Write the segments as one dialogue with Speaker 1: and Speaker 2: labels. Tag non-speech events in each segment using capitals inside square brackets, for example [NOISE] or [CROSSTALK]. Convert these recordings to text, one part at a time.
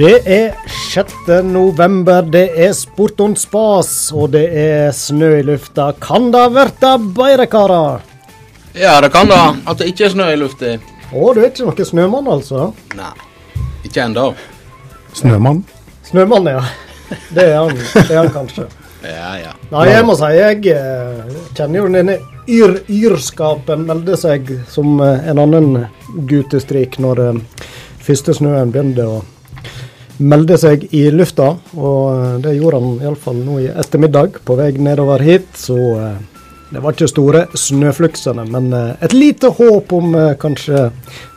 Speaker 1: Det er 6. november, det er sport on spas, og det er snø i lufta. Kan det verta bedre, karer?
Speaker 2: Ja, det kan det. At det ikke er snø i lufta.
Speaker 1: Å, du er ikke noen snømann, altså?
Speaker 2: Nei, ikke ennå.
Speaker 3: Snømann.
Speaker 1: Snømann, ja. Det er han, det er han kanskje.
Speaker 2: Ja, ja.
Speaker 1: Nei, jeg må si jeg eh, kjenner jo denne yr yrskapen melde seg som eh, en annen gutestrik når eh, første snøen begynner å melde seg i lufta. Og eh, det gjorde han iallfall nå i ettermiddag på vei nedover hit. Så eh, det var ikke store snøfluksene, men eh, et lite håp om eh, kanskje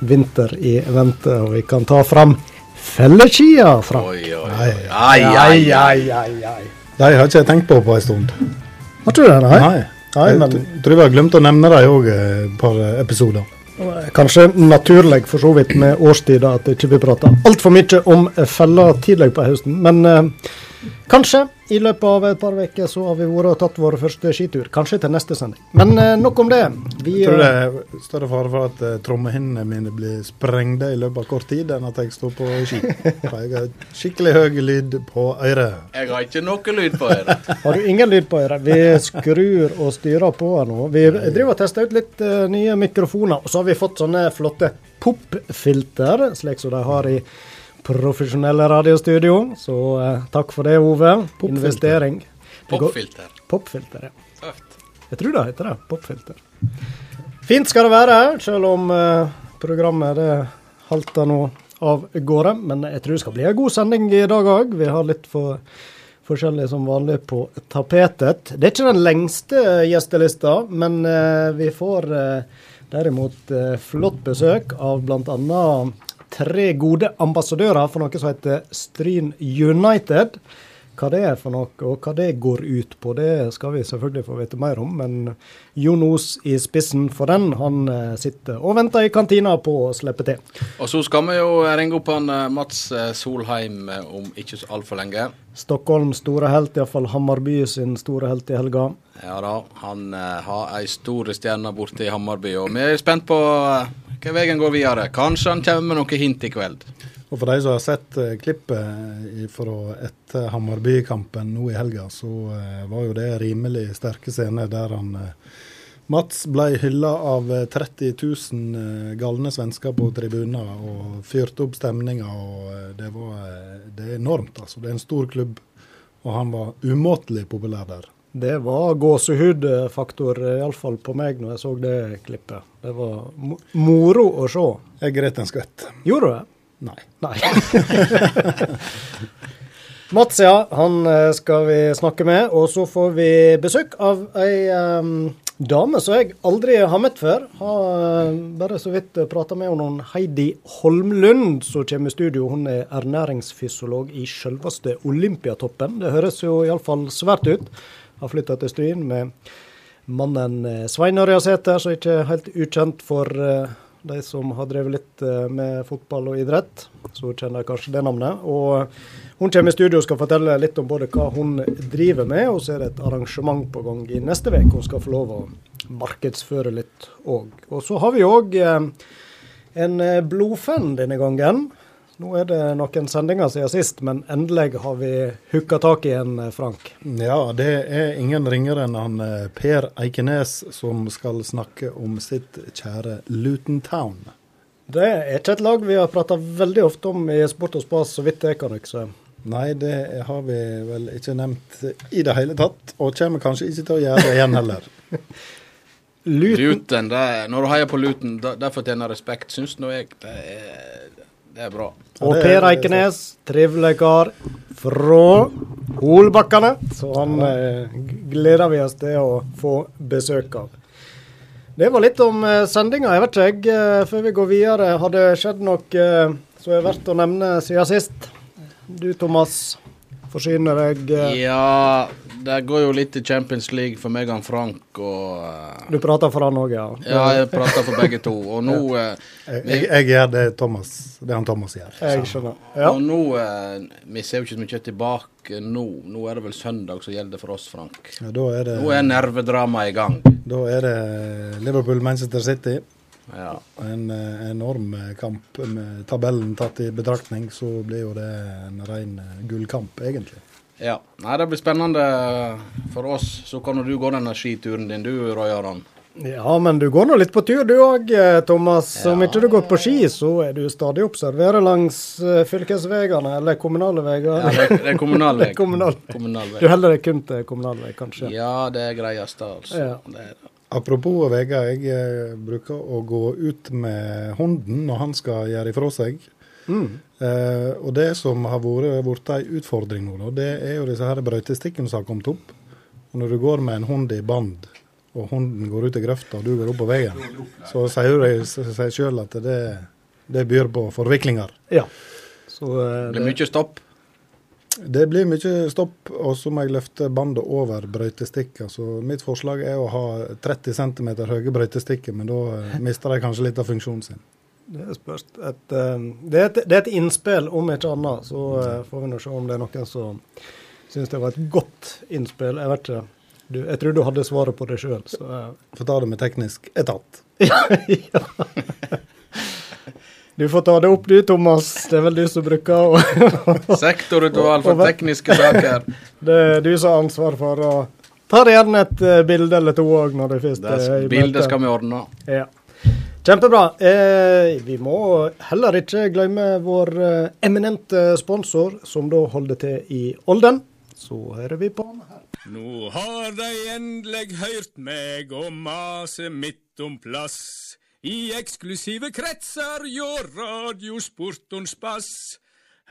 Speaker 1: vinter i vente. Og vi kan ta fram felleskia, Frank.
Speaker 2: Oi, oi. Ai, ai, ai.
Speaker 3: De har ikke jeg tenkt på på en stund.
Speaker 1: Har du det, nei?
Speaker 3: Nei.
Speaker 1: Nei,
Speaker 3: jeg
Speaker 1: men-
Speaker 3: Jeg tror vi har glemt å nevne dem òg et par episoder.
Speaker 1: Kanskje naturlig for så vidt med årstida at ikke vi prater altfor mye om feller tidlig på høsten. Men eh, kanskje i løpet av et par uker så har vi vært og tatt vår første skitur. Kanskje til neste sending. Men eh, nok om det. Vi,
Speaker 3: Jeg tror det
Speaker 1: eh,
Speaker 3: er større fare for at uh, trommehinnene mine blir sprengte i løpet av kort tid, enn at jeg står på ski. For jeg har skikkelig høy lyd på øret.
Speaker 2: Jeg har ikke noe lyd på øret. [LAUGHS]
Speaker 1: har du ingen lyd på øret? Vi skrur og styrer på her nå. Vi driver og tester ut litt eh, nye mikrofoner. Og så har vi fått sånne flotte pop-filter, slik som de har i profesjonelle radiostudio. Så eh, takk for det, Ove.
Speaker 3: Popfilter.
Speaker 1: Investering.
Speaker 2: Popfilter.
Speaker 1: Popfilter, ja.
Speaker 2: Tøft.
Speaker 1: Jeg tror det heter det. Popfilter. Fint skal det være, selv om eh, programmet det halter nå av gårde. Men jeg tror det skal bli en god sending i dag òg. Vi har litt for forskjellig som vanlig på tapetet. Det er ikke den lengste gjestelista, men eh, vi får eh, derimot eh, flott besøk av bl.a. tre gode ambassadører for noe som heter Stryn United. Hva det er for noe, og hva det går ut på, det skal vi selvfølgelig få vite mer om. Men Jon Os i spissen for den, han eh, sitter og venter i kantina på å slippe til.
Speaker 2: Og så skal vi jo ringe opp han eh, Mats eh, Solheim om ikke så altfor lenge.
Speaker 1: Stockholms store helt, iallfall Hammarby sin store helt i helga.
Speaker 2: Ja da, han har ei stor stjerne borte i Hammarby, og vi er spent på hva veien går videre. Kanskje han kommer med noen hint i kveld.
Speaker 3: Og for de som har sett eh, klippet fra etter Hammarby-kampen nå i helga, så eh, var jo det rimelig sterke scener der han eh, Mats ble hylla av eh, 30 000 eh, galne svensker på tribuner og fyrte opp stemninga. Det var det er enormt, altså. Det er en stor klubb, og han var umåtelig populær der.
Speaker 1: Det var gåsehudfaktor, iallfall på meg når jeg så det klippet. Det var mo moro å se.
Speaker 3: Jeg gret en skvett.
Speaker 1: Gjorde du det?
Speaker 3: Nei.
Speaker 1: Nei. [LAUGHS] Mats, ja. Han eh, skal vi snakke med. Og så får vi besøk av ei um, dame som jeg aldri har møtt før. Har eh, bare så vidt prata med henne. Heidi Holmlund, som kommer i studio. Hun er ernæringsfysiolog i selveste Olympiatoppen. Det høres jo iallfall svært ut. Har flytta til Stryn med mannen Svein Svein Ørjasæter, som ikke er helt ukjent for eh, de som har drevet litt eh, med fotball og idrett. Så kjenner jeg kanskje det navnet. Og hun kommer i studio og skal fortelle litt om både hva hun driver med, og så er det et arrangement på gang i neste uke hun skal få lov å markedsføre litt òg. Og så har vi òg eh, en eh, blodfan denne gangen. Nå er det noen sendinger siden sist, men endelig har vi hooka tak i en, eh, Frank.
Speaker 3: Ja, det er ingen ringere enn han eh, Per Eikenes som skal snakke om sitt kjære Luton Town.
Speaker 1: Det er ikke et lag vi har prata veldig ofte om i Sport og Spas, så vidt jeg kan huske.
Speaker 3: Nei, det har vi vel ikke nevnt i det hele tatt, og kommer kanskje ikke til å gjøre det igjen heller. [LAUGHS]
Speaker 1: Luten,
Speaker 2: Luten, det, når du heier på Luten, det, det fortjener respekt, syns nå jeg. Det er, det er bra.
Speaker 1: Og
Speaker 3: er-
Speaker 1: Per
Speaker 3: er
Speaker 1: Eikenes, trivelig kar fra Holbakkene. Så han eh, gleder vi oss til å få besøk av. Det var litt om eh, sendinga. Jeg vet ikke, jeg, eh, før vi går videre, har det skjedd noe eh, som er verdt å nevne siden sist? Du Thomas, forsyner deg eh,
Speaker 2: Ja, det går jo litt i Champions League for meg og Frank og uh,
Speaker 1: Du prater for han òg, ja?
Speaker 2: Ja, jeg prater for begge to. Og nå, [LAUGHS] uh,
Speaker 3: Jeg, jeg, jeg gjør det Thomas, det han Thomas gjør.
Speaker 1: Jeg skjønner. Ja.
Speaker 2: og nå uh, Vi ser jo ikke så mye tilbake nå. Nå er det vel søndag som gjelder for oss, Frank.
Speaker 3: Ja, da, er det,
Speaker 2: Nå er nervedramaet i gang.
Speaker 3: da er det Liverpool-Manchester City.
Speaker 2: Ja.
Speaker 3: En enorm kamp med tabellen tatt i betraktning, så blir jo det en ren gullkamp, egentlig.
Speaker 2: Ja. Nei, det blir spennende for oss. Så kan du gå denne skituren din, du, Roy Aron.
Speaker 1: Ja, men du går nå litt på tur du òg, Thomas. Om ikke du går på ski, så er du stadig observerer langs eh, fylkesveiene, eller kommunale veier.
Speaker 2: Ja, det, [LAUGHS] det er kommunal vei.
Speaker 1: Kommunal.
Speaker 2: Kommunal
Speaker 1: Du holder deg kun til kommunal vei, kanskje?
Speaker 2: Ja, det er greiest, altså.
Speaker 1: Ja.
Speaker 2: Det er det.
Speaker 3: Apropos veier, jeg eh, bruker å gå ut med hunden når han skal gjøre ifra seg.
Speaker 1: Mm.
Speaker 3: Eh, og det som har vært blitt ei utfordring nå, da, det er jo disse her brøytestikkene som har kommet opp. Og når du går med en hund i band, og hunden går ut i grøfta, og du går opp på veien, så sier du deg sjøl at det, det byr på forviklinger.
Speaker 1: Ja. Så eh,
Speaker 2: Det blir mye stopp.
Speaker 3: Det blir mye stopp, og så må jeg løfte bandet over brøytestikka. Så mitt forslag er å ha 30 cm høye brøytestikker, men da eh, mister de kanskje litt av funksjonen sin.
Speaker 1: Det spørs. Et, eh, det, er et, det er et innspill, om ikke annet. Så eh, får vi nå se om det er noen som syns det var et godt innspill. Jeg vet ikke. Du, jeg tror du hadde svaret på det sjøl, så eh,
Speaker 3: Får ta det med teknisk etat. [LAUGHS]
Speaker 1: ja. Du får ta det opp du, Thomas. Det er vel du som bruker å [LAUGHS]
Speaker 2: Sektorutvalg for tekniske saker. [LAUGHS]
Speaker 1: Det er du som har ansvar for å ta gjerne et bilde eller to òg når det fins.
Speaker 2: Det bildet skal vi ordne.
Speaker 1: Ja. Kjempebra. Eh, vi må heller ikke glemme vår eh, eminente sponsor, som da holder til i Olden. Så hører vi på han her.
Speaker 4: Nå har de endelig hørt meg og mase midt om plass. I eksklusive kretser hjå radiosportons bass.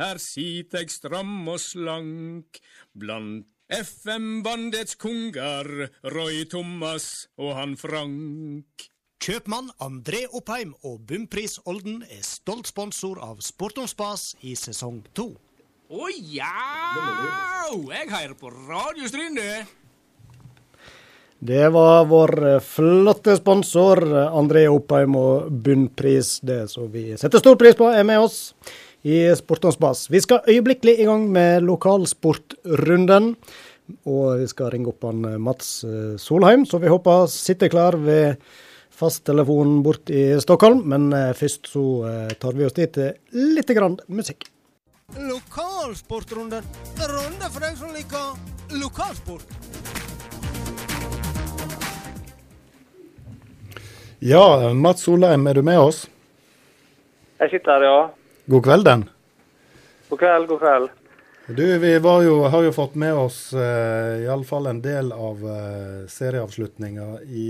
Speaker 4: Her sit eg stram og slank blant FM-bandets konger, Roy Thomas og han Frank.
Speaker 5: Kjøpmann André Oppheim og Bumpris Olden er stolt sponsor av Sport om Spas i sesong to.
Speaker 4: Å ja! Jeg hører på Radio Stryne.
Speaker 1: Det var vår flotte sponsor, André Oppheim og Bunnpris. Det som vi setter stor pris på, er med oss i Sport om spas. Vi skal øyeblikkelig i gang med lokalsportrunden. Og vi skal ringe opp han Mats eh, Solheim, som vi håper sitter klar ved fasttelefonen bort i Stockholm. Men eh, først så eh, tar vi oss dit til litt grann musikk.
Speaker 5: Lokalsportrunde. Runde for deg som liker lokalsport.
Speaker 3: Ja, Mats Solheim, er du med oss?
Speaker 6: Jeg sitter her, ja.
Speaker 3: God kveld, den.
Speaker 6: God kveld, god kveld.
Speaker 3: Du, vi jo, har jo fått med oss uh, iallfall en del av uh, serieavslutninga i,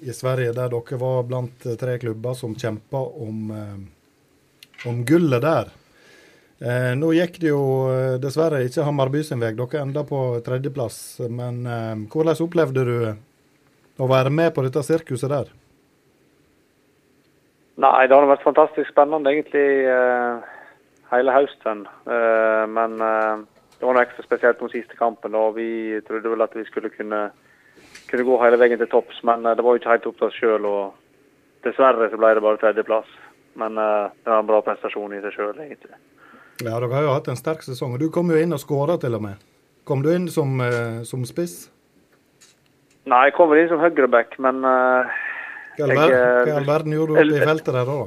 Speaker 3: i Sverige, der dere var blant eh, tre klubber som kjempa om, eh, om gullet der. Eh, nå gikk det jo eh, dessverre ikke Hammarby sin vei, dere enda på tredjeplass. Men eh, hvordan opplevde du å være med på dette sirkuset der?
Speaker 6: Nei, det har vært fantastisk spennende egentlig eh, hele høsten. Eh, men eh, det var noe ekstra spesielt den siste kampen. og Vi trodde vel at vi skulle kunne, kunne gå hele veien til topps, men eh, det var jo ikke helt opp til oss sjøl. Dessverre så ble det bare tredjeplass. Men det var en bra prestasjon i seg sjøl, egentlig.
Speaker 3: Ja, Dere har jo hatt en sterk sesong, og du kom jo inn og skåra til og med. Kom du inn som, som spiss?
Speaker 6: Nei, jeg kommer inn som høyreback, men
Speaker 3: Hva i all
Speaker 6: eh,
Speaker 3: verden gjorde du oppe i feltet der da?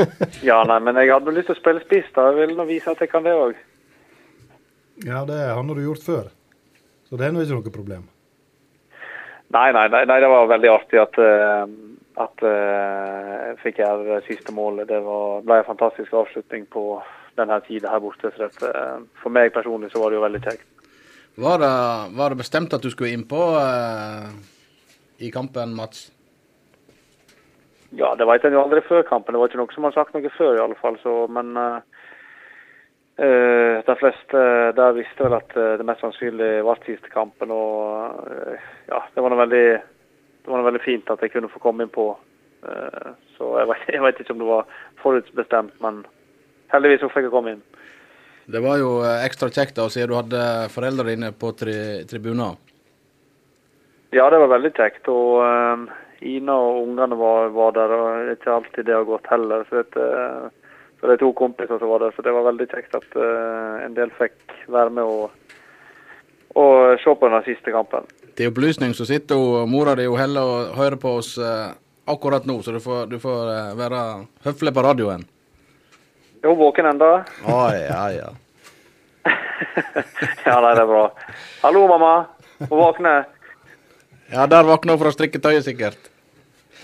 Speaker 3: [LAUGHS]
Speaker 6: ja, nei, men jeg hadde lyst til å spille spiss. da. Jeg ville nå vise at jeg kan det òg.
Speaker 3: Ja, det har du gjort før. Så det er nå ikke noe problem.
Speaker 6: Nei, nei, nei, nei, det var veldig artig at, eh, at eh, jeg fikk gjøre det siste målet. Det var, ble en fantastisk avslutning på denne tida her borte. Så det, eh, for meg personlig så var det jo veldig kjekt.
Speaker 2: Var det, var det bestemt at du skulle innpå uh, i kampen, Mats?
Speaker 6: Ja, det vet en jo aldri før kampen. Det var ikke noe som har sagt noe før, i alle fall. Så, men eh, eh, de fleste der visste vel at eh, det mest sannsynlig var siste kampen. Og uh, ja, det var veldig, det var veldig fint at jeg kunne få komme inn på. Uh, så jeg vet, jeg vet ikke om det var forutbestemt, men heldigvis så fikk jeg komme inn.
Speaker 2: Det var jo eh, ekstra kjekt da, siden du hadde foreldre dine på tri tribunen.
Speaker 6: Ja, det var veldig kjekt. Og eh, Ina og ungene var, var der, og det ikke alltid det har gått heller. Så det, eh, så det er to kompiser som var der, så det var veldig kjekt at eh, en del fikk være med og, og se på den siste kampen.
Speaker 2: Til opplysning så sitter jo mora di og Helle og hører på oss eh, akkurat nå, så du får, du får være høflig på radioen.
Speaker 6: Er hun våken ennå?
Speaker 2: Ja, ja. [LAUGHS]
Speaker 6: ja, nei, det er bra. Hallo, mamma. Hun våkner.
Speaker 2: Ja, der våkner hun fra strikketøyet, sikkert.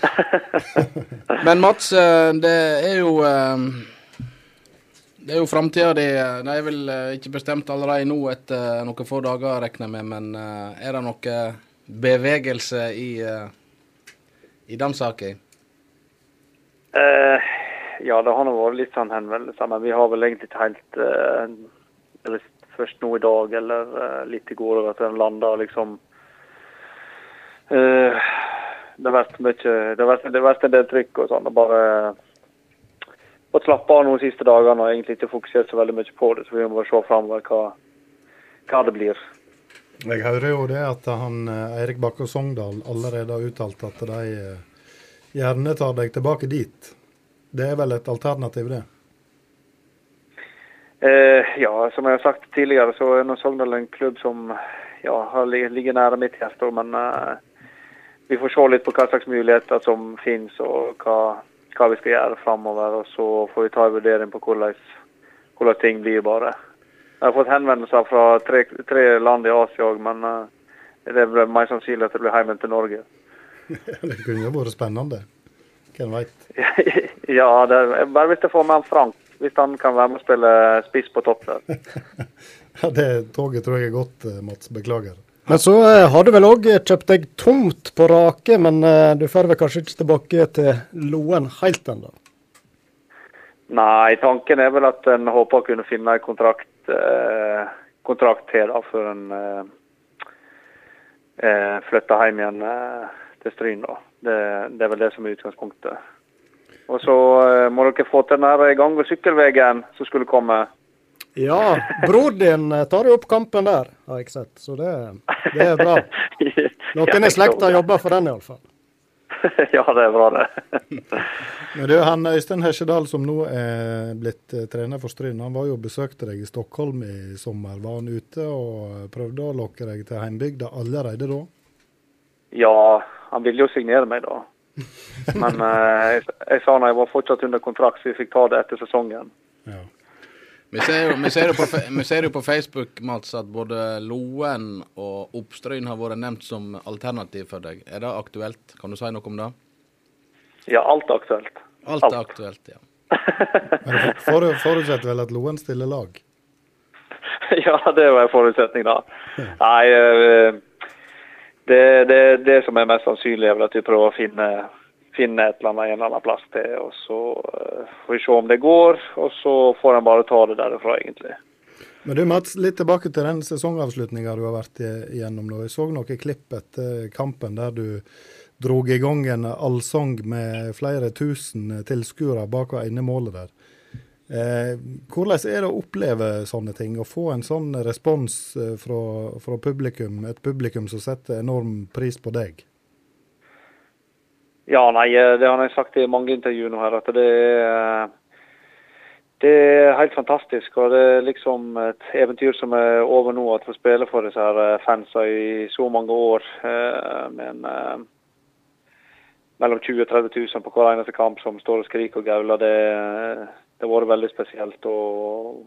Speaker 2: [LAUGHS] Men Mats, eh, det er jo eh, Det er jo framtida di. Det er vel eh, ikke bestemt allerede nå etter noen få dager, regner jeg med. Men er det noe bevegelse i, i den saka?
Speaker 6: Eh, ja, det har nå vært litt sånn henvendelser, men vi har vel egentlig ikke helt eh, først nå i dag eller eh, litt i går at den landa liksom eh, Det har vært mye Det har vært, det har vært en del trykk og sånn. og Bare fått slappe av noen siste dagene og egentlig ikke fokusert så veldig mye på det. Så vi må bare se framover hva, hva det blir.
Speaker 3: Jeg hører jo det at han eh, Eirik Bakke Sogndal allerede har uttalt at de eh, gjerne tar deg tilbake dit. Det er vel et alternativ, det?
Speaker 6: Eh, ja, som jeg har sagt tidligere, så er Sogndal en klubb som ja, ligger nære mitt hjerte. Men eh, vi får se litt på hva slags muligheter som finnes, og hva, hva vi skal gjøre framover. Og så får vi ta en vurdering på hvordan, hvordan ting blir, bare. Jeg har fått henvendelser fra tre, tre land i Asia òg, men eh, det er mer sannsynlig at det blir hjemme til Norge. [LAUGHS]
Speaker 3: Det kunne jo vært spennende. Hvem veit. [LAUGHS]
Speaker 6: ja, det er, bare hvis jeg får med han Frank. Hvis han kan være med og spille spiss på topp der. [LAUGHS]
Speaker 3: Ja, det toget tror jeg er gått, eh, Mats. Beklager.
Speaker 1: Men så eh, har du vel òg kjøpt deg tomt på Rake, men eh, du får vel kanskje ikke tilbake til Loen helt ennå?
Speaker 6: Nei, tanken er vel at en håper å kunne finne en kontrakt, eh, kontrakt her da, før en eh, eh, flytter hjem igjen eh, til Stryn. da. Det, det er vel det som er utgangspunktet. Og så eh, må dere få til den gang- og sykkelveien som skulle komme.
Speaker 1: Ja, bror din eh, tar jo opp kampen der, har jeg sett. Så det, det er bra. [LAUGHS] Noen i slekta jobber for den iallfall. [LAUGHS]
Speaker 6: ja, det er bra, det. [LAUGHS]
Speaker 3: Men du, han Øystein Hesjedal som nå er blitt eh, trener for Stryn, han var jo og besøkte deg i Stockholm i sommer. Var han ute og prøvde å lokke deg til heimbygda allerede da?
Speaker 6: Ja, han ville jo signere meg, da. Men eh, jeg, jeg sa når jeg var fortsatt under kontrakt, så vi fikk ta det etter sesongen.
Speaker 3: Ja.
Speaker 2: Vi ser, jo, vi, ser på, vi ser jo på Facebook Mats, at både Loen og Oppstryn har vært nevnt som alternativ for deg. Er det aktuelt? Kan du si noe om det?
Speaker 6: Ja, alt er aktuelt.
Speaker 2: Alt er aktuelt, ja. [LAUGHS]
Speaker 3: Men for, forutsetter vel at Loen stiller lag? [LAUGHS]
Speaker 6: ja, det var en forutsetning, da. Nei, eh, det, det, det som er mest sannsynlig, er vel at vi prøver å finne, finne et eller annet en eller annen plass til. Og så eh, får vi se om det går, og så får en bare ta det derifra, egentlig.
Speaker 3: Men du Mats, litt tilbake til den sesongavslutninga du har vært igjennom. nå. Jeg så noen klipp etter kampen der du drog i gang en allsang med flere tusen tilskuere bak det ene målet der. Eh, hvordan er det å oppleve sånne ting, å få en sånn respons eh, fra, fra publikum, et publikum som setter enorm pris på deg?
Speaker 6: Ja, nei, eh, det har jeg sagt i mange intervjuer nå her, at det er det er helt fantastisk. og Det er liksom et eventyr som er over nå, at vi spiller for disse her eh, fansa i så mange år. eh, Med en, eh, mellom 20 og 30 000 på hver eneste kamp som står og skriker og gauler. Det, har vært veldig spesielt. Og,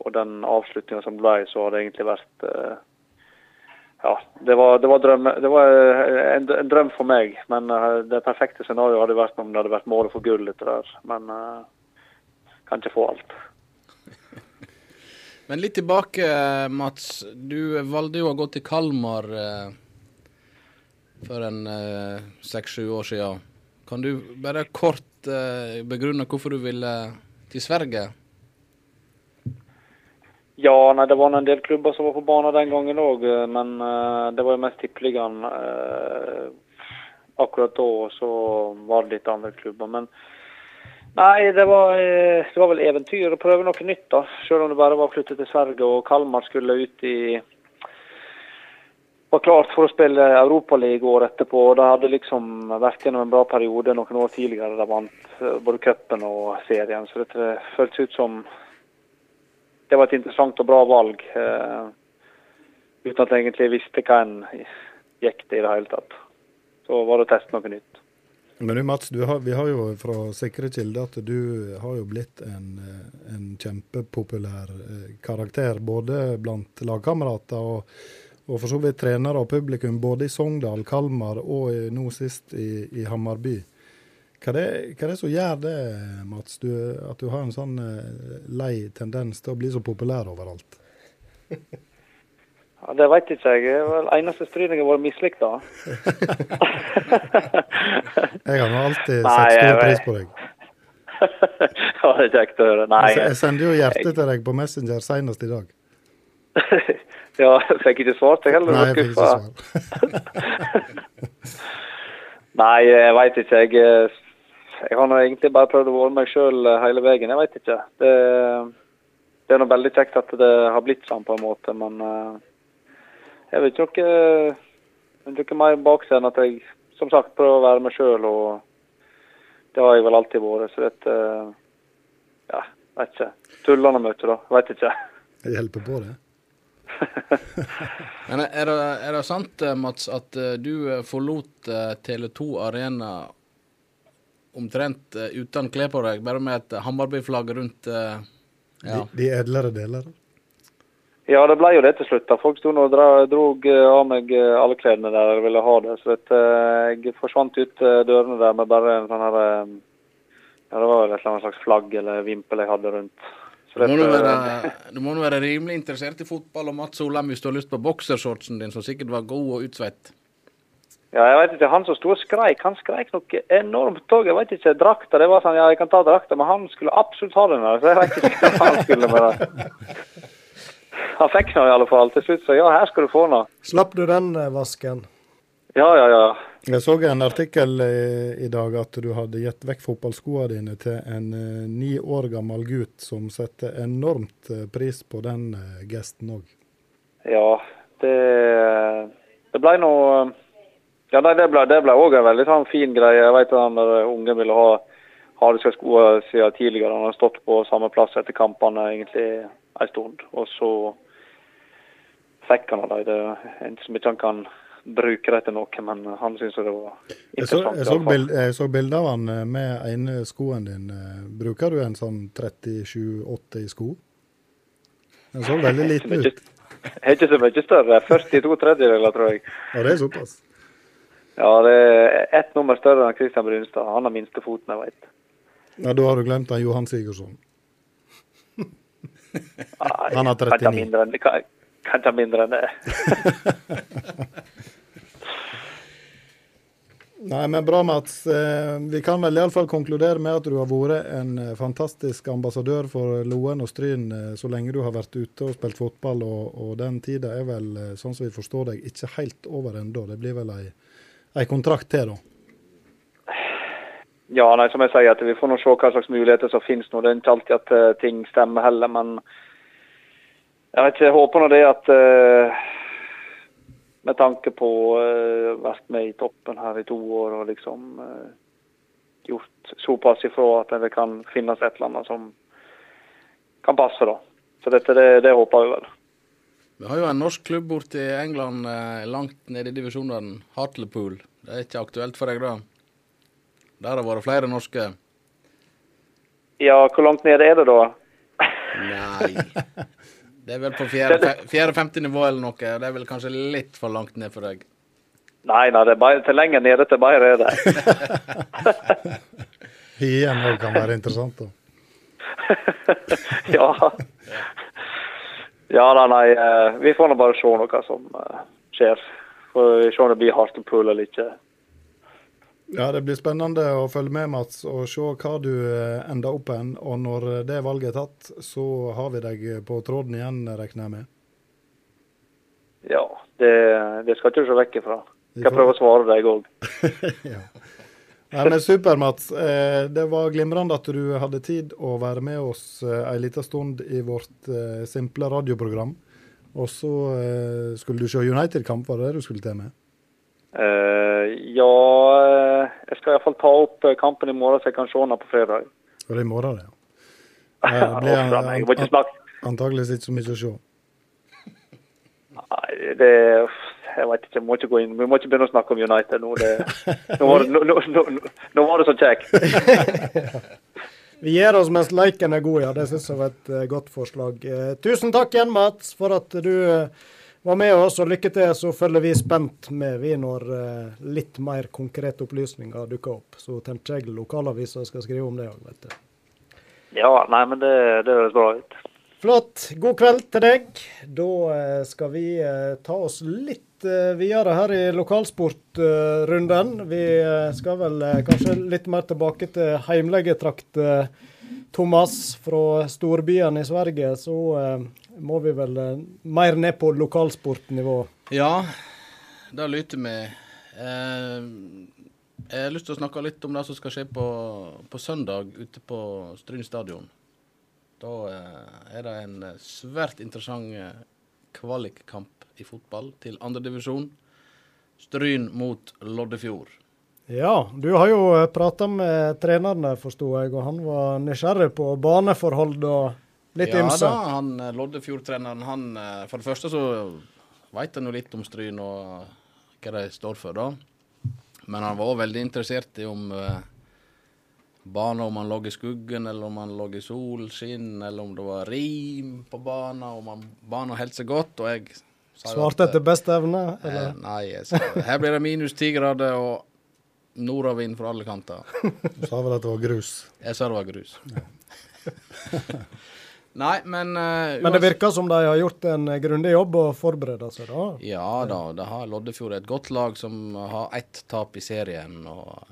Speaker 6: og den avslutninga som ble, så har det egentlig vært eh, ja, det var, det var, drøm, det var eh, en, en drøm for meg. Men eh, det perfekte scenarioet hadde vært om det hadde vært målet for gull. Dette der. Men uh, kan ikke få alt. [LAUGHS]
Speaker 2: Men litt tilbake, Mats. Du valgte jo å gå til Kalmar uh, for en seks-sju år siden. Kan du bare kort begrunne hvorfor du ville til Sverige?
Speaker 6: Ja, nei, det var en del klubber som var på banen den gangen òg, men uh, det var jo mest tippeligaen Uh, akkurat da. Så var det litt andre klubber. Men nei, det var, uh, det var vel eventyr å prøve noe nytt, da. Selv om det bare var å flytte til Sverige og Kalmar skulle ut i var klart for å spille Europaliga året etterpå. og De hadde liksom vært gjennom en bra periode noen år tidligere. De vant eh, både cupen og serien. Så det føltes ut som det var et interessant og bra valg. eh, uten at jeg egentlig visste hva en gikk til i det hele tatt. Så var det å teste noe nytt.
Speaker 3: Men du Mats, du har, vi har jo fra sikre kilder at du har jo blitt en, en kjempepopulær eh, karakter. Både blant lagkamerater og, og, for så vidt trenere og publikum, både i Sogndal, Kalmar og nå sist i, i Hammarby. Hva det, hva det som gjør det, Mats, du, at du har en sånn lei tendens til å bli så populær overalt? [LAUGHS]
Speaker 6: Ja, Det veit ikke jeg. Det eneste striden jeg har vært mislikt av. [LAUGHS]
Speaker 3: jeg har nå alltid sett stor pris på deg. [LAUGHS]
Speaker 6: ja, det er kjekt å høre. Nei.
Speaker 3: Altså, jeg sender jo hjertet til deg på Messenger senest i dag.
Speaker 6: ja, jeg fikk ikke svart, jeg heller.
Speaker 3: Nei, jeg fikk ikke svar.
Speaker 6: Nei, jeg veit ikke. Jeg, jeg har nå egentlig bare prøvd å være meg sjøl hele veien. Jeg veit ikke. Det, det er nå veldig kjekt at det har blitt sånn på en måte, men uh, jeg vet ikke noe, noe mer bak seg enn at jeg som sagt prøver å være meg sjøl. Og det har jeg vel alltid vært. Så dette Ja, vet ikke. Tullende møte, da. Vet ikke.
Speaker 3: Jeg hjelper på det. [LAUGHS]
Speaker 2: Men er det, er det, sant, Mats, at eh, du forlot eh, Tele2 Arena omtrent eh, uten klær på deg, bare med et Hammarby-flagg rundt ja.
Speaker 3: de, de edlere deler?
Speaker 6: Ja, det ble jo det til slutt. da. Folk sto og dro eh, av meg eh, alle klærne der jeg ville ha det. Så vet, eh, jeg forsvant ut dørene der med bare en sånn her Ja, det var vel et slags flagg eller vimpel jeg hadde rundt.
Speaker 2: Så du, må nå være, være rimelig interessert i fotball og Mats Solheim hvis du har lyst på boksershortsen din, som sikkert var god og utsvett.
Speaker 6: Ja, jeg vet ikke. Han som sto og skreik, han skreik noe enormt òg. Jeg vet ikke, drakta Det var sånn, ja, jeg kan ta drakta, men han skulle absolutt ha den. Så jeg vet ikke hva han skulle med det. [LAUGHS] Han fikk den i alle fall. Til slutt så ja, her skal du få den.
Speaker 1: Slapp du den eh, vasken?
Speaker 6: Ja, ja, ja.
Speaker 3: Jeg så en artikkel i, i dag at du hadde gitt vekk fotballskoene dine til en uh, ni år gammel gutt som setter enormt pris på den gesten òg.
Speaker 6: Ja, det, det ble noe Ja, nei, det ble òg en veldig sånn fin greie. Jeg vet at han der ungen ville ha harddiska skoene siden tidligere. Han har stått på samme plass etter kampene egentlig en stund. Og så fikk han det. Det er ikke så mye han kan bruke det til noe, men han syns det var interessant.
Speaker 3: Jeg så, jeg bild, så bilde av han eh, med ene skoen din. Eh, bruker du en sånn 37-80 sko? Den så veldig [LAUGHS] liten ut.
Speaker 6: Jeg er ikke så mye større. 42 tredjedeler, tror jeg.
Speaker 3: Ja, det er såpass?
Speaker 6: Ja, det er ett nummer større enn Christian Brunstad. Han har minste foten, jeg vet.
Speaker 3: Ja, Da har du glemt han Johan Sigurdsson. han har 39.
Speaker 6: Kan ta mindre enn, det. [LAUGHS]
Speaker 3: Nei, men bra, Mats. Eh, vi kan vel iallfall konkludere med at du har vært en eh, fantastisk ambassadør for Loen og Stryn eh, så lenge du har vært ute og spilt fotball, og, og den tida er vel, sånn som vi forstår deg, ikke helt over ennå. Det blir vel ei, ei kontrakt til, da?
Speaker 6: Ja, nei, som jeg sier, at vi får nå se hva slags muligheter som finnes nå. Det er ikke alltid at uh, ting stemmer heller, men jeg vet ikke, jeg håper nå det at uh, med tanke på å uh, vært med i toppen her i to år og liksom uh, gjort såpass ifra at det kan finnes et eller annet som kan passe, da. Så dette, det, det håper jeg vel.
Speaker 2: Vi har jo en norsk klubb borte i England langt nede i divisjonene, Hartlepool. Det er ikke aktuelt for deg da? Der har det vært flere norske.
Speaker 6: Ja, hvor langt nede er det da?
Speaker 2: Nei [LAUGHS] Det er vel på fjerde-femte nivå eller noe. Det er vel kanskje litt for langt ned for deg?
Speaker 6: Nei, nei, det er bare, til lenger nede til bedre er det. [LAUGHS]
Speaker 3: Igjen det kan være interessant, da. [LAUGHS]
Speaker 6: ja. Ja da, nei. Eh, vi får nå bare se noe som eh, skjer. Får vi se om det blir Hartlepool eller ikke.
Speaker 3: Ja, Det blir spennende å følge med, Mats, og se hva du eh, ender opp hen. Og når det valget er tatt, så har vi deg på tråden igjen, regner jeg med?
Speaker 6: Ja, det, det skal ikke du se vekk ifra. Skal prøve å svare deg òg. [LAUGHS] [LAUGHS]
Speaker 3: ja. Nei, men Super, Mats. Eh, det var glimrende at du hadde tid å være med oss eh, en liten stund i vårt simple radioprogram. Og så skulle du se United-kamp, var det det du skulle til med?
Speaker 6: Uh, ja, eh, jeg skal iallfall ta opp eh, kampen i morgen, så jeg kan se den på fredag.
Speaker 3: Det er i morgen, det?
Speaker 6: Ja. [LAUGHS] Det blir an, an, an,
Speaker 3: antakeligvis ikke så mye å se.
Speaker 6: Nei, det jeg vet ikke, jeg må ikke gå inn, Vi må ikke begynne å snakke om United nå. Det, nå, var det, nå, nå, nå, var det så kjekt. [LAUGHS]
Speaker 1: Vi gir oss mens leiken er god, ja. Det synes jeg var et eh, godt forslag. Eh, tusen takk igjen, Mats, for at du eh, var med oss, og lykke til. Så følger vi spent med vi når litt mer konkrete opplysninger dukker opp. Så tenker jeg lokalavisa skal skrive om det òg, vet du.
Speaker 6: Ja, nei, men det, det høres bra ut.
Speaker 1: Flott. God kveld til deg. Da eh, skal vi eh, ta oss litt eh, videre her i lokalsportrunden. Vi skal vel kanskje litt mer tilbake til heimlegetrakt, Thomas. Fra storbyen i Sverige så må vi vel mer ned på lokalsportnivå.
Speaker 2: Ja, det lytter vi. Jeg har lyst til å snakke litt om det som skal skje på, på søndag ute på Stryn stadion. Da eh, er det en eh, svært interessant eh, kvalikkamp i fotball til andredivisjon. Stryn mot Loddefjord.
Speaker 1: Ja, du har jo prata med treneren der, forsto jeg, og han var nysgjerrig på baneforhold og litt
Speaker 2: ja,
Speaker 1: ymse.
Speaker 2: da, han eh, Loddefjord-treneren, han For det første så veit han jo litt om Stryn og hva de står for, da. Men han var òg veldig interessert i om eh, bana, om han lå i skuggen, eller om han lå i solskinn, eller om det var rim på banen, om han banen holdt seg godt. Og jeg
Speaker 1: Svarte etter beste evne,
Speaker 2: eh,
Speaker 1: eller?
Speaker 2: Nei, jeg sa her blir det minus ti grader og nordavind fra alle kanter. [LAUGHS]
Speaker 3: Du sa vel at det var grus.
Speaker 2: Jeg sa det var grus. [LAUGHS] Nei, men uh,
Speaker 1: Men det virker som de har gjort en eh, grundig jobb og forbereder seg, da.
Speaker 2: Ja da, det har Loddefjord et godt lag som har ett tap i serien. og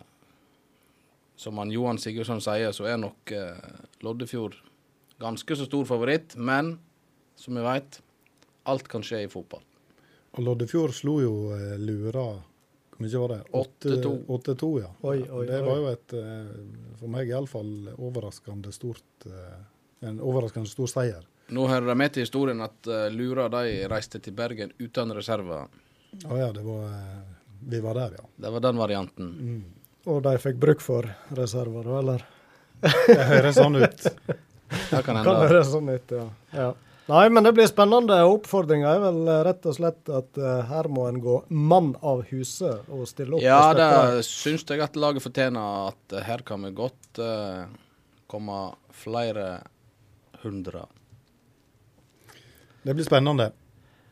Speaker 2: Som han Johan Sigurdsson sier, så er nok eh, Loddefjord ganske så stor favoritt. Men som vi veit, alt kan skje i fotball.
Speaker 3: Og Loddefjord slo jo eh, Lura Hvor mye var det?
Speaker 2: 8-2.
Speaker 3: 8-2, ja.
Speaker 1: Oi, oi,
Speaker 3: det var jo et, eh, for meg iallfall, overraskende stort En overraskende stor seier.
Speaker 2: Nå hører det med til historien at Lura de reiste til Bergen uten reserver.
Speaker 3: Å ja, det var Vi var der, ja.
Speaker 2: Det var den varianten.
Speaker 1: Og de fikk bruk for reserver, eller?
Speaker 3: Det høres sånn ut.
Speaker 2: Det kan
Speaker 1: Kan
Speaker 2: hende.
Speaker 1: høres sånn ut, ja. ja. Nei, men det blir spennende. Oppfordringa er vel eh, rett og slett at uh, her må en gå mann av huset og stille opp.
Speaker 2: Ja, det syns jeg at laget fortjener. At uh, her kan vi godt uh, komme flere hundre.
Speaker 3: Det blir spennende.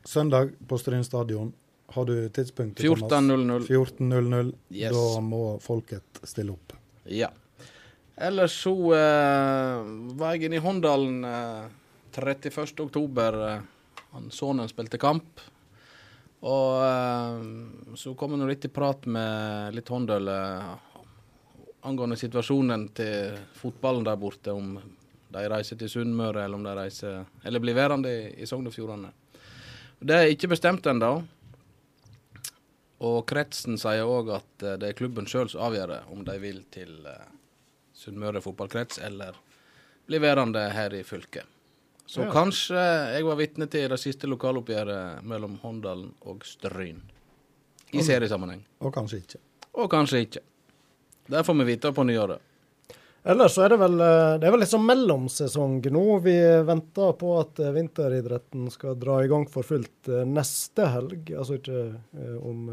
Speaker 3: Søndag på Stryn stadion. Har du tidspunktet? Thomas?
Speaker 2: 14.00.
Speaker 3: 14.00.
Speaker 2: Yes.
Speaker 3: Da må folket stille opp.
Speaker 2: Ja. Ellers så eh, var jeg inne i Håndalen eh, 31. oktober. Eh, han Sønnen spilte kamp. Og eh, så kom jeg litt i prat med litt Håndøl eh, angående situasjonen til fotballen der borte. Om de reiser til Sunnmøre, eller om de reiser Eller blir værende i, i Sogn og Fjordane. Det er ikke bestemt ennå. Og kretsen sier òg at eh, det er klubben sjøl som avgjør om de vil til eh, Sunnmøre fotballkrets eller bli værende her i fylket. Så
Speaker 1: Ja.
Speaker 2: kanskje jeg var vitne til det siste lokaloppgjøret mellom Håndalen og Stryn. I seriesammenheng.
Speaker 3: Og kanskje ikke.
Speaker 2: Og kanskje ikke. Det får vi vite på nyåret.
Speaker 1: Ellers så er det vel eh, det er vel liksom mellomsesong nå. Vi venter på at eh, vinteridretten skal dra i gang for fullt eh, neste helg. Altså ikke om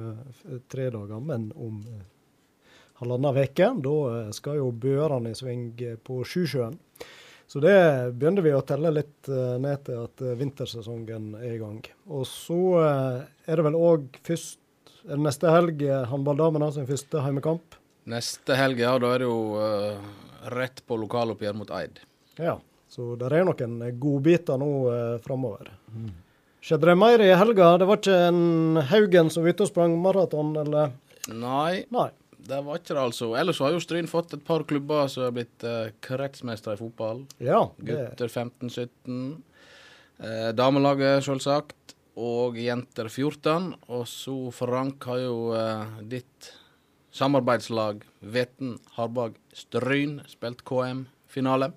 Speaker 1: tre dager, men om halvannen uke. Da skal jo bøerne i sving på Sjusjøen. Så det begynner vi å telle litt ned til at vintersesongen er i gang. Og så er det vel òg først neste helg håndballdamene sin første heimekamp.
Speaker 2: Neste helg, ja, da er det jo rett på lokaloppgjør mot Eid.
Speaker 1: Ja, så det er noen godbiter nå eh, framover. Skjedde det mer i helga? Det var ikke en Haugen som var ute og sprang maraton, eller?
Speaker 2: Nei,
Speaker 1: Nei.
Speaker 2: det var ikke det, altså. Ellers har jo Stryn fått et par klubber som er blitt eh, kretsmestere i fotball.
Speaker 1: Ja, det,
Speaker 2: Gutter 15-17. Eh, damelaget, selvsagt. Og jenter 14. Og så Frank har jo eh, ditt samarbeidslag Veten Harbag Stryn spilte KM-finale.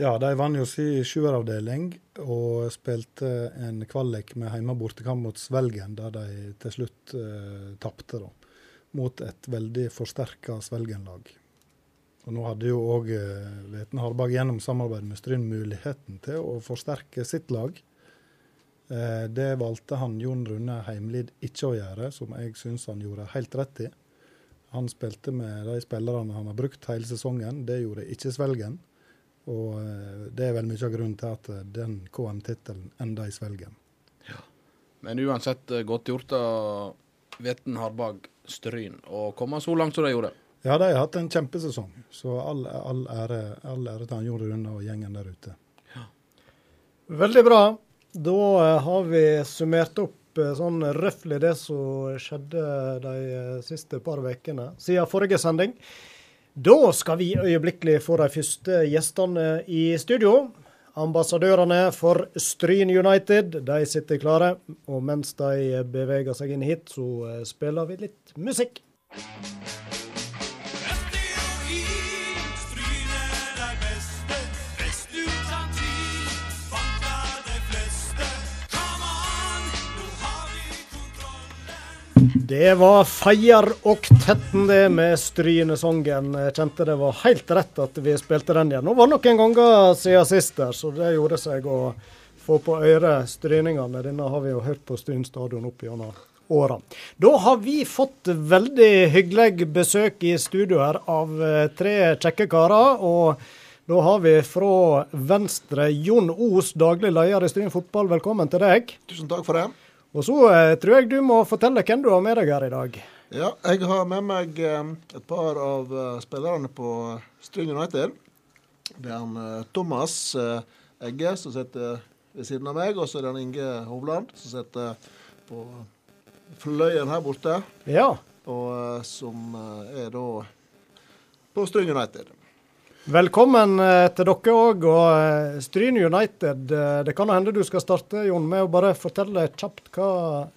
Speaker 3: Ja, de vant jo sin sjueravdeling og spilte en kvalik med hjemme-bortekamp mot Svelgen, der de til slutt eh, tapte. Mot et veldig forsterka Svelgen-lag. Og nå hadde jo òg eh, Veten Harbag gjennom samarbeid med Stryn muligheten til å forsterke sitt lag Eh, det valgte han Jon Rune Heimlid ikke å gjøre, som jeg syns han gjorde helt rett i. Han spilte med de spillerne han har brukt hele sesongen. Det gjorde ikke Svelgen. Og eh, det er vel mye av grunnen til at eh, den KM-tittelen enda i Svelgen.
Speaker 2: Men uansett eh, godt gjort av Veten Harbag Stryn å komme så langt som de gjorde.
Speaker 3: Ja, de har hatt en kjempesesong. Så all, all, ære, all ære til han Jon Rune og gjengen der ute.
Speaker 1: Veldig bra. Da har vi summert opp sånn røftlig det som skjedde de eh, siste par ukene siden forrige sending. Da skal vi øyeblikkelig få de første gjestene i studio. Ambassadørene for Stryn United de sitter klare. Og mens de beveger seg inn hit, så eh, spiller vi litt musikk. Det var Feier og Tetten det med Strynesongen. Jeg kjente det var helt rett at vi spilte den igjen. Nå var det noen ganger siden sist der, så det gjorde seg å få på øret stryningene. Denne har vi jo hørt på Stryn stadion opp gjennom åra. Da har vi fått veldig hyggelig besøk i studio her av eh, tre kjekke karer. og da har vi fra Venstre Jon Os, daglig leder i Stryn fotball. Velkommen til deg.
Speaker 7: Tusen takk for det.
Speaker 1: Og så eh, tror jeg du må fortelle hvem du har med deg her i dag.
Speaker 7: Ja, jeg har med meg eh, et par av eh, spillerne på Stryn United. Det er han eh, Thomas eh, Egge som sitter ved siden av meg, og så er det han Inge Hovland som sitter på fløyen her borte,
Speaker 1: Ja.
Speaker 7: og som er da på Stryn United.
Speaker 1: Velkommen eh, til dere òg. Og eh, Stryn United, eh, det kan hende du skal starte Jon, med å bare fortelle kjapt hva,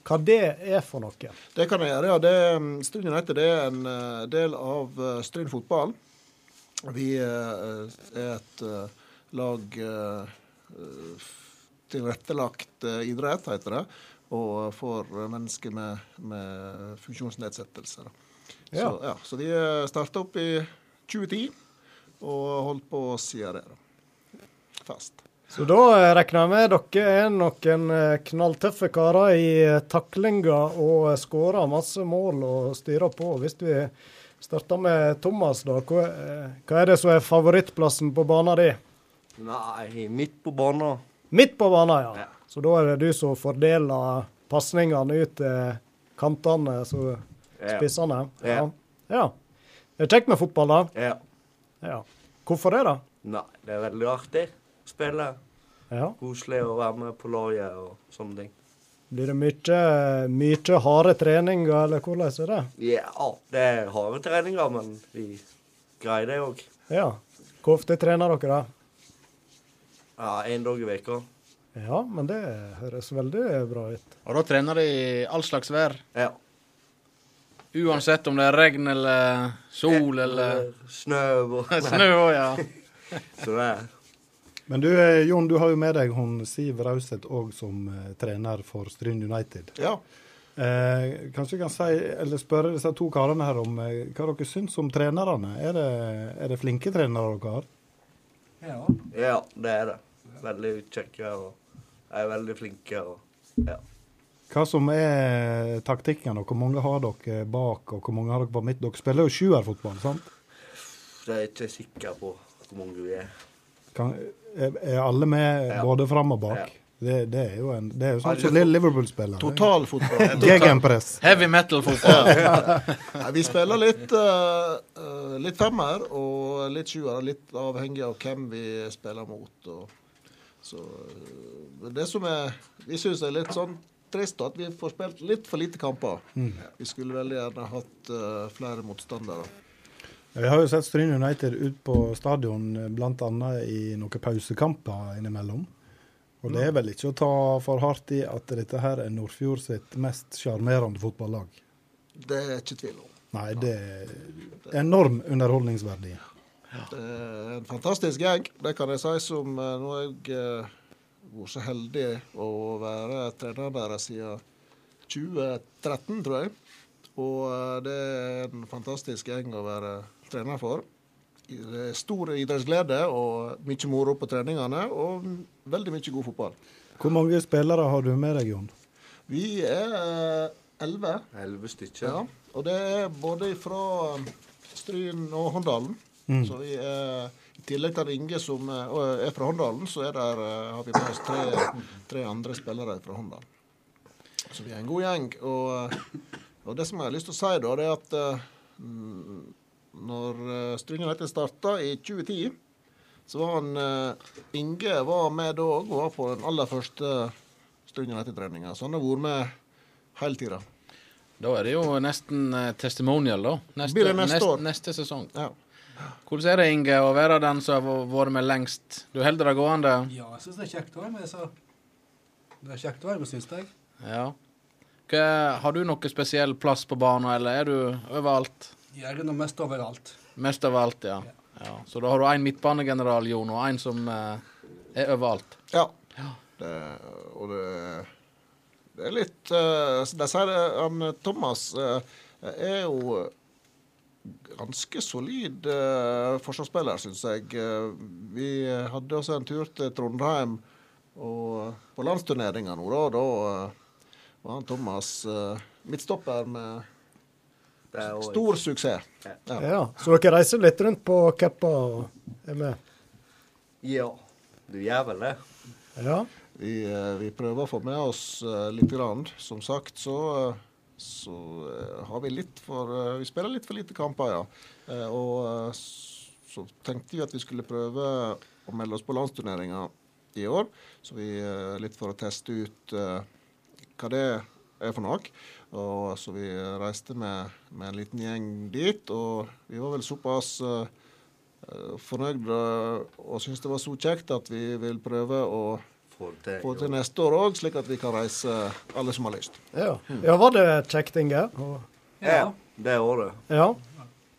Speaker 1: hva det er for noe.
Speaker 7: Det kan jeg gjøre, ja. Det, mm, Stryn United er en del av Stryn fotball. Vi er et lag tilrettelagt idrett, heter det. Og for mennesker med, med funksjonsnedsettelser.
Speaker 1: Ja.
Speaker 7: Så, ja, så vi starta opp i 2010 og holdt på siden det. da. Fast.
Speaker 1: Så da eh, regner jeg med dere er noen eh, knalltøffe karer i eh, taklinga og skårer masse mål og styrer på. Hvis vi starter med Thomas, da. Hva, eh, er det som er favorittplassen på banen din?
Speaker 8: Nei, midt på banen.
Speaker 1: Midt på banen, ja.
Speaker 8: Ja.
Speaker 1: Så da er det du som fordeler pasningene ut til kantene, så
Speaker 8: Ja. Ja.
Speaker 1: ja. Det er kjekt med fotball, da.
Speaker 8: Ja.
Speaker 1: Ja. Hvorfor det, da?
Speaker 8: Nei, det er veldig artig å spille.
Speaker 1: Ja.
Speaker 8: Koselig å være med på laget og sånne ting.
Speaker 1: Blir det mye, mye harde treninger, eller hvordan er det?
Speaker 8: Ja, det er harde treninger, men vi greier det òg.
Speaker 1: Ja. Hvor ofte trener dere, da?
Speaker 8: Ja, én dag i veka.
Speaker 1: Ja, men det høres veldig bra ut.
Speaker 2: Og da trener de i all slags vær.
Speaker 8: Ja.
Speaker 2: Uansett om det er regn eller sol eller
Speaker 8: Snø og [LAUGHS]
Speaker 2: snø òg, ja. [LAUGHS]
Speaker 8: Så det er
Speaker 3: Men du eh, Jon, du har jo med deg hun Siv Rauseth òg som eh, trener for Stryn United.
Speaker 7: Ja.
Speaker 3: Eh, kanskje vi kan si, eller spørre disse to karene her om eh, hva dere syns om trenerne. Er det, er det flinke trenere dere har?
Speaker 8: Ja, det er det. Veldig kjekke og er veldig flinke og ja.
Speaker 3: Hva som er taktikken, og hvor mange har dere bak, og hvor mange har dere på midt? Dere spiller jo sjuerfotball, sant?
Speaker 8: Det er jeg ikke sikker på hvor mange vi er.
Speaker 3: Kan, er, alle med
Speaker 8: Ja.
Speaker 3: både fram og bak?
Speaker 8: Ja.
Speaker 3: Det, det er jo en, det er jo sånn
Speaker 7: Altså,
Speaker 3: som Liverpool-spiller.
Speaker 7: Totalfotball. [LAUGHS]
Speaker 3: Gegenpress.
Speaker 2: Heavy metal-fotball. [LAUGHS]
Speaker 7: ja, vi spiller litt, eh, litt femmer og litt sjuer, litt avhengig av hvem vi spiller mot. Og, så eh, Det som er, vi syns er litt sånn trist, at vi får spilt litt for lite kamper. Vi skulle veldig gjerne hatt uh, flere motstandere.
Speaker 3: Vi har jo sett Stryn United ut på stadion bl.a. i noen pausekamper innimellom. Og det er vel ikke å ta for hardt i at dette her er Nordfjord sitt mest sjarmerende fotballag.
Speaker 7: Det er ikke tvil om.
Speaker 3: Nei, det er enorm underholdningsverdi.
Speaker 7: Det er en fantastisk gjeng, det kan jeg si som eh, jeg eh, vært så heldig å være trener deres siden 2013, tror jeg. Og eh, det er en fantastisk gjeng å være trener for. Det er stor idrettsglede og mye moro på treningene, og veldig mye god fotball.
Speaker 3: Hvor mange spillere har du med deg, Jon?
Speaker 7: Vi er eh, elleve.
Speaker 8: Elleve stykker.
Speaker 7: Ja. Og det er både fra Stryn og Håndalen. Så vi er, tillegg til Inge som eh, er fra Håndalen, så er der, eh, har vi med oss tre, tre andre spillere fra Håndalen. Så vi er en god gjeng. Og, eh, og det som jeg har lyst til å si, da, det er at eh, når Stryngen Stryn United starta i 2010, så var han eh, Inge var med da òg, og var på den aller første Stryngen United-treninga. Så han har vært med hele tida.
Speaker 2: Da er det jo nesten eh, testimonial, da. Neste,
Speaker 7: neste, neste
Speaker 2: neste sesong.
Speaker 7: Ja.
Speaker 2: Hvordan er det, Inge, å være den som har vært med lengst? Du holder det gående?
Speaker 9: Ja, jeg syns det er kjekt å være med, så Det er kjekt å være med, syns jeg.
Speaker 2: Ja. Hva, har du noe spesiell plass på banen, eller er du overalt?
Speaker 9: Jeg er nå mest overalt.
Speaker 2: Mest overalt, ja. ja. Så da har du én midtbanegeneral, Jon, og én som eh, er overalt.
Speaker 7: Ja. Det, og det, det er litt uh, De sier det, han Thomas uh, er jo ganske solid uh, forsvarsspiller, syns jeg. Eh, vi hadde også en tur til Trondheim og på landsturneringa nå, da. Da eh, var han Thomas uh, midtstopper med stor suksess. Ja.
Speaker 1: Ja, Så dere reiser litt rundt på cappa og er med?
Speaker 8: Ja, du gjør vel det.
Speaker 1: Ja.
Speaker 7: Vi, vi prøver å få med oss uh, litt. Grann. Som sagt så, så eh, har vi litt for eh, Vi spiller litt for lite kamper, ja. Eh, og så tenkte vi at vi skulle prøve å melde oss på landsturneringa i år. Så vi litt for å teste ut hva det er for noe. Og så vi reiste med, med en liten gjeng dit, og vi var vel såpass fornøyde og syntes det var så kjekt at vi vil prøve å
Speaker 8: Få det
Speaker 7: få
Speaker 8: til.
Speaker 7: neste år òg, slik at vi kan reise alle som har lyst.
Speaker 1: Ja, ja var det kjekt, Inge? Og-
Speaker 8: Ja, det var det.
Speaker 1: Ja.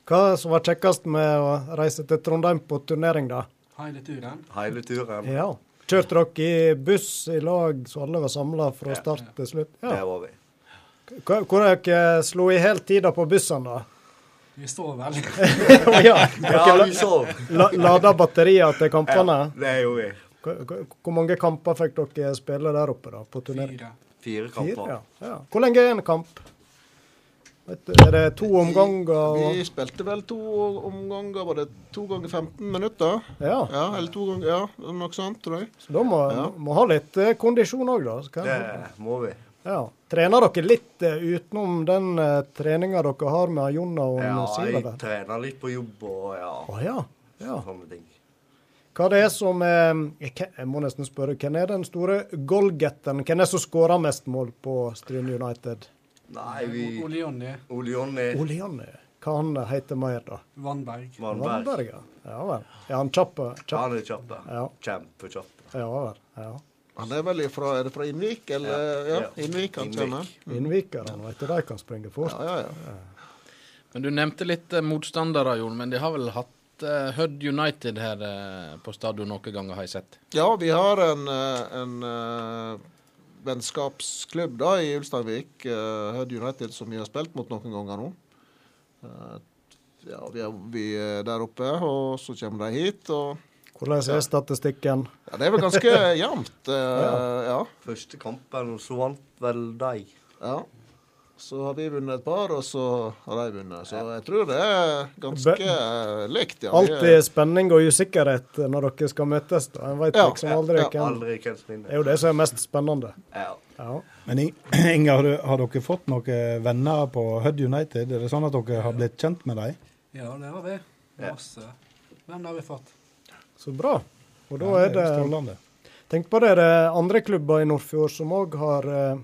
Speaker 1: Hva som var kjekkest med å reise til Trondheim på turnering, da?
Speaker 9: Hele turen.
Speaker 8: Hele turen.
Speaker 1: Ja. Kjørte dere i buss i lag så alle var samla fra start til slutt? Ja.
Speaker 8: Det var vi.
Speaker 1: Hvor dere slo i hel tida på bussen, da?
Speaker 9: Vi står vel. [LAUGHS]
Speaker 1: Ja. [LAUGHS]
Speaker 8: Ja, vi sov.
Speaker 1: la, lada batterier til kampene?
Speaker 8: Det gjorde vi.
Speaker 1: Hvor, mange kamper fikk dere spille der oppe da, på turnering?
Speaker 9: Fire.
Speaker 8: Fire
Speaker 1: Fire?
Speaker 8: kamper.
Speaker 1: Ja. ja. Hvor lenge er en kamp? Du, er det to omganger? Vi,
Speaker 7: Vi spilte vel to omganger, var det to ganger 15 minutter?
Speaker 1: Ja.
Speaker 7: Ja, eller to ganger, ja, noe sånt, tror jeg.
Speaker 1: Så da må,
Speaker 7: Ja.
Speaker 1: ha litt eh, kondisjon òg, da.
Speaker 8: Det må vi.
Speaker 1: Ja. Trener dere litt eh, utenom den uh, treninga dere har med Jonna og
Speaker 8: Ja, jeg trener litt på jobb og ja,
Speaker 1: Å ja. ja.
Speaker 8: sånne ting.
Speaker 1: Hva det er som eh, jeg, jeg må nesten spørre, hvem er den store goalgetteren? Hvem er det som skårer mest mål på Stryn United?
Speaker 8: Nei, vi
Speaker 9: Ole Jonny
Speaker 8: Ole Jonny
Speaker 1: Hva han heter mer, da?
Speaker 9: Vannberg.
Speaker 8: Vannberg.
Speaker 1: Vannberg, ja. Ja vel. Er han kjapp? kjapp?
Speaker 8: Han er kjapp.
Speaker 1: Ja.
Speaker 8: Kjempekjapp.
Speaker 1: Ja vel. Ja.
Speaker 7: Han er vel fra, er det fra Innvik, eller? Ja,
Speaker 8: Ja.
Speaker 7: Innvik han
Speaker 8: Innvik.
Speaker 7: kommer.
Speaker 1: Innvikerne, vet du, de kan springe fort.
Speaker 7: Ja, ja, ja.
Speaker 2: Men Du nevnte litt eh, motstandere, Jon, men de har vel hatt eh, Hud United her uh, på stadion noen ganger, har jeg sett.
Speaker 7: Ja, vi har en, eh, en uh, vennskapsklubb da i Ulsteinvik, uh, Hud United, som vi har spilt mot noen ganger nå. Eh, ja, vi er, vi er der oppe, og så kommer de hit. og
Speaker 1: Hvordan er statistikken?
Speaker 7: ja, Det er vel ganske [LAUGHS] jevnt. ja. ja.
Speaker 8: Første kampen, så vant vel de.
Speaker 7: ja. Så har vi vunnet et par, og så har de vunnet. Så jeg tror det er ganske likt. Ja.
Speaker 1: Alltid spenning og usikkerhet når dere skal møtes. da. En vet
Speaker 7: Ja,
Speaker 1: liksom aldri
Speaker 7: ja,
Speaker 1: hvem Det er jo det som er mest spennende.
Speaker 8: Ja.
Speaker 1: Ja.
Speaker 3: Men Inger, [CLEARS THROAT] Inge, har, har dere fått noen venner på Hud United? Er det sånn at dere har blitt kjent med dem?
Speaker 9: Ja, det har vi.
Speaker 8: Ja.
Speaker 9: Masse. Hvem har vi fått?
Speaker 1: Så bra. Og da
Speaker 3: Ja,
Speaker 1: er det
Speaker 3: strålende.
Speaker 1: Tenk på det, det er andre klubber i Nordfjord som òg har eh,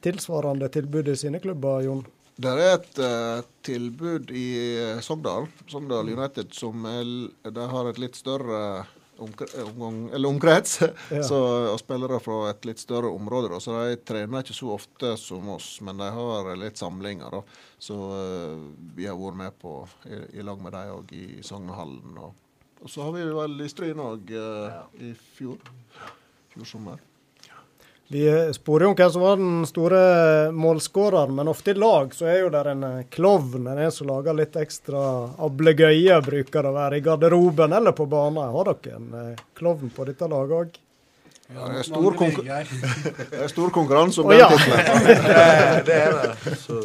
Speaker 1: tilsvarende tilbud i sine klubber, Jon.
Speaker 7: Det er et uh, tilbud i eh, Sogndal, Sogndal United, som er, de har et litt større omkre, omgang, eller omkrets.
Speaker 1: Ja. [LAUGHS]
Speaker 7: så, og spillere fra et litt større område. Da. Så de trener ikke så ofte som oss, men de har litt samlinger. Da. Så uh, vi har vært med på i, i lag med dem òg i Sognehallen. Og, og så har vi vel i Stryn òg i fjor. Fjor sommer.
Speaker 1: Vi sporer jo hvem som var den store målskåreren, men ofte i lag så er jo der en eh, klovn, en en som lager litt ekstra ablegøye, bruker det å være i garderoben eller på banen. Har dere en eh, klovn på dette laget òg?
Speaker 7: Ja, det er stor, [LAUGHS] det er stor konkurranse om den
Speaker 1: ja. [LAUGHS]
Speaker 8: Det, det er det. Så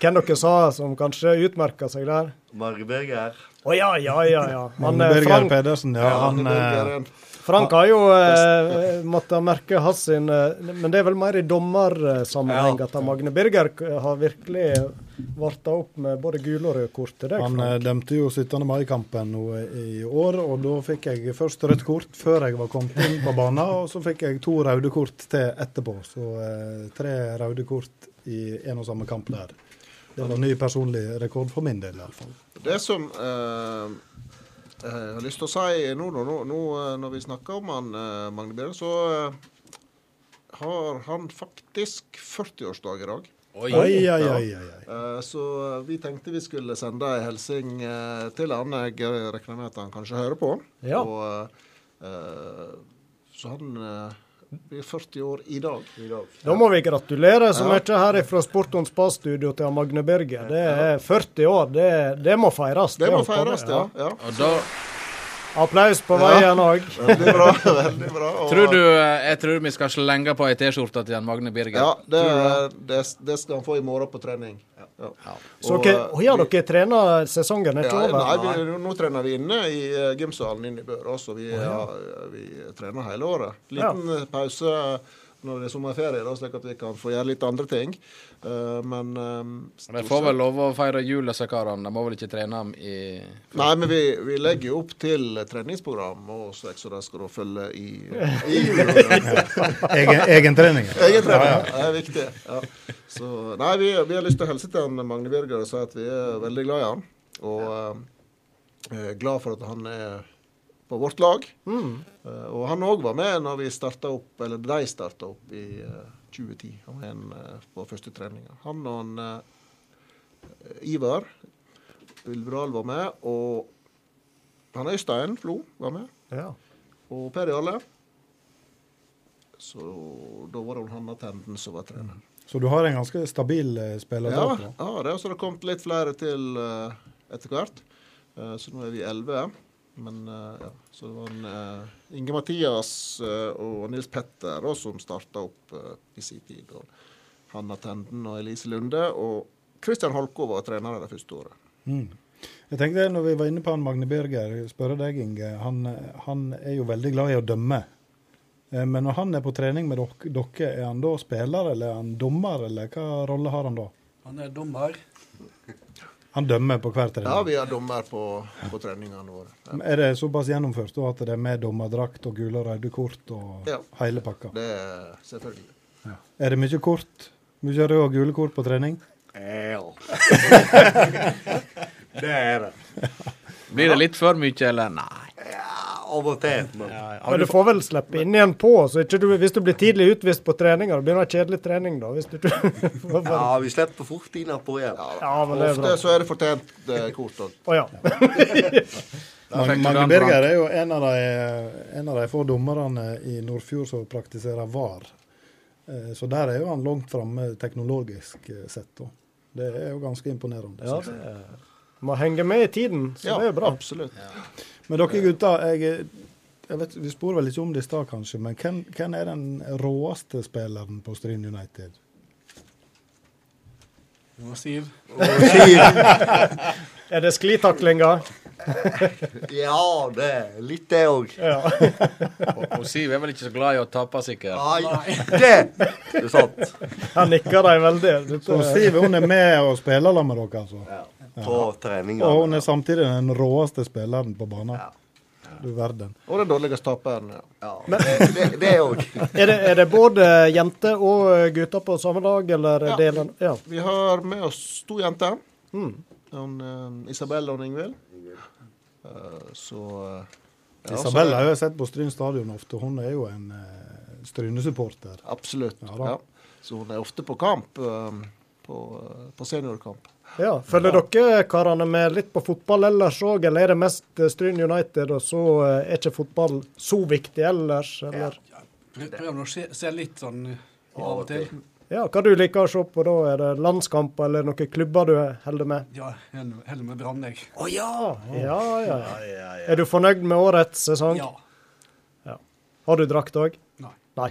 Speaker 1: Hvem dere sa som kanskje utmerka seg der?
Speaker 8: Margeberger.
Speaker 1: Å ja, ja, ja. ja. Han, eh, Frank,
Speaker 3: Pedersen, ja, han
Speaker 7: han en-
Speaker 1: Frank har jo eh, måttet merke hans sin eh, Men det er vel mer i dommersammenheng
Speaker 9: Ja.
Speaker 1: at Magne Birger har virkelig varta opp med både gule og røde kort til deg.
Speaker 3: Han
Speaker 1: Frank.
Speaker 3: eh, dømte jo 17. mai-kampen nå i år, og da fikk jeg først rødt kort før jeg var kommet inn på banen, og så fikk jeg to røde kort til etterpå. Så eh, tre røde kort i en og samme kamp der. Det var en ny personlig rekord for min del, iallfall.
Speaker 7: Det som eh, jeg har lyst til å si nå, nå, nå, nå eh, når vi snakker om han, eh, Magne Bjørn, så eh, har han faktisk 40-årsdag i dag.
Speaker 2: Oi.
Speaker 3: Oi, oi, oi.
Speaker 7: Eh, Så vi tenkte vi skulle sende ei hilsing eh, til han. Jeg eh, regner med at han kanskje hører på.
Speaker 1: Ja.
Speaker 7: Og, eh, eh, så han eh, blir 40 år i dag.
Speaker 1: Da må vi gratulere så
Speaker 7: Ja.
Speaker 1: mye her fra Sporton Spa-studio til Magne Birger. Det er 40 år. Det, det må feires.
Speaker 7: Det må feires, ja. ja.
Speaker 2: Og da
Speaker 1: Applaus på veien òg.
Speaker 7: Veldig bra. veldig bra. Og,
Speaker 2: tror du eh, Jeg tror vi skal slenge på ei T-skjorte til Magne Birger.
Speaker 7: Ja, det, det, det skal han få i morgen på trening. Ja.
Speaker 1: Så
Speaker 7: Og, eh,
Speaker 1: oh, ja,
Speaker 7: vi-
Speaker 1: dere trener sesongen er ikke
Speaker 7: Ja,
Speaker 1: over?
Speaker 7: nei, vi, nå trener vi inne i eh, gymsalen inne i Bør også. Vi, ja, vi trener hele året. Liten eh, pause når det er sommerferie, da, slik at vi kan få gjøre litt andre ting. Men men eh,
Speaker 2: De får vel lov å feire jul, disse karene. De må vel ikke trene i
Speaker 7: Nei, men vi, vi legger jo opp til treningsprogram, og så så de skal da følge i, i julen. [LAUGHS]
Speaker 3: Egen, egentrening.
Speaker 7: Egen trening, det er viktig. Ja. Så, nei, vi, vi har lyst til å hilse til han Magne Birger og si at vi er veldig glad i han. Og eh, er glad for at han er på vårt lag. Eh, og han òg var med når vi starta opp, eller de starta opp i eh, 2010. Han var en eh, på første treninga. Han og han, eh, Ivar Ulvdal var med, og han Øystein Flo var med.
Speaker 1: Ja.
Speaker 7: Og Per Jarle. Så da var det Hanna Tenden som var trener.
Speaker 3: Så du har en ganske stabil spiller
Speaker 7: Ja, ja det har kommet litt flere til eh, etter hvert. Eh, så nå er vi elleve. Men eh, ja, så det var en, eh, Inge Mathias eh, og Nils Petter da, som starta opp i sin tid. Og Hanna Tenden og Elise Lunde. Og Kristian Holko var trener det første året.
Speaker 3: Mm. Jeg tenkte når vi var inne på han Magne Birger, spørre deg, Inge. Han, han er jo veldig glad i å dømme. Eh, Men når han er på trening med dere, er han da spiller, eller er han dommer, eller hva rolle har han da?
Speaker 9: Han er dommer.
Speaker 3: Han dømmer på hver trening.
Speaker 7: Ja, vi har dommer på, på treningene våre. Ja.
Speaker 3: Er det såpass gjennomført da at det er med dommerdrakt og gule og røde kort og
Speaker 7: Ja.
Speaker 3: hele pakka?
Speaker 7: Det er selvfølgelig.
Speaker 3: Er det mye kort? Mye røde og gule kort på trening?
Speaker 8: Ja. [LAUGHS] det er det. [LAUGHS]
Speaker 2: Blir det litt for mye, eller? Nei.
Speaker 8: Av og til. Men
Speaker 1: Men du får vel slippe inn igjen på, så ikke du, hvis du blir tidlig utvist på treninger, det blir det kjedelig trening da. Hvis du ikke [LAUGHS]
Speaker 8: ja, vi slipper fort inn på igjen.
Speaker 1: Ja, men det er bra.
Speaker 7: Ofte så er det fortjent eh, kort òg.
Speaker 1: Oh, ja. [LAUGHS]
Speaker 3: Magne Birger er jo en av, de, en av de få dommerne i Nordfjord som praktiserer VAR. Eh, Så der er jo han langt framme teknologisk eh, sett. da. Det er jo ganske imponerende.
Speaker 1: ja
Speaker 3: det er...
Speaker 1: Man må henge med i tiden, så
Speaker 7: Ja,
Speaker 1: det er bra.
Speaker 7: absolutt.
Speaker 3: Men dere gutter, jeg, jeg vet, vi spurte vel ikke om det i stad, kanskje, men hvem, hvem er den råeste spilleren på Stryn United?
Speaker 9: Og [LAUGHS] Siv.
Speaker 1: Er det sklitaklinger? [LAUGHS]
Speaker 8: Ja, det er litt det òg.
Speaker 1: Ja. [LAUGHS]
Speaker 2: Og, og Siv er vel ikke så glad i å tape, sikkert.
Speaker 8: Nei, det er sant.
Speaker 1: Her nikker de veldig.
Speaker 3: Siv hun er med og spiller sammen med dere, altså.
Speaker 8: På trening.
Speaker 3: Og hun er samtidig den råeste spilleren på banen.
Speaker 8: Ja.
Speaker 3: Du verden.
Speaker 7: Og den dårligste taperen. Ja.
Speaker 8: Ja, det- det òg. [LAUGHS]
Speaker 1: er, det, er det både jenter og gutter på samme lag, eller
Speaker 7: Ja.
Speaker 1: deler Ja.
Speaker 7: Vi har med oss to jenter.
Speaker 1: Mm.
Speaker 7: Eh, Isabel og Ingvild. Uh, så eh, ja,
Speaker 3: Isabella har jeg sett på Stryn stadion ofte. Hun er jo en uh, Stryne-supporter.
Speaker 7: Absolutt.
Speaker 3: Ja.
Speaker 7: Ja, Så hun er ofte på kamp. på, på seniorkamp.
Speaker 1: Ja. Følger dere karene med litt på fotball ellers òg, eller er det mest eh, Stryn United, og så eh, er ikke fotball så viktig ellers? Eller?
Speaker 9: Prøv prøv å se, se litt sånn av og til.
Speaker 1: Ja, Hva du liker å se på da? Er det landskamper eller noen klubber du holder med?
Speaker 9: Ja, jeg holder med Brann, jeg.
Speaker 1: Å ja. Ja, ja, ja. Er du fornøyd med årets sesong?
Speaker 9: Ja.
Speaker 1: Har du drakt òg?
Speaker 9: Nei.
Speaker 1: Nei.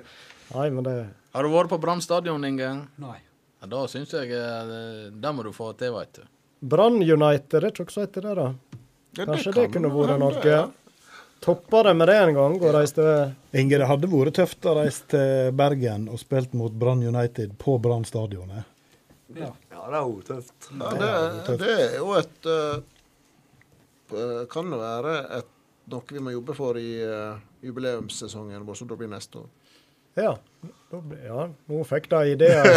Speaker 1: [LAUGHS] Nei, men det
Speaker 2: Har du vært på Brann stadion, Inge?
Speaker 9: Nei.
Speaker 2: Ja, da syns jeg eh, det må du få til, veit du.
Speaker 1: Brann United, det er ikke også etter det, da?
Speaker 7: Ja,
Speaker 1: Kanskje
Speaker 7: kan
Speaker 1: det kunne vært
Speaker 7: hende,
Speaker 1: noe?
Speaker 7: ja.
Speaker 1: Toppa det med det en gang og reiste
Speaker 3: Inge, det hadde vært tøft å reise til Bergen og spilt mot Brann United på Brann stadion. Ja.
Speaker 8: Ja, det er jo tøft.
Speaker 7: Ja, det, det er jo et uh, Kan det være et, noe vi må jobbe for i uh, jubileumssesongen vår, som da blir neste år.
Speaker 1: Ja. Ble- Ja, nå fikk de ideer. [LAUGHS]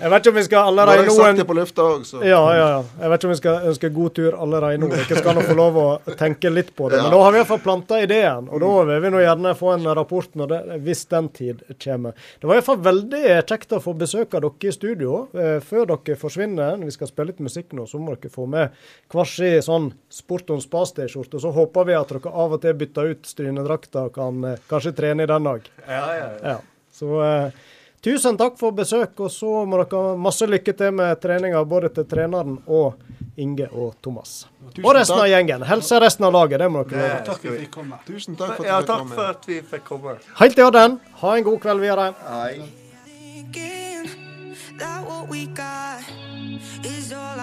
Speaker 1: jeg vet ikke om vi skal allerede nå
Speaker 7: sagt det på lufta òg, så
Speaker 1: Ja, ja, ja. Jeg vet ikke om vi skal ønske god tur allerede nå. Dere skal nå få lov å tenke litt på det. Men da har vi iallfall planta ideen, og da vil vi nå gjerne få en rapport når det, hvis den tid kommer. Det var iallfall veldig kjekt å få besøk av dere i studio. Eh, før dere forsvinner, når vi skal spille litt musikk nå, så må dere få med hver sin sånn Sport on spa-T-skjorte. Så håper vi at dere av og til bytter ut strynedrakta og kan eh, kanskje trene i den òg.
Speaker 8: Ja, ja, ja.
Speaker 1: Ja. Så eh, tusen takk for besøk, og så må dere ha masse lykke til med treninga både til treneren og Inge og Thomas.
Speaker 7: Tusen
Speaker 1: Og resten av gjengen. Helse resten av laget, det må dere gjøre.
Speaker 9: Takk for at vi kom.
Speaker 7: Tusen takk for at
Speaker 8: Ja, takk for at vi fikk komme.
Speaker 1: Helt i orden. Ha en god kveld videre.
Speaker 8: Hei.
Speaker 10: that what we got is all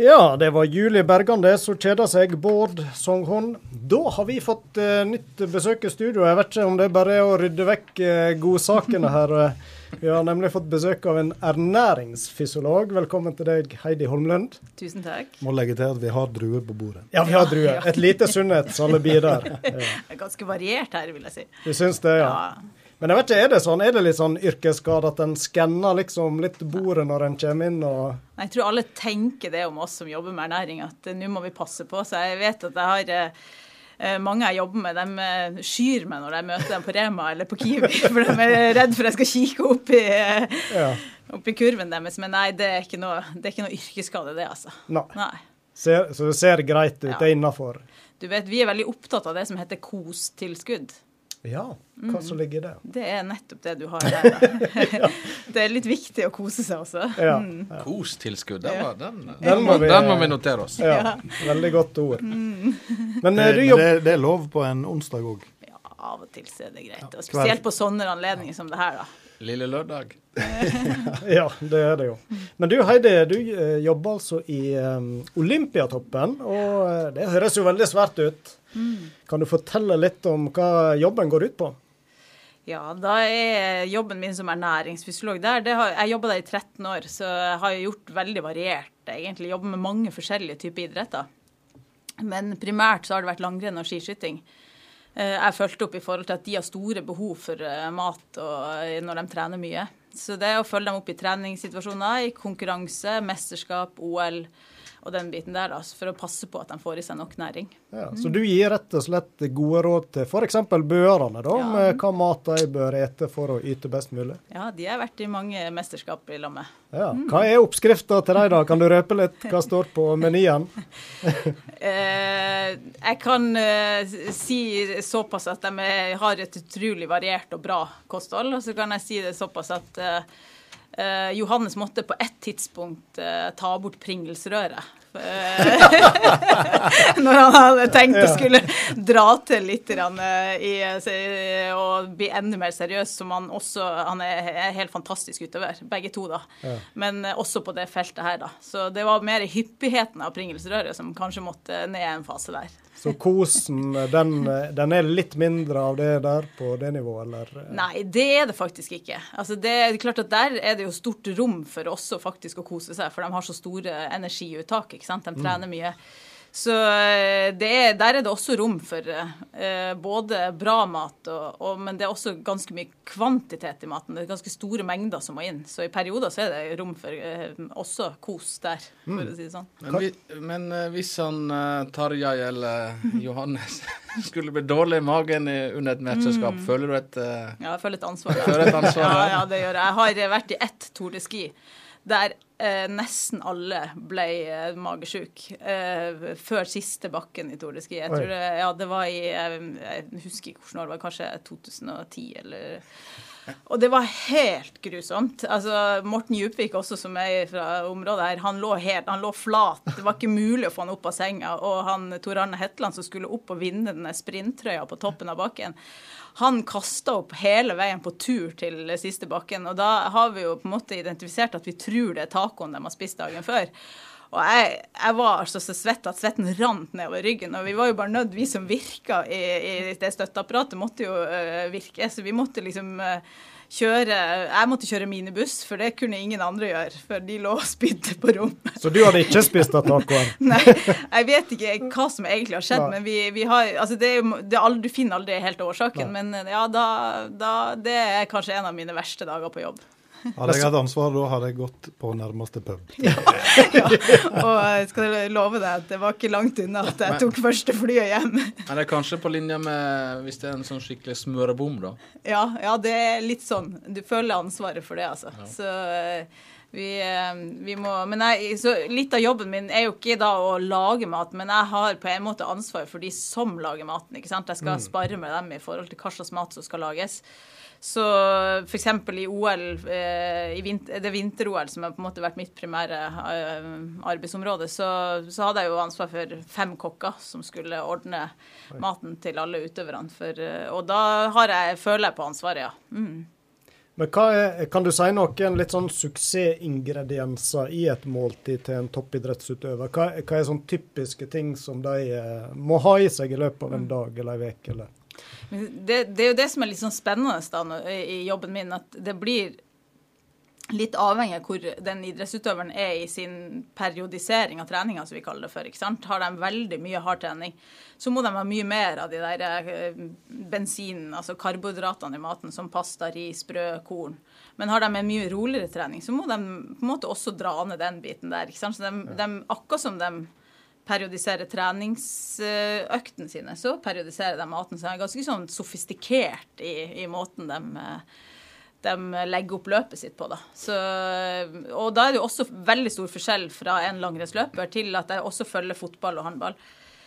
Speaker 1: Ja, det var Julie Bergande som kjeda seg. Bård Songhorn. Da har vi fått uh, nytt besøk i studio. Jeg vet ikke om det er bare å rydde vekk uh, godsakene her. Eh, Vi har nemlig fått besøk av en ernæringsfysiolog. Velkommen til deg, Heidi Holmlund.
Speaker 11: Tusen takk.
Speaker 3: Må legge til at vi har druer på bordet.
Speaker 1: Ja, vi har druer. Et lite sunnhetsalibi der. [LAUGHS] Ja.
Speaker 11: Ganske variert her, vil jeg si.
Speaker 1: Du syns det, ja?
Speaker 11: Ja.
Speaker 1: Men jeg vet ikke, er det sånn, er det litt sånn yrkesskade at en skanner liksom litt bordet når en kommer inn og
Speaker 11: Jeg tror alle tenker det om oss som jobber med ernæring, at nå må vi passe på. Så jeg vet at jeg har eh, eh, mange jeg jobber med, de eh, skyr meg når jeg møter dem på Rema eller på Kiwi, [LAUGHS] for de er redd for jeg skal kikke opp i,
Speaker 1: Ja.
Speaker 11: opp i kurven deres. Men nei, det er ikke noe, det ikke noe yrkesskade, det, altså.
Speaker 1: Nei.
Speaker 11: Nei.
Speaker 1: Ser, så det ser greit ut,
Speaker 11: Ja.
Speaker 1: det er innafor.
Speaker 11: Du vet, Vi er veldig opptatt av det som heter KOS-tilskudd.
Speaker 1: Ja, hva som ligger i det?
Speaker 11: Det er nettopp det du har der. [LAUGHS] [LAUGHS] Det er litt viktig å kose seg også.
Speaker 1: Ja.
Speaker 11: Mm.
Speaker 2: Kos-tilskudd, den, den,
Speaker 1: Den må vi-
Speaker 2: den må vi notere oss.
Speaker 1: Ja, veldig godt ord. [LAUGHS] Men
Speaker 3: Det,
Speaker 1: eh, du
Speaker 3: men det, det er lov på en onsdag òg.
Speaker 11: Ja, av og til så er det greit. Og spesielt på sånne anledninger som det her, da.
Speaker 2: Lille lørdag.
Speaker 1: Ja, det er det jo. Men du Heidi, du eh, jobber altså i um, Olympiatoppen, og det høres jo veldig svært ut. Kan du fortelle litt om hva jobben går ut på?
Speaker 11: Ja, da er jobben min som ernæringsfysiolog der. Det har, jeg jobba der i 13 år, så jeg har gjort veldig variert, egentlig. Jobber med mange forskjellige typer idretter. Men primært så har det vært langrenn og skiskyting. Eh, Jeg fulgte opp i forhold til at de har store behov for eh, mat eh, når de trener mye. Så det å følge dem opp i treningssituasjoner, i konkurranse, mesterskap, OL og den biten der, da, for å passe på at de får i seg nok næring.
Speaker 1: Ja, så du gir rett og slett gode råd til f.eks. bøerne, da,
Speaker 11: Ja.
Speaker 1: med hva mat de bør ete for å yte best mulig?
Speaker 11: Ja, de har vært i mange mesterskap i lag med.
Speaker 1: Ja. Hva er oppskrifta til deg, da? Kan du røpe litt hva står på menyen? [LAUGHS]
Speaker 11: Eh, jeg kan eh, si såpass at de har et utrolig variert og bra kosthold. Og så kan jeg si det såpass at eh, eh, Johannes måtte på ett tidspunkt eh, ta bort Pringles-røret. Eh, [LAUGHS] Når han hadde tenkt å skulle dra til litt eh, i, og bli enda mer seriøs, som han også Han er, helt fantastisk utøver, begge to, da. Men eh, også på det feltet her, da. Så det var mer hyppigheten av Pringles-røret som kanskje måtte ned en fase der.
Speaker 1: Så kosen, den, den er litt mindre av det der på det nivået, eller?
Speaker 11: Nei, det er det faktisk ikke. Altså det er klart at Der er det jo stort rom for også faktisk å kose seg, for de har så store energiuttak. ikke sant? De trener mye. Så eh, det er, der er det også rom for eh, både bra mat, og, og, men det er også ganske mye kvantitet i maten. Det er ganske store mengder som må inn. Så i perioder så er det rom for eh, også kos der, for å si det sånn.
Speaker 2: Men, vi, men eh, hvis han uh, Tarjei eller [LAUGHS] Johannes [LAUGHS] skulle bli dårlig i magen i, under et mesterskap, føler du et eh,
Speaker 11: Ja, jeg føler et ansvar.
Speaker 2: Føler et ansvar, [LAUGHS]
Speaker 11: ja,
Speaker 2: ja.
Speaker 11: ja, det gjør jeg. Jeg har vært i ett Tour de Ski der eh, nesten alle ble eh, magesjuk eh, før siste bakken i Tour de Ski. Jeg tror det, ja, det var i eh, Jeg husker ikke hvordan år det var, kanskje 2010 eller Og det var helt grusomt. Altså, Morten Djupvik også, som er fra området her, han lå helt, han lå flat. Det var ikke mulig å få han opp av senga. Og han Tor Arne Hetland som skulle opp og vinne denne sprinttrøya på toppen av bakken, han kasta opp hele veien på tur til siste bakken. Og da har vi jo på en måte identifisert at vi tror det er tacoen de har spist dagen før. Og jeg, jeg var altså så svett at svetten rant nedover ryggen. Og vi var jo bare nødt, vi som virka i, i det støtteapparatet, måtte jo uh, virke. Så vi måtte liksom uh, kjøre Jeg måtte kjøre minibuss, for det kunne ingen andre gjøre. For de lå og spydde på rommet.
Speaker 1: Så du hadde ikke spist av tacoen? [LAUGHS]
Speaker 11: Nei, jeg vet ikke hva som egentlig har skjedd,
Speaker 1: Nei.
Speaker 11: men vi, vi har Altså, det er jo det er aldri, Du finner aldri helt årsaken, men ja, da, da Det er kanskje en av mine verste dager på jobb.
Speaker 3: Hadde jeg hatt ansvar da, hadde jeg gått på nærmeste pub. [LAUGHS]
Speaker 11: Og jeg skal love deg at det var ikke langt unna at jeg tok første flyet hjem.
Speaker 2: Men det er kanskje på linje med hvis det er en sånn skikkelig smørebom, da.
Speaker 11: Ja, ja, det er litt sånn. Du føler ansvaret for det, altså. Så eh, vi, eh, vi må Men jeg, så litt av jobben min er jo ikke da å lage mat, men jeg har på en måte ansvar for de som lager maten. ikke sant? Jeg skal
Speaker 12: Mm.
Speaker 11: spare med dem i forhold til hva slags mat som skal lages. Så f.eks. i OL, eh, i vinter, det vinter-OL, som har på en måte vært mitt primære eh, arbeidsområde, så, så hadde jeg jo ansvar for fem kokker som skulle ordne maten til alle utøverne. For, eh, og da har jeg, føler jeg på ansvaret, ja. Mm.
Speaker 1: Men er, kan du si noen litt sånn suksessingredienser i et måltid til en toppidrettsutøver? Hva, hva er sånn typiske ting som de må ha i seg i løpet av en dag eller en uke?
Speaker 11: Det, det er jo det som er litt sånn spennende da, i jobben min, at det blir litt avhengig av hvor den idrettsutøveren er i sin periodisering av treninga, som vi kaller det for. ikke sant? Har de veldig mye hardtrening, så må de ha mye mer av de der bensinen, altså karbohydratene i maten, som pasta, ris, brød, korn. Men har de en mye roligere trening, så må de på en måte også dra ned den biten der. ikke sant? Så de, de, akkurat som de periodiserer treningsøktene sine, så periodiserer de maten. Så de er ganske sånn sofistikert i, i måten de, de legger opp løpet sitt på. Da. Så, og da er det jo også veldig stor forskjell fra en langrennsløper til at jeg også følger fotball og håndball.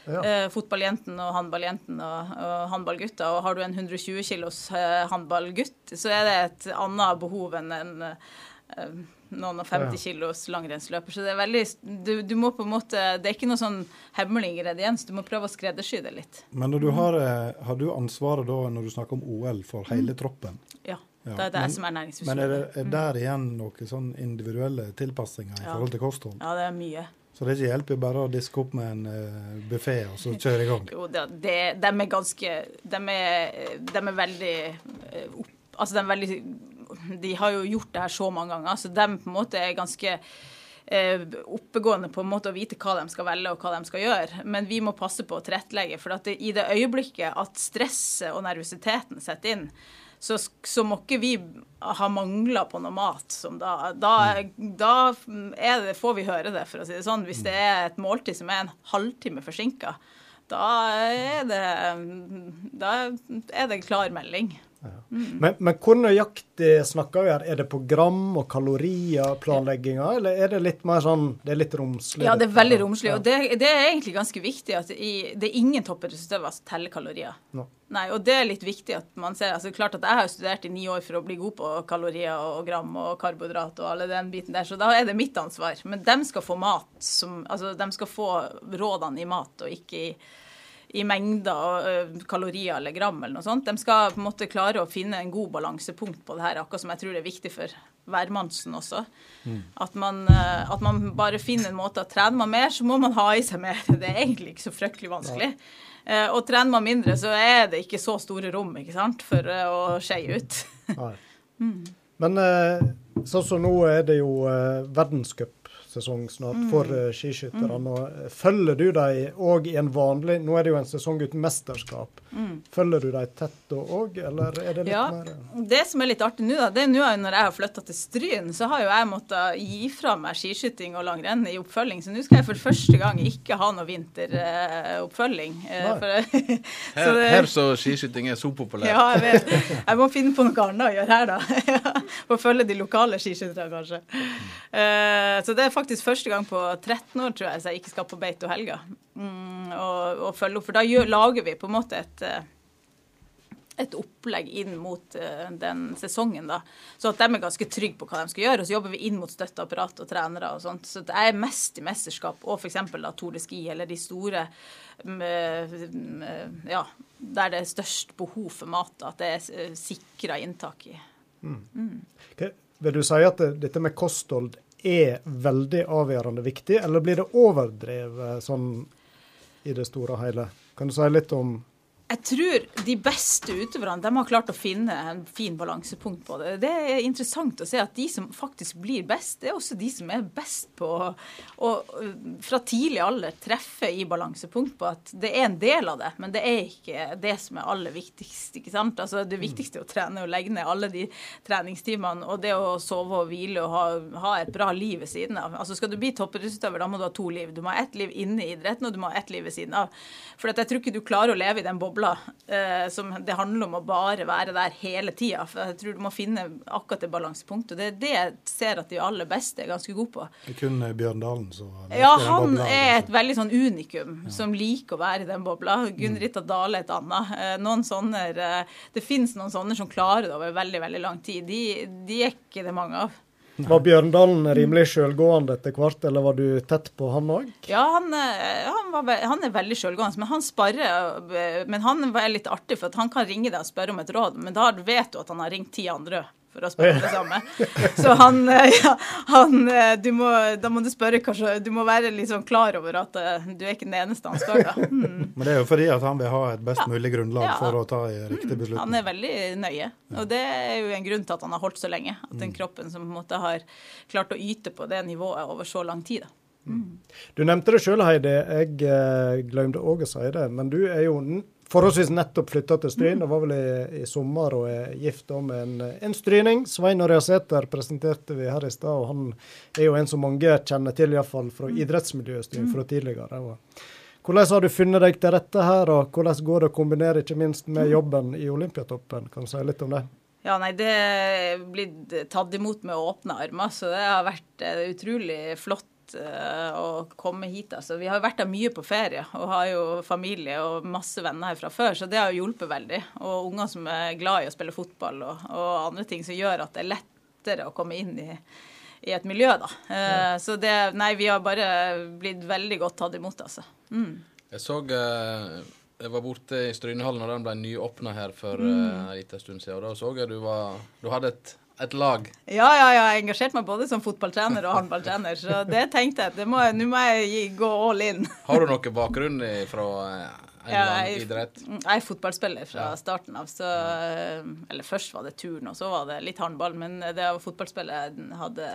Speaker 1: Ja.
Speaker 11: fotballjentene fotballjenten og håndballjentene og, og håndballgutta. Og har du en 120 kilos eh, håndballgutt, så er det et annet behov enn en eh, noen og 50
Speaker 1: Ja.
Speaker 11: kilos langrennsløper. Så det er veldig du, du må på en måte Det er ikke noe sånn hemmelig ingrediens. Du må prøve å skreddersy det litt.
Speaker 3: Men når du har, eh, har du ansvaret da, når du snakker om OL, for hele troppen?
Speaker 11: Ja.
Speaker 3: Ja,
Speaker 11: Det er det
Speaker 3: men-
Speaker 11: som er næringsutstyr.
Speaker 3: Men er, det, er der igjen noen sånn individuelle tilpassinger i
Speaker 11: Ja.
Speaker 3: forhold til kosthold?
Speaker 11: Ja, det er mye.
Speaker 3: Så det er ikke hjelper bare å diske opp med en uh, buffé og så kjøre i gang? [LAUGHS]
Speaker 11: Jo, det, det, de er ganske De er, de er veldig eh, opp, Altså, de er veldig De har jo gjort det her så mange ganger, så de på en måte er ganske eh, oppegående på en måte å vite hva de skal velge og hva de skal gjøre. Men vi må passe på å tilrettelegge. For at det, i det øyeblikket at stresset og nervøsiteten setter inn, så, så må ikke vi ha mangla på noe mat. Som da, da, da er det, får vi høre det, for å si det sånn. Hvis det er et måltid som er en halvtime forsinka, da er det, da er det klar melding.
Speaker 1: Men, men hvor nøyaktig snakker vi her? Er det på gram og kalorier, planlegginga, eller er det litt mer sånn Det er litt romslig?
Speaker 11: Ja, det er veldig romslig. Og det, det er egentlig ganske viktig at i, det er ingen toppidrettsutøvere som teller kalorier.
Speaker 1: No.
Speaker 11: Nei, og det er litt viktig at man ser altså klart at Jeg har studert i ni år for å bli god på kalorier og gram og karbohydrat og alle den biten der, så da er det mitt ansvar. Men de skal få mat som Altså, de skal få rådene i mat, og ikke i i mengder og kalorier eller gram eller noe sånt. De skal på en måte klare å finne en god balansepunkt på det her, akkurat som jeg tror det er viktig for hvermannsen også. At man, at man bare finner en måte å trene man mer, så må man ha i seg mer. [LAUGHS] Det er egentlig ikke så fryktelig vanskelig. Nei. Og trener man mindre, så er det ikke så store rom ikke sant, for å skeie ut. [LAUGHS] Mm.
Speaker 1: Men sånn som nå er det jo eh, verdenscupsesong snart
Speaker 11: Mm.
Speaker 1: for eh, skiskytterne. og, eh, Følger du dem òg i en vanlig Nå er det jo en sesong uten mesterskap.
Speaker 11: Mm.
Speaker 1: Følger du dem tett òg, eller er det litt
Speaker 11: Ja,
Speaker 1: mer
Speaker 11: Det som er litt artig nå, da, det er nå når jeg har flytta til Stryn, så har jo jeg måttet gi fra meg skiskyting og langrenn i oppfølging. Så nå skal jeg for første gang ikke ha noe vinteroppfølging. [LAUGHS]
Speaker 2: Her, her så skiskyting er så populært.
Speaker 11: Ja, jeg vet. Jeg må finne på noe annet å gjøre her, da. [LAUGHS] Få følge de lokale skiskytterne, kanskje. Eh, Så det er faktisk første gang på 13 år, tror jeg, så jeg ikke skal på Beito helga. Mm, og, og følge opp. For da gjør, lager vi på en måte et eh, et opplegg inn mot eh, den sesongen. da, Så at de er ganske trygge på hva de skal gjøre. Og så jobber vi inn mot støtteapparat og trenere og sånt. Så jeg er mest i mesterskap og f.eks. Tour de Ski eller de store med, med, ja, der det er størst behov for mat. da, At det er sikra inntak i.
Speaker 1: Ok, Vil du si at det, dette med kosthold er veldig avgjørende viktig, eller blir det overdrevet sånn i det store og hele? Kan du si litt om
Speaker 11: Jeg tror de beste utøverne har klart å finne en fin balansepunkt på det. Det er interessant å se at de som faktisk blir best, det er også de som er best på å fra tidlig alder treffe i balansepunkt på at det er en del av det, men det er ikke det som er aller viktigst. ikke sant? Altså Det viktigste er å trene og legge ned alle de treningstimene, og det å sove og hvile og ha, ha et bra liv ved siden av. Altså Skal du bli toppidrettsutøver, da må du ha to liv. Du må ha ett liv inne i idretten, og du må ha ett liv ved siden av. For at jeg tror ikke du klarer å leve i den bobla eh, som det handler om å bare være der hele tida. Jeg tror du må finne akkurat det balansepunktet. Det er det jeg ser at de aller beste er ganske gode på.
Speaker 3: Det er kun eh, Bjørn Dalen som
Speaker 11: Ja, han er et veldig sånn unikum som liker å være i den bobla. Gunn Rita Dale et annet. Eh, Noen sånne, det finnes noen sånne som klarer det over veldig veldig lang tid. De, de er ikke det mange av.
Speaker 1: Var Bjørndalen rimelig sjølgående etter hvert, eller var du tett på han òg?
Speaker 11: Ja, han, eh, han, var, han er veldig sjølgående, men han sparer. eh, Men han er litt artig, for han kan ringe deg og spørre om et råd, men da vet du at han har ringt ti andre for å spørre om det samme. Så han, eh, ja, han eh, du må, Da må du spørre kanskje Du må være litt sånn klar over at eh, du er ikke den eneste han spør, da. Mm.
Speaker 3: Men det er jo fordi at han vil ha et best mulig grunnlag
Speaker 11: Ja.
Speaker 3: for å ta en riktig beslutning.
Speaker 11: Han er veldig nøye, og det er jo en grunn til at han har holdt så lenge. At
Speaker 3: Mm.
Speaker 11: den kroppen som på en måte har klart å yte på det nivået over så lang tid. da.
Speaker 1: Du nevnte det sjøl, Heidi. Jeg eh, glemte òg å si det. Men du er jo forholdsvis nettopp flytta til Stryn. Det var vel i, i sommer og er gift med en, en stryning. Svein Ørjasæter presenterte vi her i stad, og han er jo en som mange kjenner til, iallfall fra idrettsmiljøet Stryn fra tidligere. Hvordan har du funnet deg til rette her, og hvordan går det å kombinere ikke minst med jobben i Olympiatoppen? Kan du si litt om det?
Speaker 11: Ja, nei, det er blitt tatt imot med åpne armer, så det har vært eh, utrolig flott eh, å komme hit. Altså. Vi har jo vært der mye på ferie og har jo familie og masse venner her fra før, så det har jo hjulpet veldig. Og unger som er glad i å spille fotball og, og andre ting som gjør at det er lettere å komme inn i, i et miljø, da. Ja. Så det Nei, vi har bare blitt veldig godt tatt imot, altså. Mm.
Speaker 2: Jeg så eh, Jeg var borte i Strynehallen da den ble nyåpna her for
Speaker 11: Mm.
Speaker 2: eh, en liten stund siden. Og da så jeg du var Du hadde et, et lag.
Speaker 11: Ja, ja, ja. Jeg har engasjert meg både som fotballtrener og håndballtrener, så det tenkte jeg. det må Nå må jeg gi, gå all in.
Speaker 2: Har du noen bakgrunn fra eh, en
Speaker 11: Ja,
Speaker 2: eller annen
Speaker 11: jeg-
Speaker 2: idrett?
Speaker 11: Jeg er fotballspiller fra starten av, så Eller først var det turn, og så var det litt håndball, men det å fotballspillet hadde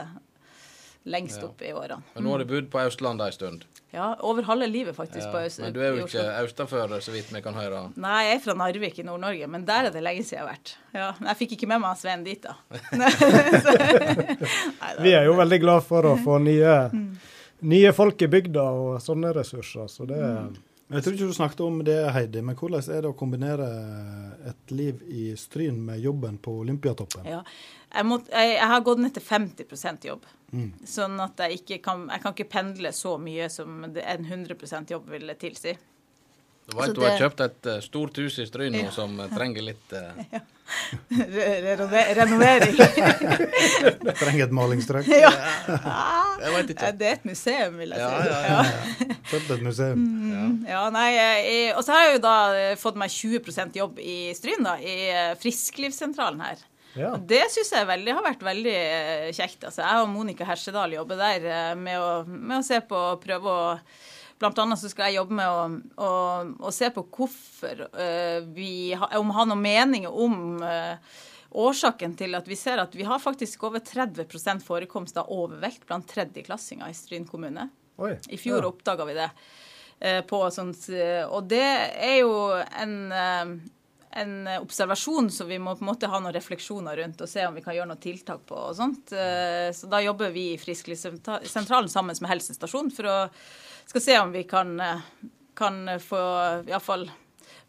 Speaker 11: lengst
Speaker 2: Ja.
Speaker 11: opp i årene.
Speaker 2: Men nå har du bodd på Østlandet en stund.
Speaker 11: Ja, over halve livet faktisk
Speaker 2: Ja,
Speaker 11: på Øst,
Speaker 2: Men du er jo ikke østafor, så vidt vi kan høre.
Speaker 11: Nei, jeg er fra Narvik i Nord-Norge, men der er det lenge siden jeg har vært. Ja, men jeg fikk ikke med meg Sven dit, da. [LAUGHS] [LAUGHS]
Speaker 1: Vi er jo veldig glad for å få nye, [LAUGHS] nye folk i bygda og sånne ressurser. Så det
Speaker 3: Jeg tror ikke du snakket om det, Heidi, men hvordan er det å kombinere et liv i Stryn med jobben på Olympiatoppen?
Speaker 11: Ja. Jeg, må, jeg, jeg har gått ned til 50% jobb.
Speaker 3: Mm.
Speaker 11: Sånn at jeg ikke kan, jeg kan ikke pendle så mye som det en 100% jobb ville tilsi.
Speaker 2: Du vet
Speaker 11: Så
Speaker 2: du har
Speaker 11: det-
Speaker 2: kjøpt et uh, stort hus i Stryn nå
Speaker 11: Ja.
Speaker 2: som uh, trenger litt uh... [LAUGHS]
Speaker 11: ja. renove- Renovering. [LAUGHS]
Speaker 3: Trenger et malingstrøk. [LAUGHS]
Speaker 11: ja.
Speaker 2: Jeg vet ikke.
Speaker 11: Det er et museum, vil jeg
Speaker 2: Ja,
Speaker 11: si.
Speaker 2: ja, ja.
Speaker 3: Kjøpt et museum.
Speaker 11: Mm, ja, nei, Og så har jeg jo da fått meg 20% jobb i Stryn, da, i Frisklivssentralen her.
Speaker 1: Ja.
Speaker 11: Og Det syns jeg veldig, har vært veldig eh, kjekt. Altså, jeg og Monica Hersedal jobber der eh, med å, med å se på og prøve å Blant annet så skal jeg jobbe med å, å, å se på hvorfor uh, vi ha, Om har noen meninger om uh, årsaken til at vi ser at vi har faktisk over 30% forekomst av overvekt blant tredjeklassinger i Stryn kommune.
Speaker 1: Oi.
Speaker 11: I fjor
Speaker 1: Ja.
Speaker 11: oppdaga vi det. eh, På sånt, og det er jo en, en observasjon som vi må på en måte ha noen refleksjoner rundt og se om vi kan gjøre noen tiltak på. og sånt. Eh, Så da jobber vi i Frisklivssentralen sammen med helsestasjonen for å skal se om vi kan, eh, kan få iallfall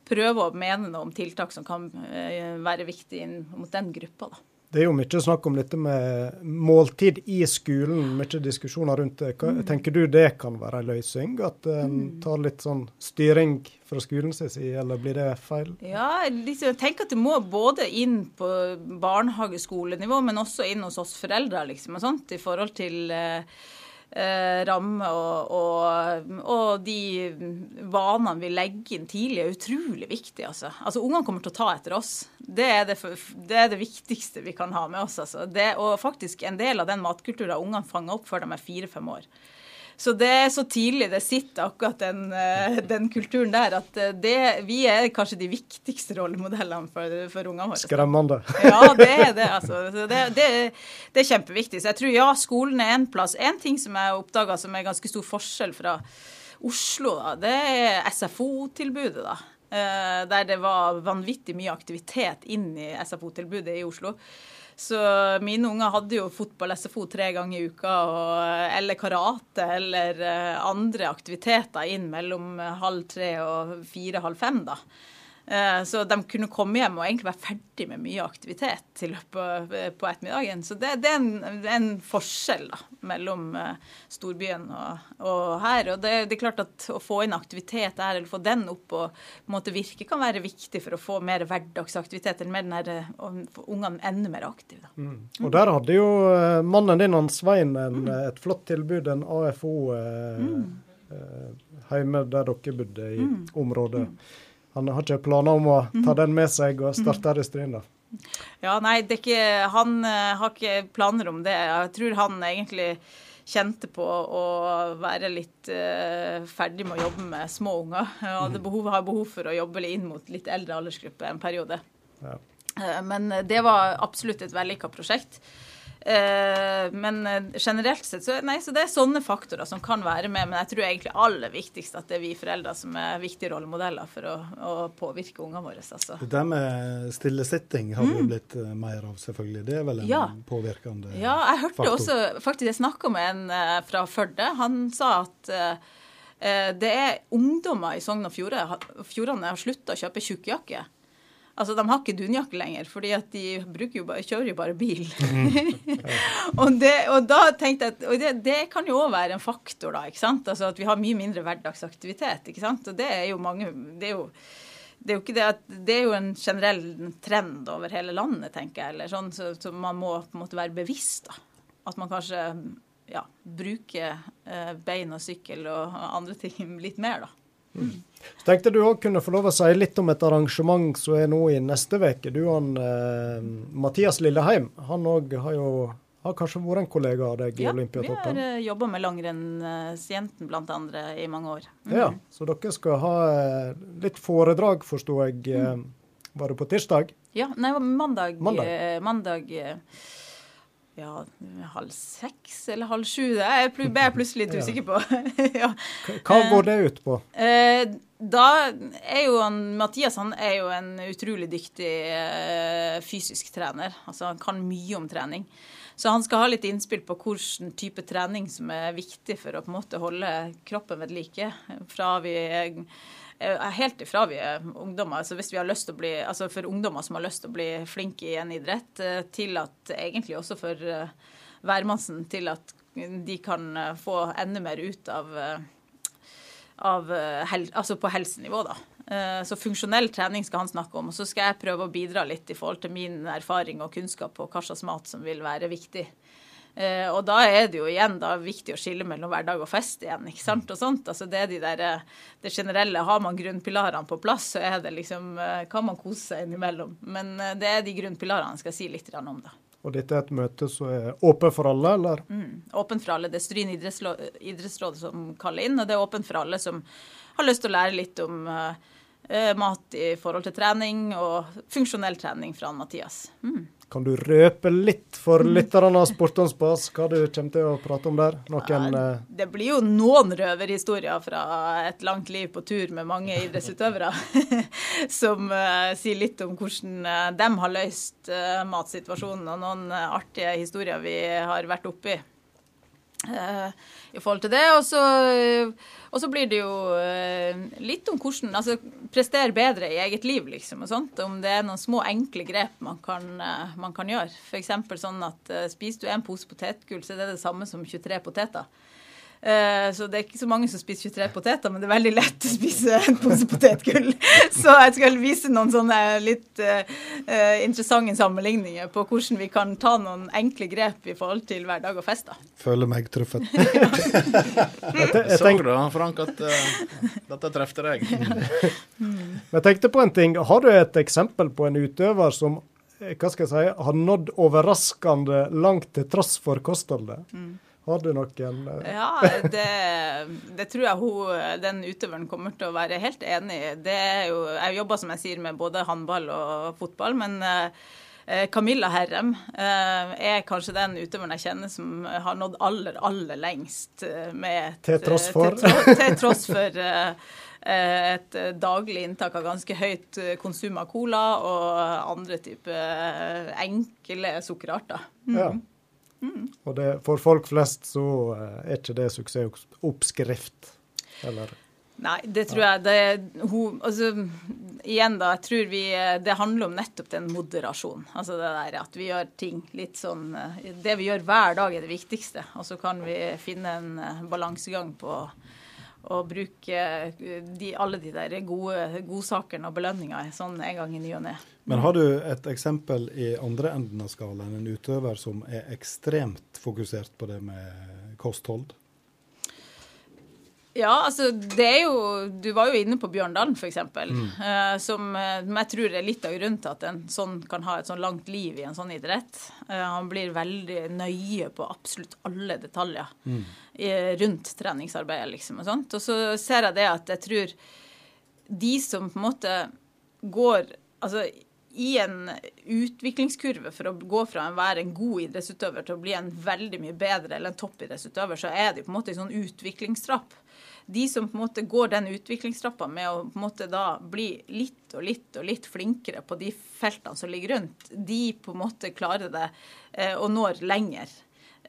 Speaker 11: prøve å mene noe om tiltak som kan eh, være viktig mot den gruppa. da.
Speaker 1: Det er jo mye snakk om dette med måltid i skolen, mye diskusjoner rundt det. Hva, tenker du det kan være en løsning? At en tar litt sånn styring fra skolen sin side, eller blir det feil?
Speaker 11: Ja, liksom, jeg tenker at det må både inn på barnehageskolenivå, men også inn hos oss foreldre, liksom, og sånt, i forhold til eh, eh, ramme og, og, og de vanene vi legger inn tidlig, er utrolig viktig. Altså. altså Ungene kommer til å ta etter oss. Det er det, det er det viktigste vi kan ha med oss. Altså. Det, og faktisk en del av den matkulturen ungene fanger opp før de er fire-fem år. Så det er så tidlig det sitter akkurat den, eh, den kulturen der, at eh, det, vi er kanskje de viktigste rollemodellene for, for ungene våre.
Speaker 1: Skremmende.
Speaker 11: Ja, det er det, altså. Det, det, det er kjempeviktig. Så jeg tror ja, skolen er en plass. En ting som jeg oppdaga som er ganske stor forskjell fra Oslo, da, det er SFO-tilbudet, da. Eh, Der det var vanvittig mye aktivitet inn i SFO-tilbudet i Oslo. Så mine unger hadde jo fotball-SFO tre ganger i uka, og, eller karate eller eh, andre aktiviteter inn mellom halv tre og fire-halv fem, da. Eh, Så de kunne komme hjem og egentlig være ferdig med mye aktivitet til på, på ettermiddagen. Så det, det er en, det er en forskjell da, mellom eh, storbyen og, og her. Og det, det er klart at å få inn aktivitet der, eller få den opp og måte virke, kan være viktig for å få mer hverdagsaktivitet, eller mer den eh, få ungene enda mer aktive. Da.
Speaker 1: Mm. Og der hadde jo eh, mannen din, han Svein, en, mm. et flott tilbud, en AFO eh, eh, hjemme der dere bodde i området. Han har ikke planer om å ta den med seg og starte i Stryn, da.
Speaker 11: Ja, nei, det ikke, han eh, har ikke planer om det. Jeg tror han egentlig kjente på å være litt uh, ferdig med å jobbe med små unger. Og hadde behov, har behov for å jobbe inn mot litt eldre aldersgruppe en periode.
Speaker 1: Ja.
Speaker 11: Eh, Men det var absolutt et vellykka prosjekt. Eh, Men eh, generelt sett så, nei, så det er sånne faktorer som kan være med. Men jeg tror egentlig aller viktigst at det er vi foreldre som er viktige rollemodeller for å, å påvirke ungene våre. Altså.
Speaker 3: Det med stillesitting har det jo blitt eh, mer av, selvfølgelig. Det er vel en
Speaker 11: Mm. Ja.
Speaker 3: påvirkende
Speaker 11: Ja, jeg hørte
Speaker 3: faktor.
Speaker 11: også faktisk Jeg snakka med en fra Førde. Han sa at eh, det er ungdommer i Sogn og Fjordane har slutta å kjøpe tjukkjakke. Altså, De har ikke dunjakke lenger, fordi at de jo bare, kjører jo bare bil. [LAUGHS] og, det, og da tenkte jeg at og det, det kan jo òg være en faktor, da. ikke sant? Altså At vi har mye mindre hverdagsaktivitet. ikke sant? Og det er jo mange det er jo, det er jo det at det er jo en generell trend over hele landet, tenker jeg. eller sånn, Så, så man må på en måte være bevisst. da. At man kanskje ja, bruker eh, bein og sykkel og andre ting litt mer, da.
Speaker 1: Så tenkte du òg kunne få lov å si litt om et arrangement som er nå i neste uke. Du og han, eh, Mathias Lilleheim, han òg har jo har kanskje vært en kollega av deg i
Speaker 11: Ja, vi har
Speaker 1: Olympiatoppen?
Speaker 11: uh, jobba med langrennsjenten blant andre i mange år. Mm.
Speaker 1: Ja, så dere skal ha eh, litt foredrag, forsto jeg. Mm. Var det på tirsdag?
Speaker 11: Ja, nei, mandag.
Speaker 1: Mandag.
Speaker 11: eh, mandag eh, ja, halv seks eller halv sju. Det er jeg ble plutselig litt usikker på. [LAUGHS] ja.
Speaker 1: Hva går det ut på?
Speaker 11: Eh, da er jo han, Mathias han er jo en utrolig dyktig eh, fysisk trener. Altså Han kan mye om trening. Så han skal ha litt innspill på hvilken type trening som er viktig for å på en måte holde kroppen ved like. Fra vi er, eh, helt ifra vi er ungdommer. Altså hvis vi har lyst til å bli, altså For ungdommer som har lyst til å bli flinke i en idrett, eh, til at egentlig også for eh, hvermannsen, til at de kan eh, få enda mer ut av av, hel, altså på helsenivå. da. Så funksjonell trening skal han snakke om. Og så skal jeg prøve å bidra litt i forhold til min erfaring og kunnskap på hva slags mat som vil være viktig. Eh, og da er det jo igjen da viktig å skille mellom hverdag og fest igjen. ikke sant, og sånt. Altså Det er de der, eh, det generelle. Har man grunnpilarene på plass, så er det liksom, eh, kan man kose seg innimellom. Men det er de grunnpilarene jeg skal si litt om. da.
Speaker 1: Og dette er et møte som er åpent for alle, eller?
Speaker 11: Mm. Åpent for alle. Det er Stryn idrettsråd, som kaller inn, og det er åpent for alle som har lyst til å lære litt om eh, mat i forhold til trening, og funksjonell trening fra Mathias. Mm.
Speaker 1: Kan du røpe litt for lytterne av Sportons Spas hva du kommer til å prate om der? Noen ja,
Speaker 11: Det blir jo noen røverhistorier fra et langt liv på tur med mange idrettsutøvere, [LAUGHS] som uh, sier litt om hvordan uh, de har løst uh, matsituasjonen, og noen eh, artige historier vi har vært oppi. Eh, i forhold til det. Og så, og så blir det jo eh, litt om hvordan Altså prestere bedre i eget liv, liksom. og sånt. Om det er noen små, enkle grep man kan, eh, man kan gjøre. F.eks. sånn at eh, spiser du en pose potetgull, så er det det samme som 23 poteter. Eh, Så det er ikke så mange som spiser 23 poteter, men det er veldig lett å spise en pose potetgull. [LAUGHS] Så jeg skal vise noen sånne litt eh, eh, interessante sammenligninger på hvordan vi kan ta noen enkle grep i forhold til hverdag og fest.
Speaker 3: Føler meg truffet. [LAUGHS]
Speaker 1: jeg
Speaker 2: Så du da, Frank, at uh, [LAUGHS] dette trefte deg?
Speaker 1: Jeg tenkte på en ting. Har du et eksempel på en utøver som hva skal jeg si, har nådd overraskende langt til tross for kostholdet?
Speaker 11: Mm.
Speaker 1: Har du noen eh,
Speaker 11: Ja, det, det tror jeg hun, den utøveren kommer til å være helt enig i. Det er jo, jeg jobber som jeg sier med både håndball og fotball, men eh, Camilla Herrem eh, er kanskje den utøveren jeg kjenner som har nådd aller, aller lengst med et,
Speaker 1: Til tross for?
Speaker 11: Til, til tross for et daglig inntak av ganske høyt konsum av cola og andre typer enkle sukkerarter. Mm.
Speaker 1: Ja. Og det, for folk flest så eh, er ikke det suksessoppskrift. Eller
Speaker 11: Nei, det tror jeg det, hun, altså, Igjen, da. Jeg tror vi Det handler om nettopp den moderasjonen. Altså det der at vi gjør ting litt sånn eh, Det vi gjør hver dag, er det viktigste. Og så kan vi finne en eh, balansegang på å bruke eh, de, alle de der gode godsakene og belønninger sånn en gang i ny og ne.
Speaker 3: Men har du et eksempel i andre enden av skalaen, en utøver som er ekstremt fokusert på det med kosthold?
Speaker 11: Ja, altså det er jo Du var jo inne på Bjørndalen, f.eks.
Speaker 3: Mm.
Speaker 11: Uh, som eh, jeg tror er litt av grunnen til at en sånn kan ha et sånn langt liv i en sånn idrett. Uh, han blir veldig nøye på absolutt alle detaljer
Speaker 12: Mm.
Speaker 11: i, rundt treningsarbeidet, liksom. Og sånt. Og så ser jeg det at jeg tror de som på en måte går Altså i en utviklingskurve for å gå fra å være en god idrettsutøver til å bli en veldig mye bedre eller en toppidrettsutøver, så er det på en måte en sånn utviklingstrapp. De som på en måte går den utviklingstrappa med å på en måte da bli litt og litt og litt flinkere på de feltene som ligger rundt, de på en måte klarer det eh, og når lenger.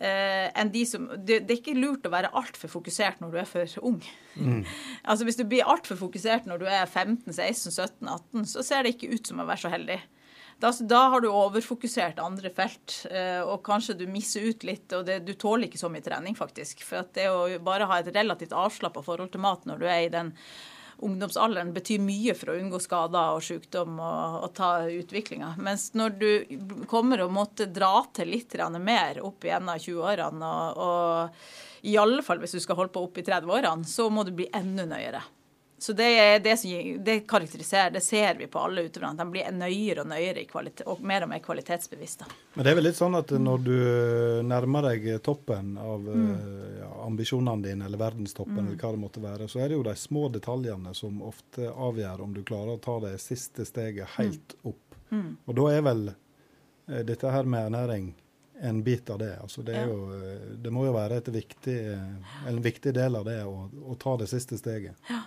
Speaker 11: Eh, de som, det, det er ikke lurt å være altfor fokusert når du er for ung. [LAUGHS] Altså Hvis du blir altfor fokusert når du er 15, 16, 17, 18, så ser det ikke ut som å være så heldig. Da, da har du overfokusert andre felt, eh, og kanskje du misser ut litt. Og det, du tåler ikke så mye trening, faktisk. For det å bare ha et relativt avslappa forhold til mat når du er i den ungdomsalderen, betyr mye for å unngå skader og sykdom og, og ta utviklinga. Mens når du kommer og måtte dra til litt mer opp i en av 20-årene, og, og i alle fall hvis du skal holde på opp i 30-årene, så må du bli enda nøyere. Så det er det som det karakteriserer, det ser vi på alle utøverne. De blir nøyere og nøyere i kvalitet, og mer og mer kvalitetsbevisste.
Speaker 3: Men det er vel litt sånn at når du nærmer deg toppen av
Speaker 11: Mm.
Speaker 3: eh, ja, ambisjonene dine, eller verdenstoppen,
Speaker 11: Mm.
Speaker 3: eller hva det måtte være, så er det jo de små detaljene som ofte avgjør om du klarer å ta det siste steget helt opp.
Speaker 11: Mm.
Speaker 3: Og da er vel eh, dette her med ernæring en bit av det. Altså det, jo, eh, det må jo være viktig, eh, en viktig del av det å, å ta det siste steget.
Speaker 11: Ja,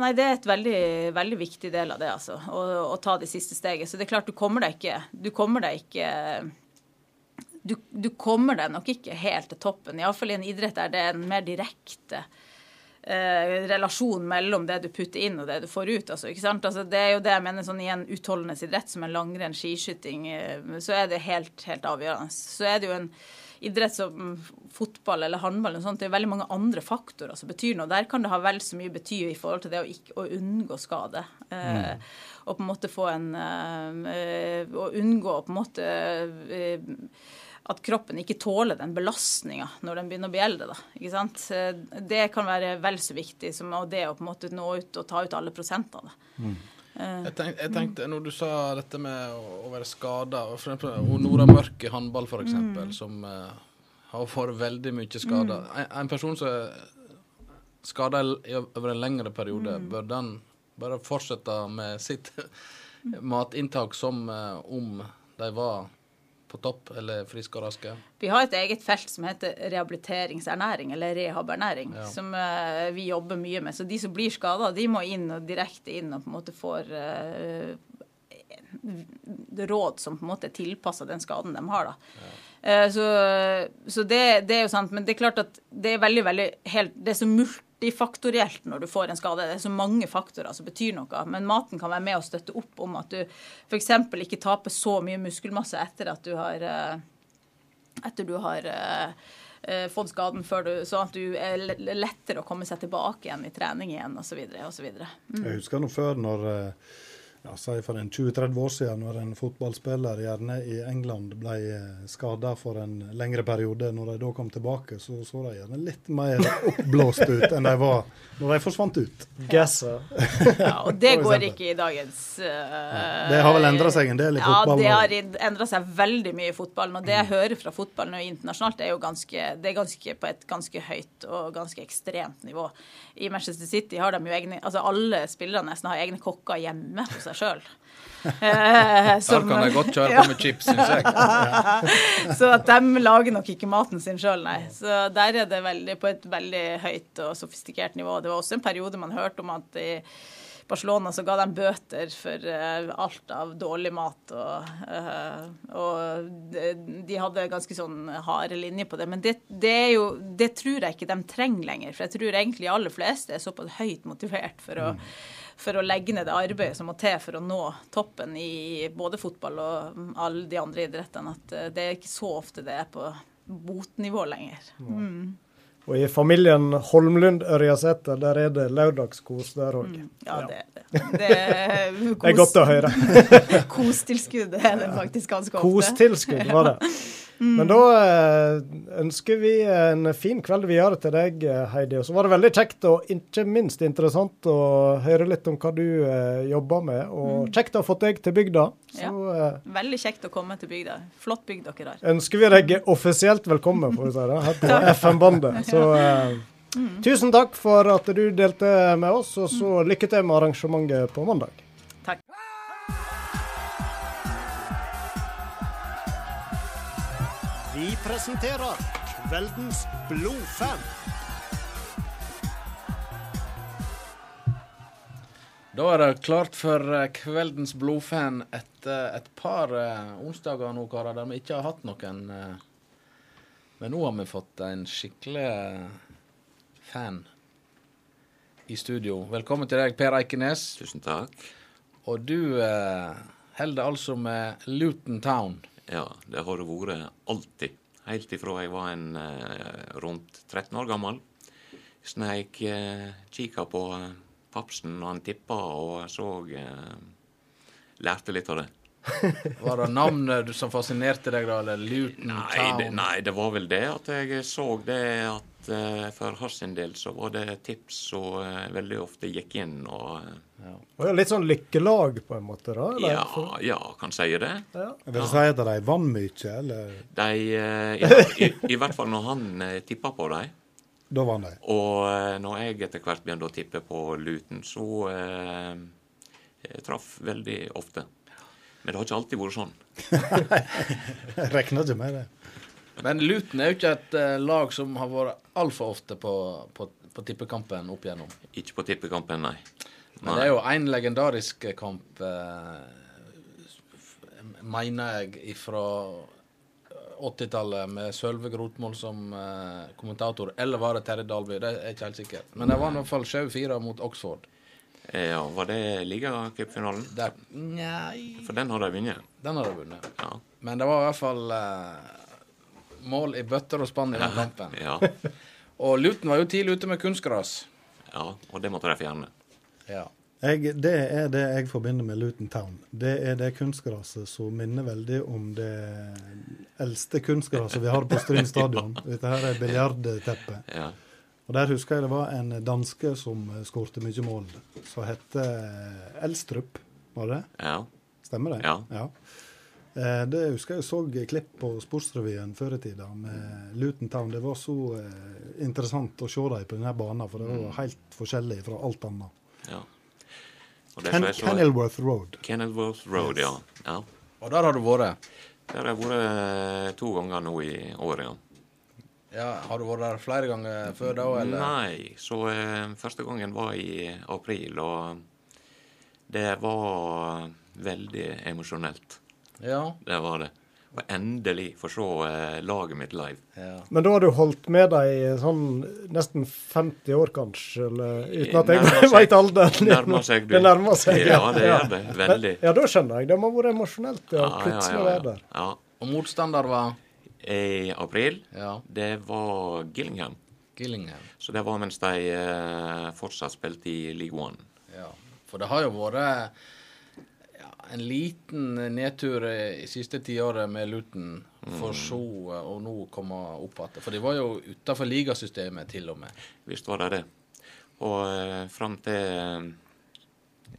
Speaker 11: nei, det er et veldig, veldig viktig del av det, altså. Å, å ta det siste steget. Så det er klart, du kommer deg ikke Du kommer deg ikke du, du kommer deg nok ikke helt til toppen. Iallfall i en idrett der det er en mer direkte eh, relasjon mellom det du putter inn og det du får ut. Altså, ikke sant? Altså, det er jo det jeg mener sånn i en utholdenhetsidrett som en langrenn, skiskyting, eh, så er det helt, helt avgjørende. Så er det jo en idrett som fotball eller håndball sånt, det er veldig mange andre faktorer som betyr noe. Der kan det ha vel så mye bety i forhold til det å, ikke, å unngå skade. Mm. og på en måte få en eh, Å unngå på en måte eh, at kroppen ikke tåler den belastninga når den begynner å bli eldre. Da, ikke sant? Eh, Det kan være vel så viktig som det å på en måte nå ut og ta ut alle prosentene. Eh,
Speaker 2: Jeg tenkte, jeg tenkte, når du sa dette med å, å være skada Nora Mørk i håndball, eksempel,
Speaker 11: Mm.
Speaker 2: som uh, har fått veldig mye skader.
Speaker 11: Mm.
Speaker 2: En, en person som er skada over en lengre periode,
Speaker 11: Mm.
Speaker 2: bør den bare fortsette med sitt [LAUGHS] matinntak som uh, om de var på topp eller friske og raske?
Speaker 11: Vi har et eget felt som heter rehabiliteringsernæring, eller rehabernæring,
Speaker 2: Ja.
Speaker 11: som eh, vi jobber mye med. Så de som blir skada, de må inn og direkte inn og på en måte får uh, råd som på en måte er tilpassa den skaden de har. da. Ja. Så, så det, det er jo sant. Men det er klart at det er veldig, veldig helt, Det er så multifaktorielt når du får en skade. Det er så mange faktorer som betyr noe. Men maten kan være med og støtte opp om at du f.eks. ikke taper så mye muskelmasse etter at du har eh, etter du har eh, eh, fått skaden, før du, sånn at du er lettere å komme seg tilbake igjen i trening igjen osv. Mm.
Speaker 3: Jeg husker nå før når ja, si for en 20-30 år siden, når en fotballspiller gjerne i England ble skada for en lengre periode. Når de da kom tilbake, så så de gjerne litt mer oppblåst ut enn de var når de forsvant ut.
Speaker 1: Gasser.
Speaker 11: Ja, og det [LAUGHS] går ikke i dagens eh,
Speaker 3: Det har vel endret seg en del i
Speaker 11: Ja,
Speaker 3: fotballen
Speaker 11: det har endra seg veldig mye i fotballen. Og det jeg hører fra fotballen og internasjonalt, er jo ganske, det er ganske på et ganske høyt og ganske ekstremt nivå. I Manchester City har de jo egne Altså alle spillerne nesten har egne kokker hjemme hos seg sjøl. [LAUGHS]
Speaker 2: Der kan de godt kjøre på med chips, syns jeg.
Speaker 11: så at de lager nok ikke maten sin sjøl, nei. Så der er det veldig, på et veldig høyt og sofistikert nivå. Det var også en periode man hørte om at i Barcelona så ga de bøter for uh, alt av dårlig mat. Og, uh, og de, de hadde ganske sånn harde linjer på det. Men det, det, er jo, det tror jeg ikke de trenger lenger. For jeg tror egentlig de aller fleste er såpass høyt motivert for å, for å legge ned det arbeidet som må til for å nå toppen i både fotball og alle de andre idrettene. At eh, det er ikke så ofte det er på botnivå lenger. Mm.
Speaker 1: Og i familien Holmlund Ørjasæter, der er det lørdagskos der òg.
Speaker 11: Ja, det er det. Det er, [LAUGHS]
Speaker 1: Det er godt å høre. [LAUGHS]
Speaker 11: Kostilskudd er det faktisk ganske ofte.
Speaker 1: Kostilskudd var det. [LAUGHS]
Speaker 11: Mm.
Speaker 1: Men da eh, ønsker vi en fin kveld videre til deg, eh, Heidi. Og så var det veldig kjekt og ikke minst interessant å høre litt om hva du eh, jobber med. Og
Speaker 11: Mm.
Speaker 1: kjekt å ha fått deg til bygda. Så
Speaker 11: Ja. Veldig kjekt å komme til bygda. Flott bygd dere har.
Speaker 1: ønsker vi deg offisielt velkommen, får vi si det, her på [LAUGHS] FM-bandet. Så eh, tusen takk for at du delte med oss, og så lykke til med arrangementet på mandag.
Speaker 5: Vi presenterer kveldens blodfan.
Speaker 2: Da er det klart for eh, kveldens blodfan etter et par eh, onsdager nå, karer, der vi ikke har hatt noen. eh, men nå har vi fått en skikkelig fan i studio. Velkommen til deg, Per Eikenes.
Speaker 12: Tusen takk.
Speaker 2: Og du eh, holder altså med Luton Town.
Speaker 12: Ja, det har det vært alltid. Helt ifra jeg var en eh, rundt 13 år gammel. Sneik eh, kikka på eh, papsen når han tippa, og så eh, lærte litt av det. [LAUGHS]
Speaker 2: Var det navnet du- som fascinerte deg, da? Eller Luton
Speaker 12: Nei
Speaker 2: Town?
Speaker 12: det, nei, det var vel det at jeg så det at eh, for hans del så var det tips som eh, veldig ofte gikk inn, og
Speaker 1: ja. Litt sånn lykkelag, på en måte? da? eller?
Speaker 12: ja, ja, kan si det.
Speaker 3: Vil du si at de vant mye, eller?
Speaker 12: De, eh, i, i, I hvert fall når han eh, tippa på dem.
Speaker 3: Da vant de.
Speaker 12: Og eh, når jeg etter hvert begynte å tippe på Luton, så eh, jeg traff veldig ofte. Men det har ikke alltid vært sånn. [LAUGHS]
Speaker 3: Regner ikke med det.
Speaker 2: Men Luton er jo ikke et eh, lag som har vært altfor ofte på, på, på tippekampen opp igjennom.
Speaker 12: Ikke på tippekampen, nei.
Speaker 2: Men det er jo én legendarisk kamp, eh, mener jeg, fra 80-tallet med Sølve Grotmål som eh, kommentator. Eller var det Terje Dalby? Det er ikke helt sikkert. Men det var i hvert fall 7-4 mot Oxford.
Speaker 12: Eh, Ja, Var det ligacupfinalen?
Speaker 2: Nei
Speaker 12: For den har de vunnet.
Speaker 2: Den har de vunnet.
Speaker 12: Ja.
Speaker 2: Men det var i hvert fall eh, mål i bøtter og spann i den kampen.
Speaker 12: Ja. [LAUGHS]
Speaker 2: Og Luton var jo tidlig ute med kunstgras.
Speaker 12: ja, og det måtte de fjerne.
Speaker 2: Ja.
Speaker 3: Jeg, det er det jeg forbinder med Luton Town. Det er det kunstgraset som minner veldig om det eldste kunstgraset vi har på Stryn stadion. [LAUGHS] Dette her er biljardteppet.
Speaker 12: Ja.
Speaker 3: Og Der husker jeg det var en danske som skårte mye mål, som het Elstrup, var det?
Speaker 12: Ja.
Speaker 3: Stemmer det?
Speaker 12: Ja.
Speaker 3: Eh, Det husker jeg så klipp på Sportsrevyen før i tida med Luton Town. Det var så eh, interessant å se dem på denne banen, for det var
Speaker 12: Mm.
Speaker 3: helt forskjellig fra alt annet.
Speaker 12: ja.
Speaker 3: Ken Kenilworth Road.
Speaker 12: Kenilworth Road, ja. ja.
Speaker 2: Og der har du vært?
Speaker 12: Der har jeg vært eh, to ganger nå i året, ja.
Speaker 2: Ja, Har du vært der flere ganger før da? Eller?
Speaker 12: Nei, så eh, første gangen var i april, og det var veldig emosjonelt.
Speaker 2: Ja.
Speaker 12: Det var det. Og endelig få se eh, laget mitt live.
Speaker 1: Men da har du holdt med deg i sånn nesten 50 år, kanskje? Eller, uten at jeg [LAUGHS] veit alderen.
Speaker 12: Nærmer seg, du.
Speaker 1: Det nærmer seg,
Speaker 12: Ja, det gjør det. Veldig.
Speaker 1: Ja, da skjønner jeg. Det må ha vært emosjonelt å
Speaker 12: Ja, ja,
Speaker 1: plutselig
Speaker 12: ja,
Speaker 1: være der.
Speaker 12: ja.
Speaker 2: Og motstander var
Speaker 12: I april,
Speaker 2: Ja.
Speaker 12: det var Gillingham.
Speaker 2: Gillingham.
Speaker 12: Så det var mens de eh, fortsatt spilte i League One.
Speaker 2: Ja. For det har jo vært ja, en liten nedtur i siste tiåret med Luton, for
Speaker 12: Mm.
Speaker 2: så eh, å nå komme opp igjen. For de var jo utafor ligasystemet, til og med.
Speaker 12: Visst var de det. Og eh, fram til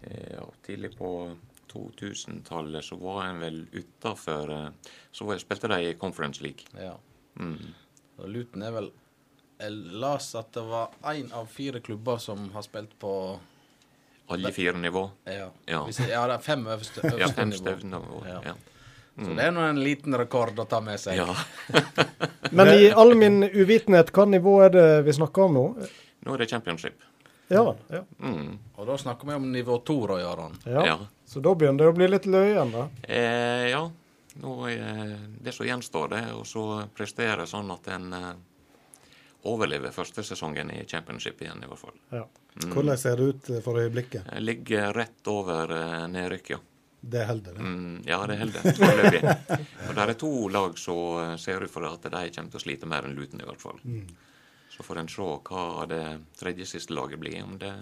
Speaker 12: eh, ja, tidlig på 2000-tallet så var en vel utafor eh, Så var- spilte de i Conference League.
Speaker 2: Ja.
Speaker 12: Mm.
Speaker 2: Og Luton er vel Jeg las at det var én av fire klubber som har spilt på
Speaker 12: Alle fire nivå.
Speaker 2: Ja,
Speaker 12: Ja.
Speaker 2: Ja det er fem øverste, øverste
Speaker 12: Ja, fem
Speaker 2: nivå. Ja.
Speaker 12: Ja.
Speaker 2: Så
Speaker 12: Mm.
Speaker 2: det er nå en liten rekord å ta med seg.
Speaker 12: Ja. [LAUGHS]
Speaker 1: Men i all min uvitenhet, hva nivå er det vi snakker om nå?
Speaker 12: Nå er det championship.
Speaker 1: Ja. Ja.
Speaker 12: Mm.
Speaker 2: Og da snakker vi om nivå to, da, Jarand.
Speaker 1: Ja.
Speaker 12: Ja.
Speaker 1: Så da begynner det å bli litt løyen, da.
Speaker 12: Eh, ja. Nå, eh, det som gjenstår, det er å så prestere sånn at en eh, overlever første sesongen i championship igjen, i hvert fall.
Speaker 1: Ja.
Speaker 12: Mm.
Speaker 3: Hvordan ser det ut for øyeblikket?
Speaker 12: Jeg ligger rett over eh, nedrykk, ja.
Speaker 3: Det holder, det.
Speaker 12: Mm, ja, det holder foreløpig. Og det er to lag som eh, ser ut for at de kommer til å slite mer enn Luton, i hvert fall.
Speaker 3: Mm.
Speaker 12: Så får en se hva det tredje siste laget blir. Om det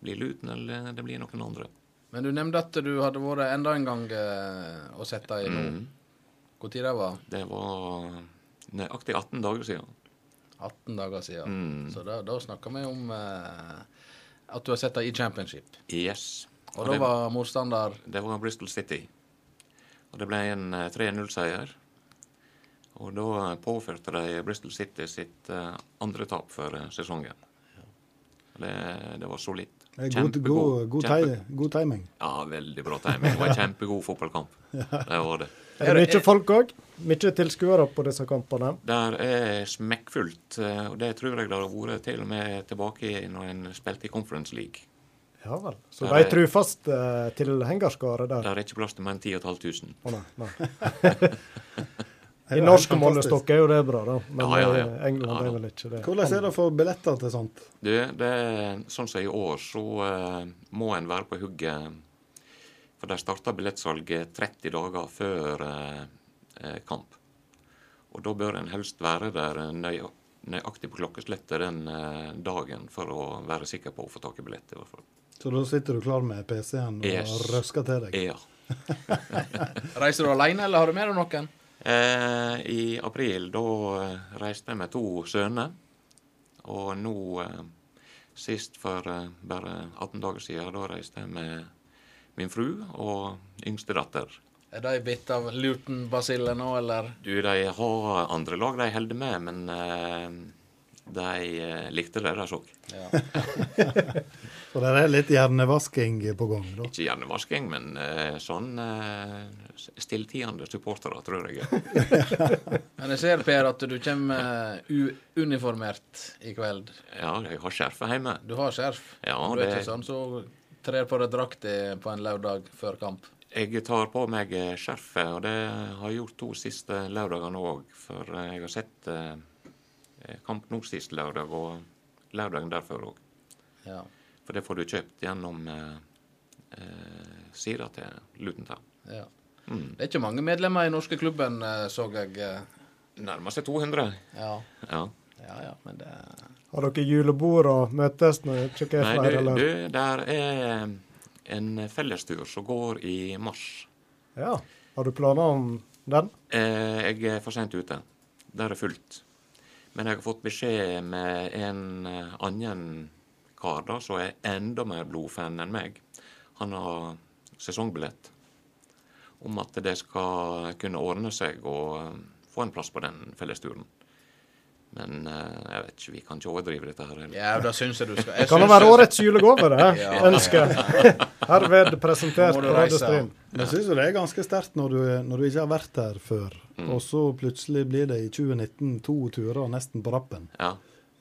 Speaker 12: blir Luton eller det blir noen andre.
Speaker 2: Men du nevnte at du hadde vært enda en gang eh, å sette i nå.
Speaker 12: Mm.
Speaker 2: Tid det var?
Speaker 12: Det var nøyaktig 18 dager siden.
Speaker 2: 18 dager siden.
Speaker 12: Mm.
Speaker 2: Så da, da snakker vi om eh, at du har sett det i championship.
Speaker 12: Yes.
Speaker 2: Og da
Speaker 12: det,
Speaker 2: var motstander
Speaker 12: det var Bristol City. Og det ble en eh, 3-0-seier. Og da påførte de Bristol City sitt uh, andre tap for eh, sesongen. Det, det var solid.
Speaker 3: Er god, god, god, god timing.
Speaker 12: Ja, veldig bra timing. Det var en kjempegod fotballkamp. [LAUGHS] Det var det.
Speaker 1: Er det mye folk òg? Mye tilskuere på disse kampene?
Speaker 12: Der er smekkfullt, eh, og det tror jeg det har vært til og med tilbake i når en spilte i Conference League.
Speaker 1: Ja vel. Så
Speaker 12: Der
Speaker 1: de er trufast uh, tilhengerskare der?
Speaker 12: Der er ikke plass til mer enn 10 500.
Speaker 1: Oh, nei. nei. [LAUGHS] I norsk målestokk er jo det bra, da. Men
Speaker 12: Ja, ja, ja.
Speaker 1: i England
Speaker 12: Ja,
Speaker 1: er vel ikke det.
Speaker 3: Hvordan er det å få billetter til sånt?
Speaker 12: Du, det er sånn som i år, så uh, må en være på hugget. For de starta billettsalget 30 dager før eh, eh, kamp. Og da bør en helst være der nøyaktig på klokkeslettet den eh, dagen for å være sikker på å få tak i billett, i hvert fall.
Speaker 3: Så da sitter du klar med PC-en og
Speaker 12: Yes.
Speaker 3: røsker til deg?
Speaker 12: Ja. [LAUGHS]
Speaker 2: Reiser du alene, eller har du med deg noen?
Speaker 12: Eh, I april da eh, reiste jeg med to sønner. Og nå eh, sist for eh, bare 18 dager siden, da reiste jeg med min fru og yngste datter.
Speaker 2: Er de bitt av Luton-basillen nå, eller?
Speaker 12: Du, de har andre lag de holder med, men uh, de eh, likte det de Ja. [LAUGHS]
Speaker 3: Så det er litt hjernevasking på gang, da?
Speaker 12: Ikke hjernevasking, men uh, sånn uh, stilltiende supportere, tror jeg. [LAUGHS]
Speaker 2: Men jeg ser, Per, at du kommer uniformert uuniformert i kveld.
Speaker 12: Ja, jeg har skjerfet hjemme.
Speaker 2: Du har skjerf.
Speaker 12: Ja,
Speaker 2: du er
Speaker 12: det-
Speaker 2: ikke sånn så trer på deg drakt på en lørdag før kamp.
Speaker 12: Jeg tar på meg skjerfet, og det har jeg gjort to siste lørdagene òg. For eh, jeg har sett eh, kamp nå sist lørdag, og lørdagen derfor òg.
Speaker 2: Ja.
Speaker 12: For det får du kjøpt gjennom eh, eh, sida til Lutentown.
Speaker 2: Ja.
Speaker 12: Mm.
Speaker 2: Det er ikke mange medlemmer i norske klubben, så jeg.
Speaker 12: Nærmer seg 200.
Speaker 2: Ja.
Speaker 12: Ja.
Speaker 2: ja, ja, men det
Speaker 1: Har dere julebord og møtes når dere ikke er
Speaker 12: Nei, du, du, der er en fellestur som går i mars.
Speaker 1: Ja. Har du planer om den?
Speaker 12: Eh, jeg er for sent ute. Der er fullt. Men jeg har fått beskjed med en eh, annen kar da, som er enda mer blodfan enn meg. Han har sesongbillett. Om at det skal kunne ordne seg å eh, få en plass på den fellesturen. Men uh, jeg vet ikke, vi kan ikke overdrive dette her heller.
Speaker 2: Ja, da syns jeg du skal.
Speaker 1: Det kan jo være årets julegave, det. [LAUGHS]
Speaker 2: Ja.
Speaker 1: Ønske. [LAUGHS] Herved presentert på
Speaker 2: du reise.
Speaker 3: Jeg syns det er ganske sterkt når, du- når du ikke har vært her før,
Speaker 12: Mm.
Speaker 3: og så plutselig blir det i 2019 to turer nesten på rappen.
Speaker 12: Ja.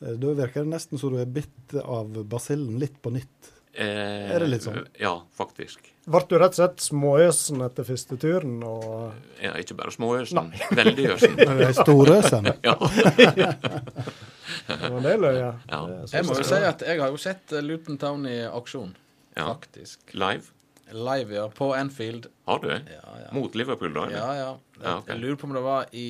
Speaker 3: Eh, Da virker det nesten som du er bitt av basillen litt på nytt.
Speaker 12: Eh,
Speaker 3: Er det litt sånn?
Speaker 12: Ja, faktisk.
Speaker 1: Ble du rett og slett småøsen etter første turen? Og...
Speaker 12: Ja, ikke bare småøsen. [LAUGHS] Veldig øsen.
Speaker 3: Men det storøsen. [LAUGHS]
Speaker 12: ja.
Speaker 1: Men det var løye.
Speaker 12: Ja.
Speaker 1: Det
Speaker 2: Jeg må jo si at jeg har jo sett eh, Luton Town i aksjon,
Speaker 12: Ja.
Speaker 2: faktisk.
Speaker 12: Live?
Speaker 2: Live, ja. På Anfield.
Speaker 12: Har du det?
Speaker 2: Ja, ja.
Speaker 12: Mot Liverpool, da? eller?
Speaker 2: Ja, ja. Jeg,
Speaker 12: Ja, okay.
Speaker 2: jeg lurer på om det var i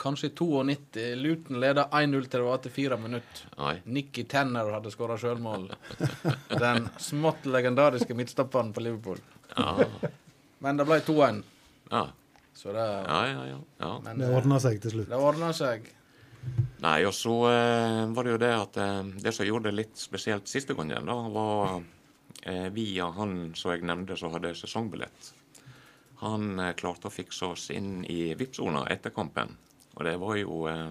Speaker 2: Kanskje i 92. Luton leda 1-0 til det var til fire minutter.
Speaker 12: Nei.
Speaker 2: Nicky Tanner hadde skåra sjølmål. [LAUGHS] Den smått legendariske midtstopperen på Liverpool.
Speaker 12: Ja.
Speaker 2: Men det ble 2-1.
Speaker 12: Ja.
Speaker 2: Så det
Speaker 12: Ja, ja, ja. ja.
Speaker 2: Men,
Speaker 3: Det ordna seg til slutt.
Speaker 2: Det ordna seg.
Speaker 12: Nei, og så eh, var det jo det at eh, Det som gjorde det litt spesielt siste gangen, da, var eh, via han som jeg nevnte som hadde sesongbillett. Han eh, klarte å fikse oss inn i VIP-sona etter kampen. Og det var jo eh,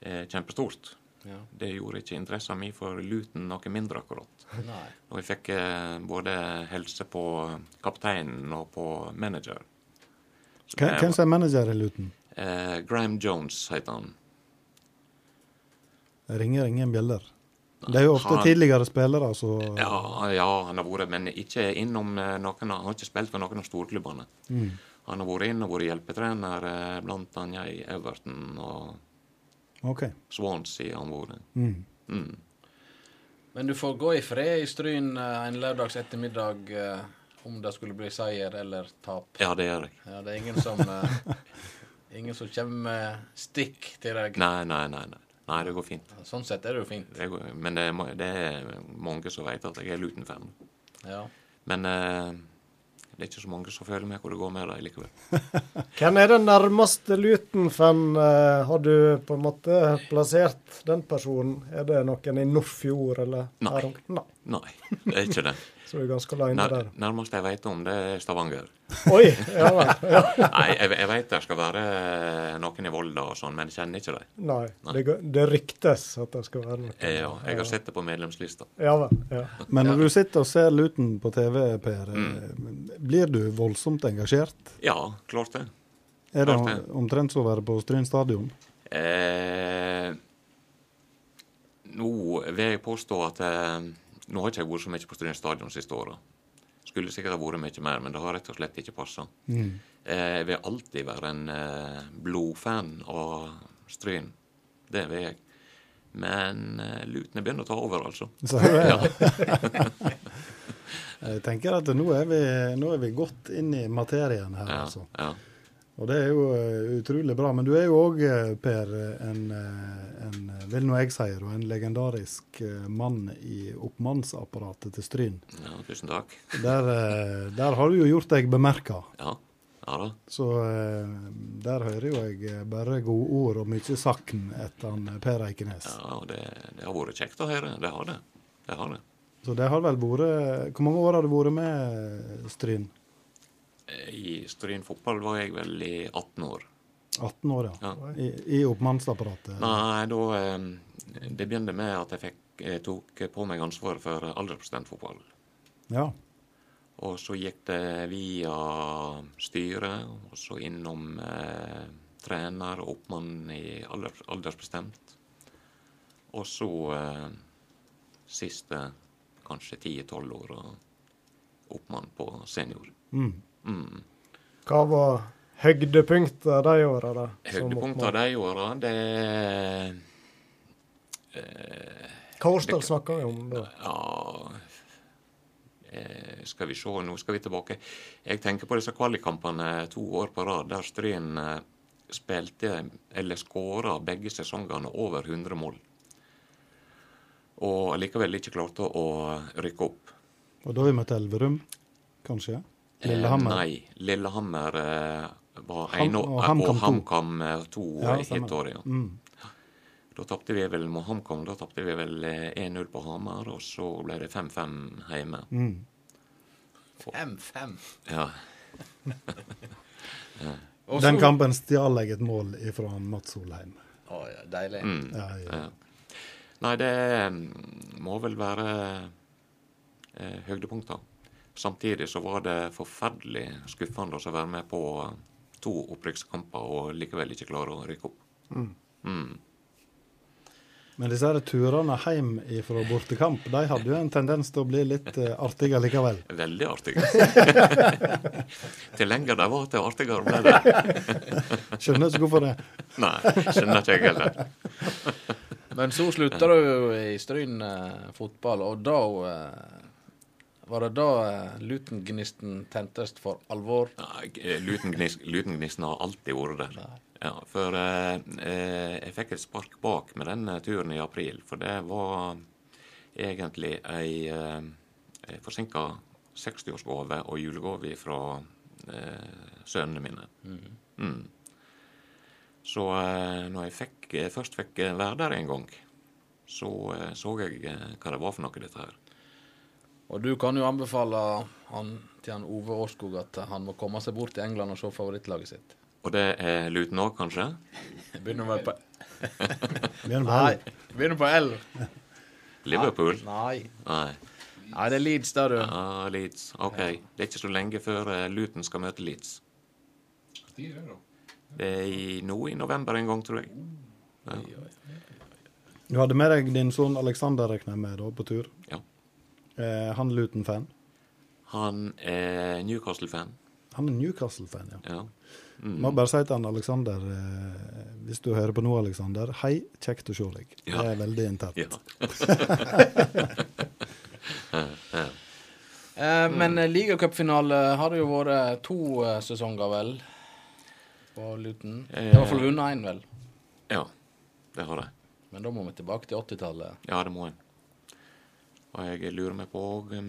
Speaker 12: eh, kjempestort.
Speaker 2: Ja.
Speaker 12: Det gjorde ikke interessen min for Luton noe mindre, akkurat.
Speaker 2: Nei.
Speaker 12: Og jeg fikk eh, både helse på kapteinen og på manager. Så
Speaker 3: Hvem hvem er manager i Luton?
Speaker 12: Eh, Graham Jones heter han.
Speaker 3: Ringer ingen bjeller. Det er jo ofte
Speaker 12: Han-
Speaker 3: tidligere spillere så
Speaker 12: Ja, ja, han har vært, men ikke innom eh, noen av Han har ikke spilt for noen av storklubbene.
Speaker 3: Mm.
Speaker 12: Han har vært inn og vært hjelpetrener eh, blant annet i Everton og
Speaker 3: okay.
Speaker 12: Swansea han vært.
Speaker 3: Mm.
Speaker 12: Mm.
Speaker 2: Men du får gå i fred i Stryn eh, en lørdags ettermiddag eh, om det skulle bli seier eller tap.
Speaker 12: Ja, det gjør jeg.
Speaker 2: Ja, det er ingen som Ingen som kommer med stikk til deg.
Speaker 12: Nei, nei, nei. nei. Nei, det går fint.
Speaker 2: Sånn sett er det jo fint.
Speaker 12: Det går, men det er, det er mange som vet at jeg er Luton-fan.
Speaker 2: Ja.
Speaker 12: Men eh, det er ikke så mange som føler med hvor det går med dem likevel. [LAUGHS]
Speaker 1: Hvem er den nærmeste Luton-fan? eh, Har du på en måte plassert den personen? Er det noen i Nordfjord, eller?
Speaker 12: Nei.
Speaker 1: Nei.
Speaker 12: Nei, det er ikke det.
Speaker 1: Så du er ganske aleine
Speaker 12: Nær,
Speaker 1: der.
Speaker 12: nærmeste jeg vet om, det er Stavanger.
Speaker 1: Oi! Ja vel. Ja. [LAUGHS]
Speaker 12: Nei, jeg, jeg vet det skal være noen i Volda og sånn, men jeg kjenner ikke dem.
Speaker 1: Nei. Det, går- det ryktes at det skal være noe.
Speaker 12: Eh, Ja, jeg har sett det på medlemslista.
Speaker 1: Ja vel. Ja.
Speaker 3: Men når du sitter og ser Luton på TV, Per, mm. blir du voldsomt engasjert?
Speaker 12: Ja, klart det.
Speaker 3: Er det
Speaker 12: det.
Speaker 3: omtrent som å være på Stryn stadion?
Speaker 12: Eh, nå vil jeg påstå at eh, nå har ikke jeg vært så mye på Stryn stadion siste åra. Skulle sikkert ha vært mye mer, men det har rett og slett ikke passa.
Speaker 3: Mm.
Speaker 12: Eh, jeg vil alltid være en eh, blodfan av Stryn. Det vil jeg. Men lutene begynner å ta over, altså. [LAUGHS]
Speaker 3: Så er det.
Speaker 12: Ja. [LAUGHS]
Speaker 3: Jeg tenker at nå er vi, nå er vi godt inn i materien her,
Speaker 12: Ja,
Speaker 3: altså.
Speaker 12: ja.
Speaker 3: Og det er jo eh, utrolig bra. Men du er jo òg, Per, en, eh, en vil nå jeg sier, og en legendarisk eh, mann i oppmannsapparatet til Stryn.
Speaker 12: ja, tusen takk.
Speaker 3: Der, eh, der har du jo gjort deg bemerka.
Speaker 12: Ja, ja da.
Speaker 3: Så eh, der hører jo jeg eh, bare gode ord og mye sakn etter han eh, Per Eikenes.
Speaker 12: Ja, og det, det har vært kjekt å høre. Det har det. Det har det.
Speaker 3: Så det har vel vært Hvor mange år har du vært med Stryn?
Speaker 12: I Stryn fotball var jeg vel i 18 år.
Speaker 3: 18 år, ja.
Speaker 12: Ja.
Speaker 3: I, i oppmannsapparatet?
Speaker 12: Nei, da eh, Det begynte med at jeg fikk, jeg tok på meg ansvaret for aldersbestemt.
Speaker 3: Ja.
Speaker 12: Og så gikk det via styret, og så innom eh, trener og oppmann i alders, aldersbestemt. Og så eh, siste kanskje 10-12 år oppmann på senior.
Speaker 3: Mm.
Speaker 12: Mm.
Speaker 1: Hva var høydepunktet de åra? da?
Speaker 12: Høydepunktet av de åra, det eh,
Speaker 1: Hva årstall snakker vi om da?
Speaker 12: Ja eh, Skal vi se, nå skal vi tilbake. Jeg tenker på disse kvalikkampene to år på rad der Stryn eh, spilte, eller skåra begge sesongene over 100 mål. Og allikevel ikke klarte å rykke opp.
Speaker 3: Og da vi møtt Elverum, kanskje? Lillehammer?
Speaker 12: Eh, nei, Lillehammer eh, var
Speaker 3: Ham-
Speaker 12: år
Speaker 3: og
Speaker 12: og
Speaker 3: HamKam to.
Speaker 12: HamKam eh, to
Speaker 3: Ja,
Speaker 12: eh,
Speaker 3: stemmer.
Speaker 12: år, ja.
Speaker 3: Mm.
Speaker 12: Da tapte vi vel mot HamKam, da tapte vi vel eh, 1-0 på Hamar, og så ble det 5-5 hjemme.
Speaker 3: Mm.
Speaker 2: 5-5.
Speaker 12: Ja. [LAUGHS] ja.
Speaker 2: Og
Speaker 3: Den kampen stjal jeg et mål ifra Mats Solheim.
Speaker 2: Å, ja, deilig.
Speaker 12: Mm.
Speaker 3: Ja, ja.
Speaker 12: Ja. Nei, det mm, må vel være eh, høydepunkter. Samtidig så var det forferdelig skuffende å være med på to opprykkskamper og likevel ikke klare å rykke opp.
Speaker 1: Mm.
Speaker 12: Mm.
Speaker 3: Men disse her turene hjem fra bortekamp, de hadde jo en tendens til å bli litt eh, artige likevel. [LAUGHS]
Speaker 12: Veldig artige. [LAUGHS] til lenger det var, til artigere ble det. [LAUGHS]
Speaker 3: Skjønner ikke hvorfor det.
Speaker 12: Nei, skjønner ikke jeg heller.
Speaker 2: Men så slutta du i Stryn eh, fotball, og da eh, Var det da lutengnisten Luton-gnisten tentes for alvor?
Speaker 12: Nei, eh, Lutengnisten har alltid vært der. Ja, for eh, eh, jeg fikk et spark bak med den eh, turen i april. For det var egentlig ei eh, forsinka 60-årsgave og julegave fra eh, sønnene mine. Mm. Så eh, når jeg fikk, eh, først fikk eh, være der en gang, så eh, så jeg eh, hva det var for noe, dette her.
Speaker 2: Og du kan jo anbefale han, til han Ove Årskog at han må komme seg bort til England og se favorittlaget sitt.
Speaker 12: Og det er Luton òg, kanskje?
Speaker 2: Begynner vel på [LAUGHS] Nei, begynner på L.
Speaker 12: Liverpool?
Speaker 2: Nei.
Speaker 12: Nei.
Speaker 2: Nei, det er Leeds, da, du.
Speaker 12: Ja, Leeds. OK. Det er ikke så lenge før eh, Luton skal møte Leeds.
Speaker 9: Det,
Speaker 12: er i, nå i november en gang, tror jeg. Ja.
Speaker 3: Du hadde med deg din sønn Alexander, regner jeg med, da, på tur.
Speaker 12: Ja.
Speaker 3: Eh, han Luton-fan.
Speaker 12: Han er Newcastle-fan.
Speaker 3: Han er Newcastle-fan, ja.
Speaker 12: Ja. Mm.
Speaker 3: Må bare si til han Alexander, eh, hvis du hører på nå, Alexander, hei, kjekt å se deg.
Speaker 12: Ja.
Speaker 3: Det er veldig internt. [LAUGHS]
Speaker 12: Ja.
Speaker 2: Eh, men eh, ligacupfinale har det jo vært to eh, sesonger, vel? På Luton.
Speaker 12: Eh,
Speaker 2: i hvert fall vunnet én, vel?
Speaker 12: ja, det har jeg.
Speaker 2: Men da må vi tilbake til 80-tallet.
Speaker 12: Ja, det må jeg. Og jeg lurer meg på òg Vi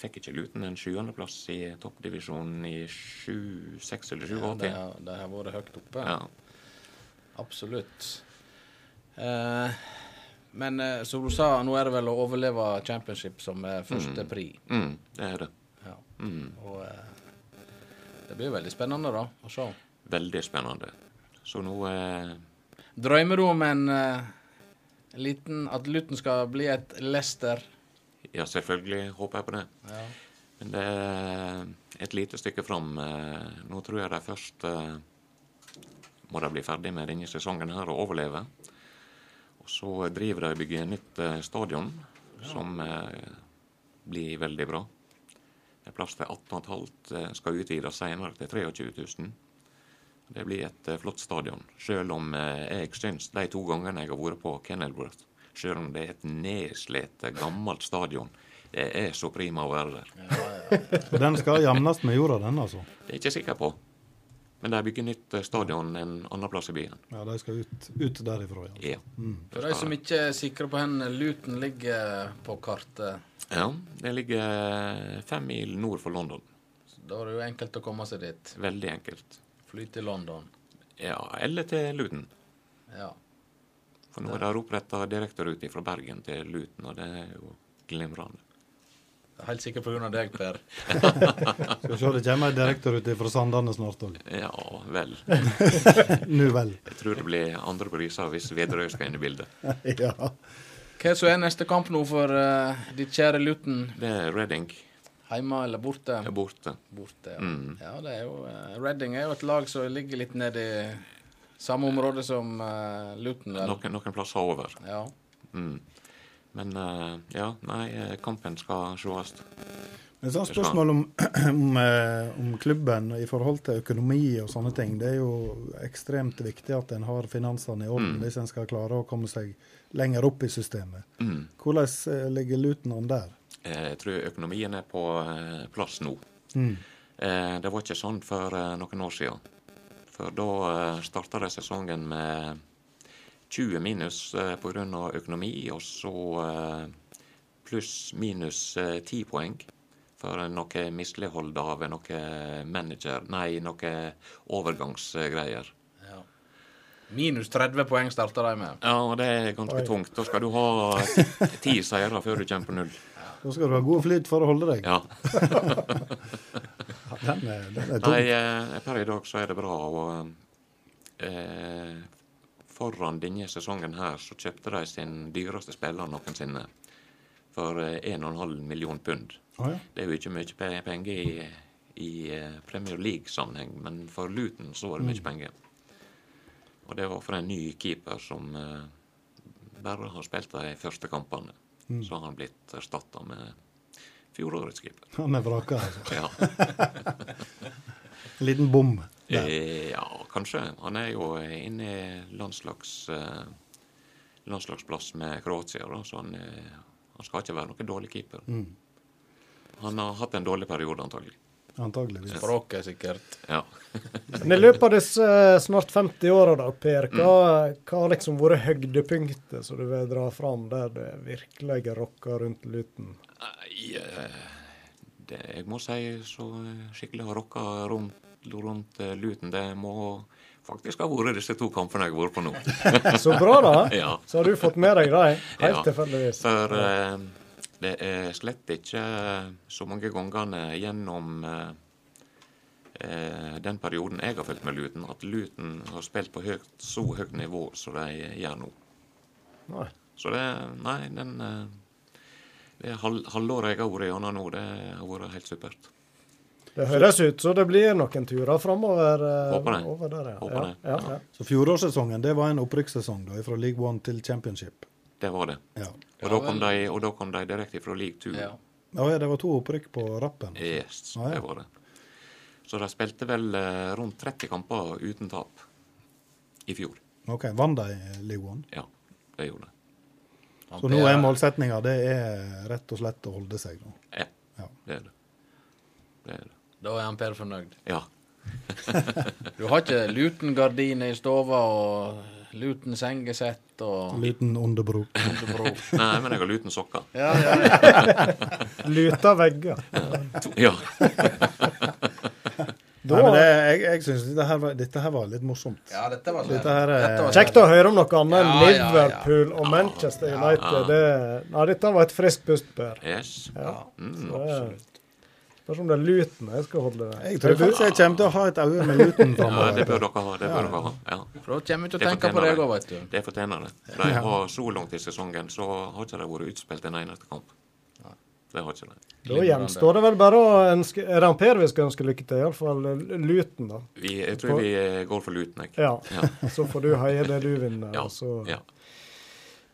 Speaker 12: fikk ikke Luton en sjuendeplass i toppdivisjonen i 7, 6 eller 7
Speaker 2: Ja,
Speaker 12: år til.
Speaker 2: har, det har vært høyt oppe.
Speaker 12: Ja.
Speaker 2: Absolutt. Eh, men eh, som du sa, nå er det vel å overleve championship som er første pri.
Speaker 12: Mm, det er det.
Speaker 2: Ja.
Speaker 12: Mm.
Speaker 2: Og eh, det blir veldig spennende, da, å se.
Speaker 12: Veldig spennende. Så nå eh,
Speaker 2: Drømmer du om en eh, liten At Luton skal bli et Leicester?
Speaker 12: Ja, selvfølgelig håper jeg på det.
Speaker 2: Ja.
Speaker 12: Men det er et lite stykke fram. Eh, Nå tror jeg de først eh, må de bli ferdig med denne sesongen her og overleve. Og så driver de og bygger nytt stadion, stadion som eh, blir veldig bra. Det er plass til 18,5. eh, Skal utvides senere til 23 000. Det blir et eh, flott stadion. Selv om eh, jeg syns de to gangene jeg har vært på Kenilworth, selv om det er et nedslitt, gammelt stadion, det er så prima å være der.
Speaker 3: Og [LAUGHS] den skal jevnes med jorda, den, altså.
Speaker 12: Det er jeg ikke sikker på. Men de bygger nytt eh, stadion en annen plass i byen.
Speaker 3: Ja, de skal ut, ut derifra, ja.
Speaker 12: Ja.
Speaker 3: Mm.
Speaker 2: For de som ikke er sikre på hvor Luton ligger på kartet,
Speaker 12: ja. Det ligger eh, fem mil nord for London.
Speaker 2: da er det jo enkelt å komme seg dit.
Speaker 12: Veldig enkelt.
Speaker 2: Fly til London.
Speaker 12: Ja, eller til Luton.
Speaker 2: Ja.
Speaker 12: For nå er det oppretta direkterute fra Bergen til Luton, og det er jo glimrende.
Speaker 2: Helt sikkert av deg, Per. [LAUGHS]
Speaker 3: Skal se det kommer ei direkterute fra Sandane snart òg.
Speaker 12: Ja vel. [LAUGHS]
Speaker 3: Nå vel.
Speaker 12: Jeg tror det blir andre priser hvis Vedrøy skal inn i bildet. [LAUGHS]
Speaker 3: ja.
Speaker 2: Hva så er neste kamp nå for uh, ditt kjære Luton?
Speaker 12: Det er Reading.
Speaker 2: Hjemme eller borte?
Speaker 12: Borte.
Speaker 2: Borte, ja.
Speaker 12: Mm.
Speaker 2: ja det er jo, uh, Reading er jo et lag som ligger litt ned i samme område som uh, Luton.
Speaker 12: Noen, noen plasser over.
Speaker 2: Ja.
Speaker 12: Mm. Men uh, ja, nei, eh, kampen skal sees.
Speaker 3: Et sånt spørsmål om, [CLEARS THROAT] om, om klubben i forhold til økonomi og sånne ting. Det er jo ekstremt viktig at en har finansene i orden
Speaker 12: Mm.
Speaker 3: hvis en skal klare å komme seg lenger opp i systemet.
Speaker 12: Mm.
Speaker 3: Hvordan ligger Luton an der?
Speaker 12: Eh, Jeg tror økonomien er på plass nå.
Speaker 3: Mm.
Speaker 12: Eh, Det var ikke sånn for noen år siden. For da eh, starta de sesongen med 20 minus eh, pga. økonomi, og så eh, pluss minus eh, 10 poeng for noe mislighold av noe manager Nei, noe overgangsgreier.
Speaker 2: ja. Minus 30 poeng starter de med.
Speaker 12: Ja, og det er ganske
Speaker 3: Oi.
Speaker 12: tungt. Da skal du ha ti seire før du kommer på null.
Speaker 3: Da skal du ha god flyt for å holde deg.
Speaker 12: Ja. [LAUGHS]
Speaker 3: Den er, den er
Speaker 12: Nei,
Speaker 3: tung.
Speaker 12: eh, per i dag så er det bra. Og eh, foran denne sesongen her så kjøpte de sin dyreste spiller noensinne for eh, 1,5 million pund.
Speaker 3: Å, ja.
Speaker 12: Det er jo ikke mye penger i, i eh, Premier League-sammenheng, men for Luton så var det mye
Speaker 3: Mm.
Speaker 12: penger. Og det var for en ny keeper som eh, bare har spilt de første kampene.
Speaker 3: Mm.
Speaker 12: Så har han blitt erstatta med fjorårets keeper. [LAUGHS]
Speaker 3: Han er vraka, altså.
Speaker 12: Ja. [LAUGHS]
Speaker 3: En liten bom. der.
Speaker 12: Eh, ja, kanskje. Han er jo inne i landslags, eh, landslagsplass med Kroatia, da, så han, eh, han skal ikke være noen dårlig keeper.
Speaker 3: Mm.
Speaker 12: Han har hatt en dårlig periode, antagelig.
Speaker 3: Antageligvis.
Speaker 2: Språket, sikkert.
Speaker 12: Ja. [LAUGHS]
Speaker 1: Men i løpet av disse eh, snart 50 åra, da, Per, hva, hva har liksom vært høydepunktet som du vil dra fram der det virkelig rocker rundt
Speaker 12: luten? Eh, det, jeg må si så eh, skikkelig har rocka rundt, rundt luten. Det må faktisk ha vært disse to kampene jeg har vært på nå. [LAUGHS]
Speaker 1: Så bra, da. [LAUGHS]
Speaker 12: ja.
Speaker 1: Så har du fått med deg dem, helt
Speaker 12: Ja,
Speaker 1: tilfeldigvis.
Speaker 12: For eh, det er slett ikke eh, så mange gangene gjennom eh, eh, den perioden jeg har fulgt med Luton, at Luton har spilt på høyt, så høyt nivå som de gjør nå.
Speaker 1: Nei.
Speaker 12: Så det Nei, den det halvåret jeg har vært gjennom nå, det har vært helt supert.
Speaker 1: Det høres ut så det blir noen turer framover.
Speaker 12: Håper det.
Speaker 1: Over der, ja.
Speaker 12: Håper
Speaker 1: ja,
Speaker 12: det.
Speaker 1: ja, ja.
Speaker 3: Så fjorårssesongen det var en opprykkssesong fra League One til Championship.
Speaker 12: Det var det.
Speaker 3: Ja.
Speaker 12: Og, da kom de, og da kom de direkte fra league 2.
Speaker 2: Ja.
Speaker 3: Ja, ja, det var to opprykk på rappen.
Speaker 12: Yes,
Speaker 3: Ja, ja.
Speaker 12: det var det. Så de spilte vel eh, rundt 30 kamper uten tap i fjor.
Speaker 3: OK, vant de League 1?
Speaker 12: Ja, det gjorde de.
Speaker 3: Så nå er målsettinga det er rett og slett å holde seg, da.
Speaker 12: Ja,
Speaker 3: Ja.
Speaker 12: det er det. Det er det.
Speaker 2: Da er han Per fornøyd.
Speaker 12: Ja. [LAUGHS]
Speaker 2: Du har ikke luten gardiner i stova og Luton-sengesett og
Speaker 3: Liten underbro.
Speaker 2: underbro. [LAUGHS]
Speaker 12: Nei, men jeg har luten sokker.
Speaker 2: Ja, ja, ja. [LAUGHS]
Speaker 1: Luta vegger.
Speaker 12: Ja. [LAUGHS]
Speaker 1: Da,
Speaker 3: Nei, men det, jeg jeg syns dette, her var- dette her var litt morsomt.
Speaker 2: ja, dette var
Speaker 3: Dette her er
Speaker 2: Dette var
Speaker 1: Kjekt å høre om noe annet enn
Speaker 2: Ja, ja, ja.
Speaker 1: Liverpool og Manchester United. Det, dette var et friskt pust, Per.
Speaker 12: Yes.
Speaker 1: Ja.
Speaker 12: Mm, absolutt.
Speaker 1: Spørs om det er luten jeg skal holde det.
Speaker 3: Jeg tror faktisk jeg kommer til å ha et øye med Luton
Speaker 12: Ja, det bør dere ha. det bør dere ha. Ja.
Speaker 2: For da kommer vi til å tenke på deg òg, vet du.
Speaker 12: Det fortjener det. For De har så langt i sesongen, så har ikke de vært utspilt en eneste kamp. Det har ikke de.
Speaker 1: Da gjenstår det vel bare å ønske Ramper det vi skal ønske lykke til? Iallfall Luton, da.
Speaker 12: Vi, jeg tror vi eh, går for Luton, jeg.
Speaker 1: Ja.
Speaker 12: Ja. [LAUGHS]
Speaker 1: Så får du heie det du vinner.
Speaker 12: Ja. ja.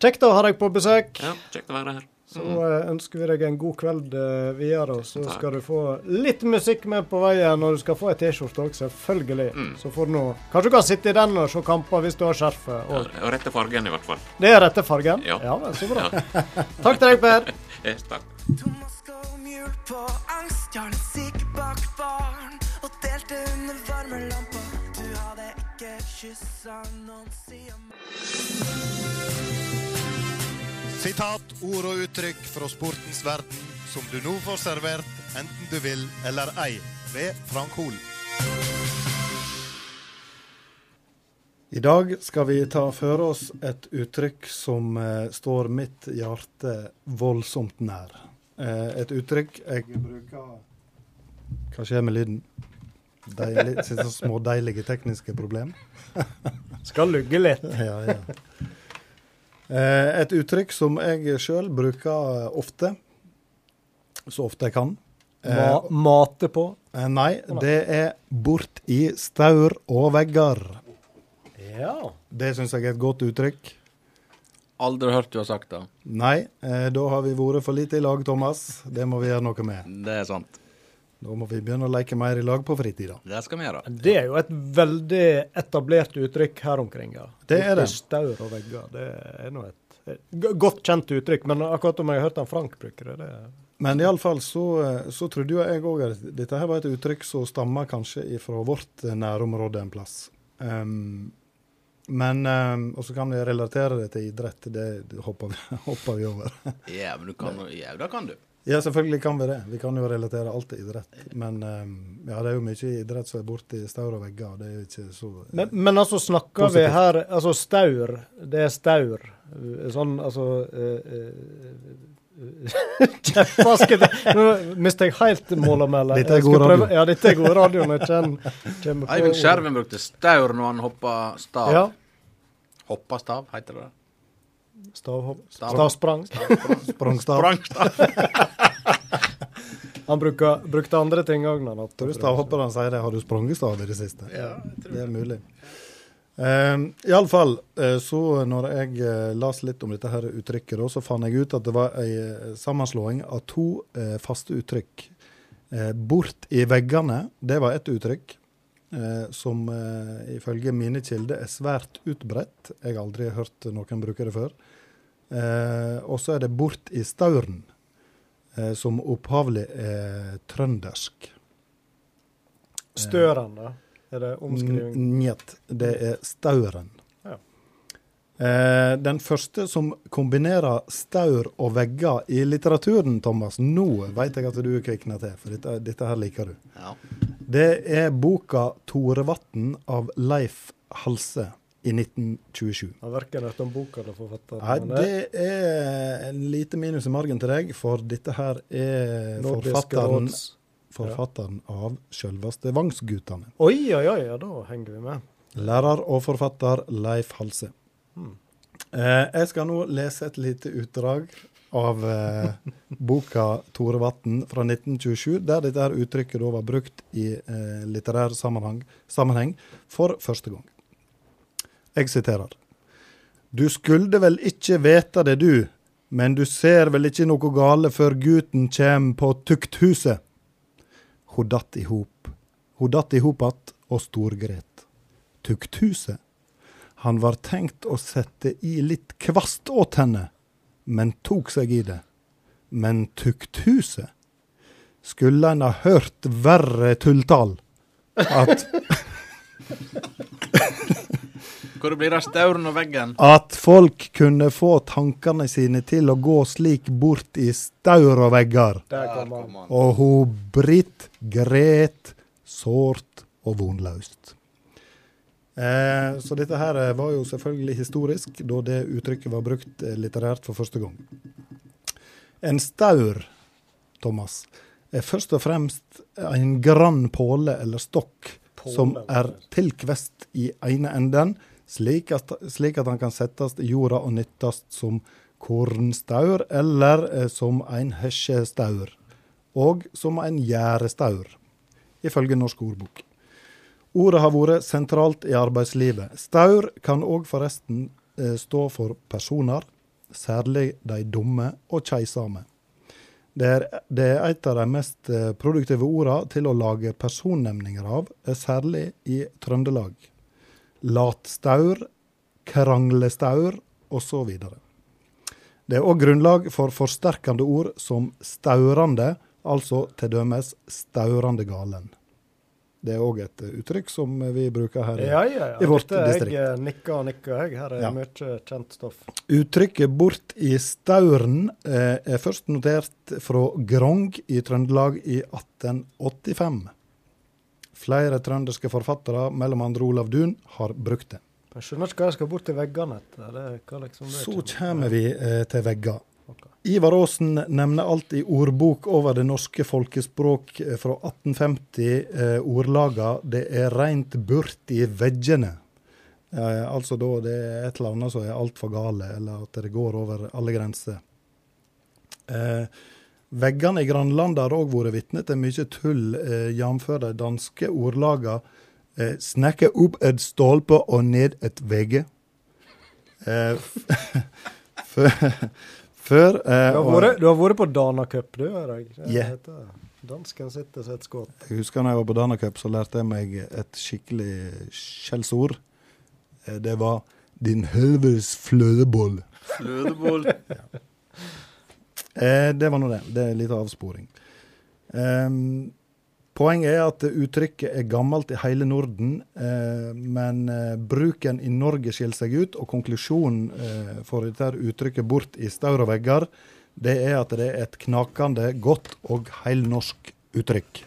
Speaker 1: Kjekt å ha deg på besøk.
Speaker 12: ja kjekt å være her.
Speaker 1: Så eh, ønsker vi deg en god kveld eh, videre. Og så
Speaker 12: Takk.
Speaker 1: skal du få litt musikk med på veien, og du skal få ei T-skjorte òg, selvfølgelig.
Speaker 12: Mm.
Speaker 1: Så får du nå Kanskje du kan sitte i den og se kamper hvis du har skjerfet.
Speaker 12: Ja,
Speaker 1: Og
Speaker 12: og rette fargen, i hvert fall.
Speaker 1: det er rette fargen?
Speaker 12: Ja.
Speaker 1: men så bra. [LAUGHS] Takk til deg, Per. [LAUGHS]
Speaker 12: Yes, takk.
Speaker 10: Thomas ga om jul på angst, sikker bak baren og delte under varmelampa. Du hadde ikke kyssa noen siden
Speaker 5: Sitat, ord og uttrykk fra sportens verden som du nå får servert enten du vil eller ei, ved Frank Hol.
Speaker 3: I dag skal vi ta for oss et uttrykk som eh, står mitt hjerte voldsomt nær. Eh, et uttrykk jeg bruker Hva skjer med lyden? Deilig, små deilige tekniske problem.
Speaker 1: Skal lugge litt. [LAUGHS]
Speaker 3: ja, ja. Eh, et uttrykk som jeg sjøl bruker ofte. Så ofte jeg kan.
Speaker 1: Ma mate på.
Speaker 3: Eh, nei, det er 'bort i staur og vegger'.
Speaker 1: Ja.
Speaker 3: Det syns jeg er et godt uttrykk.
Speaker 2: Aldri hørt du har sagt det.
Speaker 3: Nei, eh, da har vi vært for lite i lag, Thomas. Det må vi gjøre noe med.
Speaker 2: Det er sant.
Speaker 3: Da må vi begynne å leke mer i lag på fritida.
Speaker 2: Det skal vi gjøre.
Speaker 1: Det er jo et veldig etablert uttrykk her omkring. ja.
Speaker 3: Det er det.
Speaker 1: Staur og vegger. Det er nå et, et godt kjent uttrykk, men akkurat om jeg har hørt han Frank bruke det, det
Speaker 3: Men iallfall så, eh, så trodde jo jeg òg at dette her var et uttrykk som stammer kanskje fra vårt nærområde en plass. Um, men um, Og så kan vi relatere det til idrett. Det, det hopper, vi, [LAUGHS] hopper vi over.
Speaker 2: Ja, men du kan Ja, da kan du.
Speaker 3: Ja, selvfølgelig kan vi det. Vi kan jo relatere alt til idrett. Men um, ja, det er jo mye idrett som er borti staur og vegger. og Det er jo ikke så
Speaker 1: Men, men altså, snakker vi her Altså, staur, det er staur. Sånn, altså [LAUGHS] uh, uh, Kjempvaske Nå mister jeg helt mål med det.
Speaker 3: Dette er god radio.
Speaker 1: Ja, dette er god radio. Når
Speaker 2: Eivind. Skjerven brukte staur når han hoppa stav.
Speaker 1: Ja.
Speaker 2: Hoppa stav, heter det.
Speaker 1: Stavhopp.
Speaker 2: Stav-
Speaker 1: Stavsprang.
Speaker 3: Sprangstav.
Speaker 2: Sprangstav.
Speaker 1: Han bruker, brukte andre ting òg
Speaker 3: stavhopperne sier det? Har du sprangestav i det siste?
Speaker 1: Ja,
Speaker 3: det er mulig. Uh, Iallfall, uh, så når jeg uh, las litt om dette her uttrykket, da, så fant jeg ut at det var ei eh, sammenslåing av to uh, faste uttrykk. Uh, bort i veggene, det var ett uttrykk. som ifølge mine kilder er svært utbredt. Jeg har aldri hørt noen bruke det før. Uh, og så er det bort i stauren, eh, som opphavlig er trøndersk.
Speaker 1: Støren, da? Er det omskriving?
Speaker 3: Njet, det er stauren.
Speaker 1: Ja.
Speaker 3: Eh, den første som kombinerer staur og vegger i litteraturen, Thomas, nå vet jeg at du kvikner til, for dette, dette her liker du.
Speaker 8: Ja.
Speaker 3: Det er boka 'Torevatn' av Leif Halse i 1927.
Speaker 1: Jeg verken om boka eller forfatteren.
Speaker 3: Nei, det er en lite minus i margen til deg, for dette her er forfatteren, forfatteren av selveste Vangsgutane.
Speaker 1: Oi, oi, oi, ja, da henger vi med.
Speaker 3: Lærer og forfatter Leif Halse.
Speaker 1: Hmm.
Speaker 3: Eh, jeg skal nå lese et lite utdrag av eh, [LAUGHS] boka 'Torevatn' fra 1927, der dette uttrykket var brukt i eh, litterær sammenheng, sammenheng for første gang. Jeg siterer. Du skulde vel ikke vite det, du, men du ser vel ikke noe gale før gutten kjem på tukthuset. Hun datt i hop. Hun datt i hop att og storgret. Tukthuset? Han var tenkt å sette i litt kvast åt henne, men tok seg i det. Men tukthuset? Skulle en ha hørt verre tulltall? At [LAUGHS]
Speaker 2: Hvor det blir av stauren og veggen.
Speaker 3: At folk kunne få tankene sine til å gå slik bort i staur og vegger.
Speaker 1: Der kom han.
Speaker 3: Og hun Britt gret sårt og vondløst Eh, så dette her eh, var jo selvfølgelig historisk, da det uttrykket var brukt eh, litterært for første gang. En staur, Thomas, er først og fremst en grann påle eller stokk som er tilkvest i ene enden, slik at, slik at han kan settes i jorda og nyttes som kornstaur eller eh, som en hesjestaur, og som en gjærestaur, ifølge Norsk ordbok. Ordet har vært sentralt i arbeidslivet. Staur kan òg forresten eh, stå for personer, særlig de dumme og keisame. Det er, det er et av de mest eh, produktive ordene til å lage personnemninger av, særlig i Trøndelag. Latstaur, kranglestaur osv. Det er òg grunnlag for forsterkende ord som staurande, altså dømes staurande galen. Det er òg et uttrykk som vi bruker her i-
Speaker 1: Ja, ja, ja.
Speaker 3: i vårt
Speaker 1: Dette,
Speaker 3: distrikt.
Speaker 1: Jeg eh, nikker og nikker, jeg. Her er
Speaker 3: Ja.
Speaker 1: mye kjent stoff.
Speaker 3: Uttrykket 'bort i stauren' eh, er først notert fra Grong i Trøndelag i 1885. Flere trønderske forfattere, mellom andre Olav Duun, har brukt det.
Speaker 1: Jeg skjønner ikke hva jeg skal bort til veggene etter. Er liksom
Speaker 3: Så
Speaker 1: kommer.
Speaker 3: vi eh, til vegger. Ivar Aasen nevner alt i ordbok over det norske folkespråk eh, fra 1850. Eh, ordlaga 'det er reint burt i veggene'. Eh, altså da det er et eller annet som er altfor gale, eller at det går over alle grenser. Eh, veggene i grannlandet har òg vært vitne til mye tull, eh, jf. de danske ordlagene eh, 'snekke opp et stolpe og ned et vegge'. Eh, [LAUGHS] før, eh,
Speaker 1: Du har, vært, du har vært på Danacup, du, Er jeg. Det
Speaker 3: Yeah.
Speaker 1: heter- Dansken sitter som et skudd.
Speaker 3: Jeg husker da jeg var på Danacup, så lærte jeg meg et skikkelig skjellsord. Eh, Det var 'din helvetes flødeboll'.
Speaker 2: Flødeboll. [LAUGHS]
Speaker 3: Eh, det var nå det. Det er litt avsporing. Eh, poenget er at uttrykket er gammelt i hele Norden, eh, men eh, bruken i Norge skiller seg ut. Og konklusjonen eh, for dette uttrykket 'bort i staur og vegger', det er at det er et knakende godt og heilnorsk uttrykk.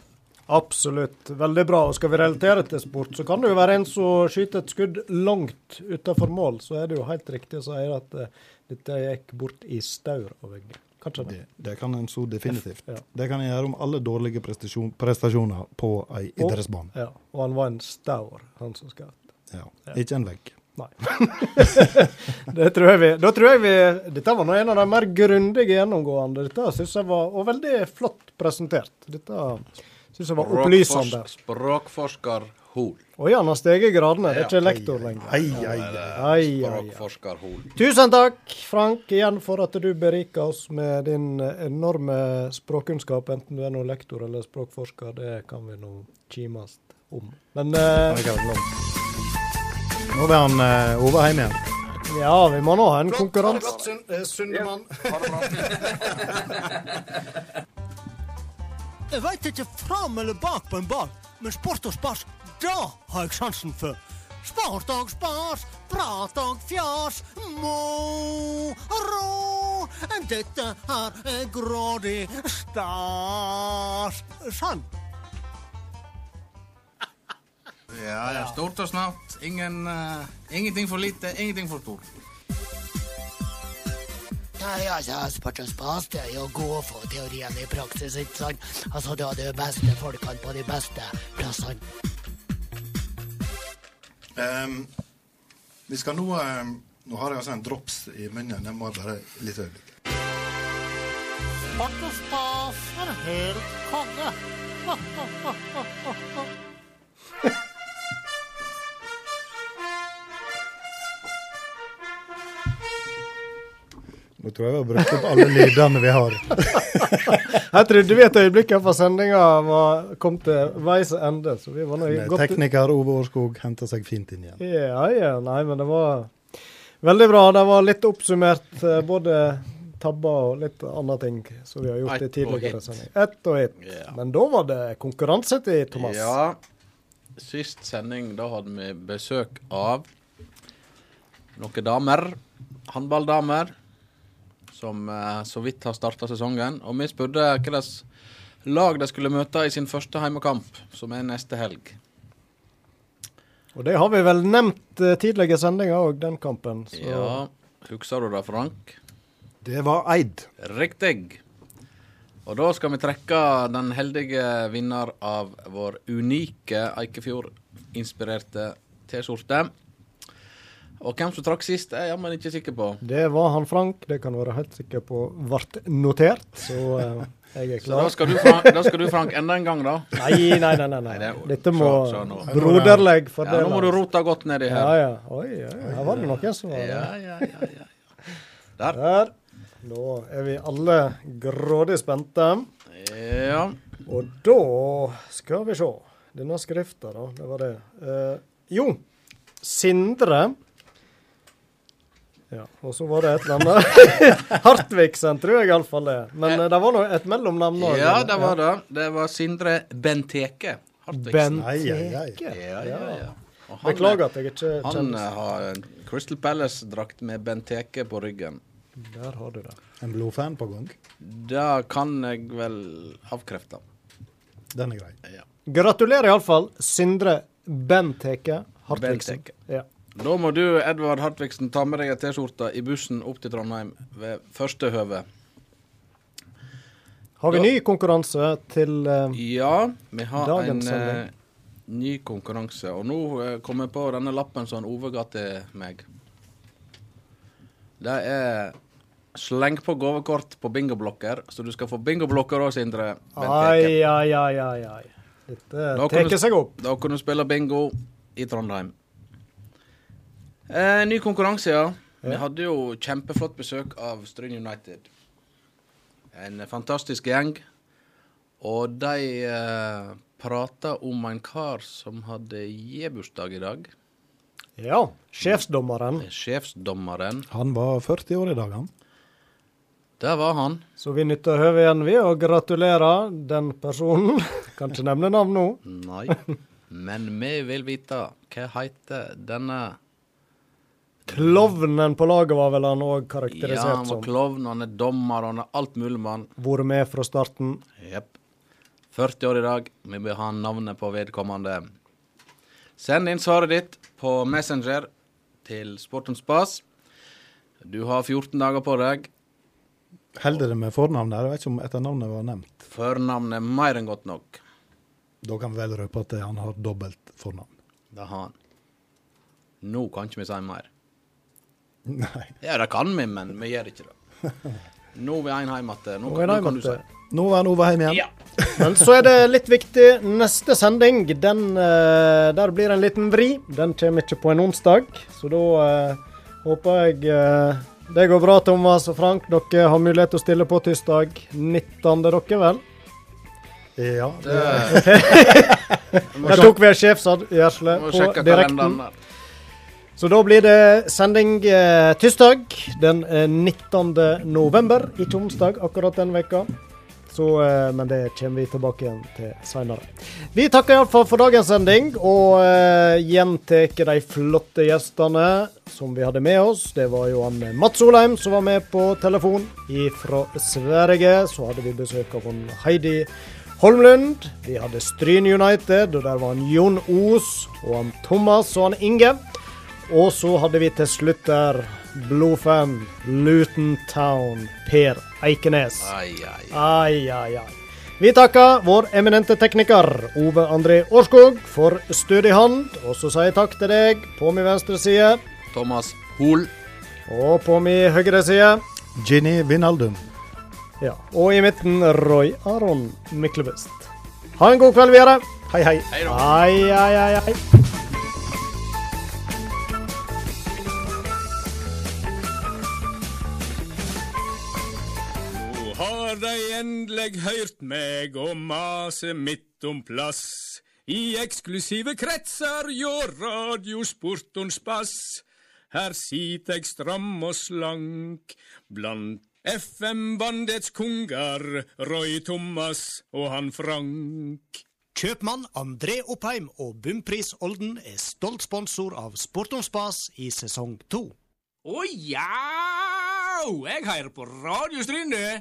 Speaker 1: Absolutt. Veldig bra. Og skal vi relatere til sport, så kan det jo være en som skyter et skudd langt utenfor mål. Så er det jo helt riktig å si at uh, dette gikk bort i staur og vegger. Kanskje det.
Speaker 3: Det, det kan en så definitivt.
Speaker 1: Ja.
Speaker 3: Det kan en gjøre om alle dårlige prestasjon, prestasjoner på ei idrettsbane.
Speaker 1: Ja, og han var en staur, han som skjøt.
Speaker 3: Ja. Ikke en vegg.
Speaker 1: Nei. [LAUGHS] det tror jeg vi, da tror jeg vi Dette var nå en av de mer grundige gjennomgående. Dette syns jeg var og veldig flott presentert. Dette Syns jeg var opplysende.
Speaker 2: Språkfors- Språkforsker Hol.
Speaker 1: Oi, han har steget gradene. Det er ikke lektor lenger.
Speaker 3: Ai, ai, ai.
Speaker 2: Språkforsker Hol.
Speaker 1: Tusen takk, Frank, igjen for at du beriker oss med din eh, enorme språkkunnskap. Enten du er noen lektor eller språkforsker, det kan vi nå kimes om. Men eh.
Speaker 3: Nå vil han eh, Ove hjem igjen.
Speaker 1: ja, vi må nå ha en konkurranse.
Speaker 3: Sundemann. [LAUGHS] [LAUGHS]
Speaker 13: Jeg veit ikke fram eller bak på en ball, men sport og spas, da har jeg sansen for. Sport og spas, prat og fjas, moro. Dette her er grådig stas. Sann.
Speaker 2: Ja, ja. Stort og snaut. Ingen, uh, ingenting for lite, ingenting for stort.
Speaker 13: Nei, altså, Spartans pass, det er jo å få teoriene teorien i praksis, ikke sant? Altså, du har de beste folkene på de beste plassene.
Speaker 3: Um, vi skal nå um, Nå har jeg altså en drops i munnen. Jeg må bare litt øyeblikk.
Speaker 13: Spartans pass er helt konge. [LAUGHS]
Speaker 3: Nå tror jeg vi har brukt opp alle lydene vi har. [LAUGHS]
Speaker 1: jeg trodde vi et øyeblikk her på sendinga var kom til veis ende, så vi var nå godt
Speaker 3: Tekniker Ove Årskog henter seg fint inn igjen.
Speaker 1: Ja, ja. Nei, men det var veldig bra. Det var litt oppsummert, eh, både tabber og litt andre ting som vi har gjort i tidligere
Speaker 2: sendinger.
Speaker 1: sending. Ett og ett.
Speaker 2: Ja.
Speaker 1: Men da var det konkurranse til Thomas.
Speaker 2: Ja. Sist sending, da hadde vi besøk av noen damer. Håndballdamer. Som eh, så vidt har starta sesongen. Og vi spurte hvilket lag de skulle møte i sin første heimekamp, som er neste helg.
Speaker 1: Og det har vi vel nevnt tidligere tidligere sendinger òg, den kampen. Så
Speaker 2: Ja, Husker du det, Frank?
Speaker 3: Det var Eid.
Speaker 2: Riktig. Og da skal vi trekke den heldige vinner av vår unike Eikefjord-inspirerte T-skjorte. Og hvem som trakk sist, er jeg jammen ikke sikker på.
Speaker 1: det var han Frank, det kan du være helt sikker på ble notert. Så eh, jeg er
Speaker 2: Så
Speaker 1: klar.
Speaker 2: da skal, du, Frank, da skal du, Frank, enda en gang, da.
Speaker 1: Nei, nei, nei. nei, nei. Dette må
Speaker 2: se-
Speaker 1: fordeles.
Speaker 2: Ja, nå må du rote godt nedi her.
Speaker 1: ja. Oi, oi, oi. Her var det noen som var
Speaker 2: Ja, ja, ja, ja. Der.
Speaker 1: Der. Nå er vi alle grådig spente.
Speaker 2: Ja.
Speaker 1: Og da skal vi se. Denne skrifta, da. Det var det. Eh, jo, Sindre. Ja, og så var det et eller annet [LAUGHS] Hartvigsen, tror jeg iallfall det. Men eh, det var nå et mellomnavn òg.
Speaker 2: ja, det var det. Det var Sindre Benteke Hartvigsen.
Speaker 1: Benteke.
Speaker 2: Ja, ja, ja. Han-
Speaker 1: Beklager at jeg ikke
Speaker 2: Han
Speaker 1: kjenner
Speaker 2: eh, har en Crystal Palace-drakt med Benteke på ryggen.
Speaker 1: Der har du det.
Speaker 3: En blodfan på gang.
Speaker 2: Det kan jeg vel avkrefte.
Speaker 3: Den er grei.
Speaker 2: Ja.
Speaker 1: Gratulerer iallfall, Sindre Benteke Hartvigsen.
Speaker 2: Benteke.
Speaker 1: Ja.
Speaker 2: Da må du, Edvard Hartvigsen, ta med deg ei T-skjorte i bussen opp til Trondheim ved første høve.
Speaker 1: Har vi
Speaker 2: Da-
Speaker 1: ny konkurranse til uh,
Speaker 2: Ja, vi har en eh,
Speaker 1: sending.
Speaker 2: ny konkurranse. Og nå uh, kom jeg på denne lappen som Ove ga til meg. Det er sleng på gavekort på bingoblokker, så du skal få bingoblokker òg, Sindre.
Speaker 1: Ai, ai, ai, ai. Dette tar seg opp.
Speaker 2: Da kan du spille bingo i Trondheim. Eh, ny konkurranse, ja. Vi hadde jo kjempeflott besøk av Stryn United. En fantastisk gjeng. Og de eh, prata om en kar som hadde gjebursdag i dag.
Speaker 1: Ja. Sjefsdommeren.
Speaker 2: Sjefsdommeren.
Speaker 3: Han var 40 år i dag, han.
Speaker 2: Det var han.
Speaker 1: Så vi nytter høvet igjen, vi, og gratulerer den personen. [LAUGHS] Kan ikke nevne navn nå.
Speaker 2: Nei. Men vi vil vite hva heter denne
Speaker 1: Klovnen på laget var vel han òg
Speaker 2: Ja, han var
Speaker 1: som.
Speaker 2: klovn, han er dommer, han er alt mulig mann.
Speaker 1: Vært med fra starten.
Speaker 2: Jepp. 40 år i dag. Vi vil ha navnet på vedkommende. Send inn svaret ditt på Messenger til Sportens Spas. Du har 14 dager på deg.
Speaker 3: Holder det med fornavnet? Jeg vet ikke om etternavnet var nevnt.
Speaker 2: Fornavnet er mer enn godt nok.
Speaker 3: Da kan vi vel røpe at han har dobbelt fornavn.
Speaker 2: Det har han. Nå kan ikke vi si mer.
Speaker 3: Nei.
Speaker 2: Ja, det kan vi, men vi gjør ikke det. Nå vil en hjem igjen. Nå,
Speaker 1: Nå er
Speaker 2: nå
Speaker 1: det
Speaker 2: kan du si.
Speaker 3: Nå er han Ove hjemme igjen.
Speaker 2: Ja. [LAUGHS]
Speaker 1: Men så er det litt viktig. Neste sending, den, eh, der blir en liten vri. Den kommer ikke på en onsdag, så da uh, håper jeg uh, det går bra, Thomas og Frank. Dere har mulighet til å stille på tirsdag 19., dere vel?
Speaker 3: Ja.
Speaker 1: Der [LAUGHS] tok vi en sjefsgjørsle
Speaker 2: Må
Speaker 1: på direkten. Så da blir det sending eh, tirsdag den eh, 19. november, ikke onsdag akkurat den veka. Så, eh, men det kommer vi tilbake igjen til seinere. Vi takker iallfall for dagens sending, og eh, gjentar de flotte gjestene som vi hadde med oss. Det var jo han eh, Mats Olheim som var med på telefon fra Sverige. Så hadde vi besøk av hun Heidi Holmlund. Vi hadde Stryn United, og der var han Jon Os og han Thomas og han Inge. Og så hadde vi til slutt der blodfan Luton Town, Per Eikenes.
Speaker 2: Ai, ai.
Speaker 1: Ai, ai, ai. Vi takker vår eminente tekniker Ove André Årskog for stødig hånd. Og så sier jeg takk til deg på min venstre side.
Speaker 2: Thomas Hol.
Speaker 1: Og på min høyre side.
Speaker 3: Ginny Vinaldum.
Speaker 1: Ja. Og i midten Roy Aron Myklebust. Ha en god kveld videre. Hei, hei.
Speaker 2: Hei.
Speaker 1: Hei, hei, hei,
Speaker 4: har dei endelig hørt meg og mase midt om plass. I eksklusive kretser hjå radiosportons bass. Her sit eg stram og slank blant FM-bandets kongar, Roy Thomas og han Frank.
Speaker 13: Kjøpmann André Oppheim og Bumpris Olden er stolt sponsor av Sportons Bas i sesong to.
Speaker 4: Å ja! Jeg hører på Radio Stryne.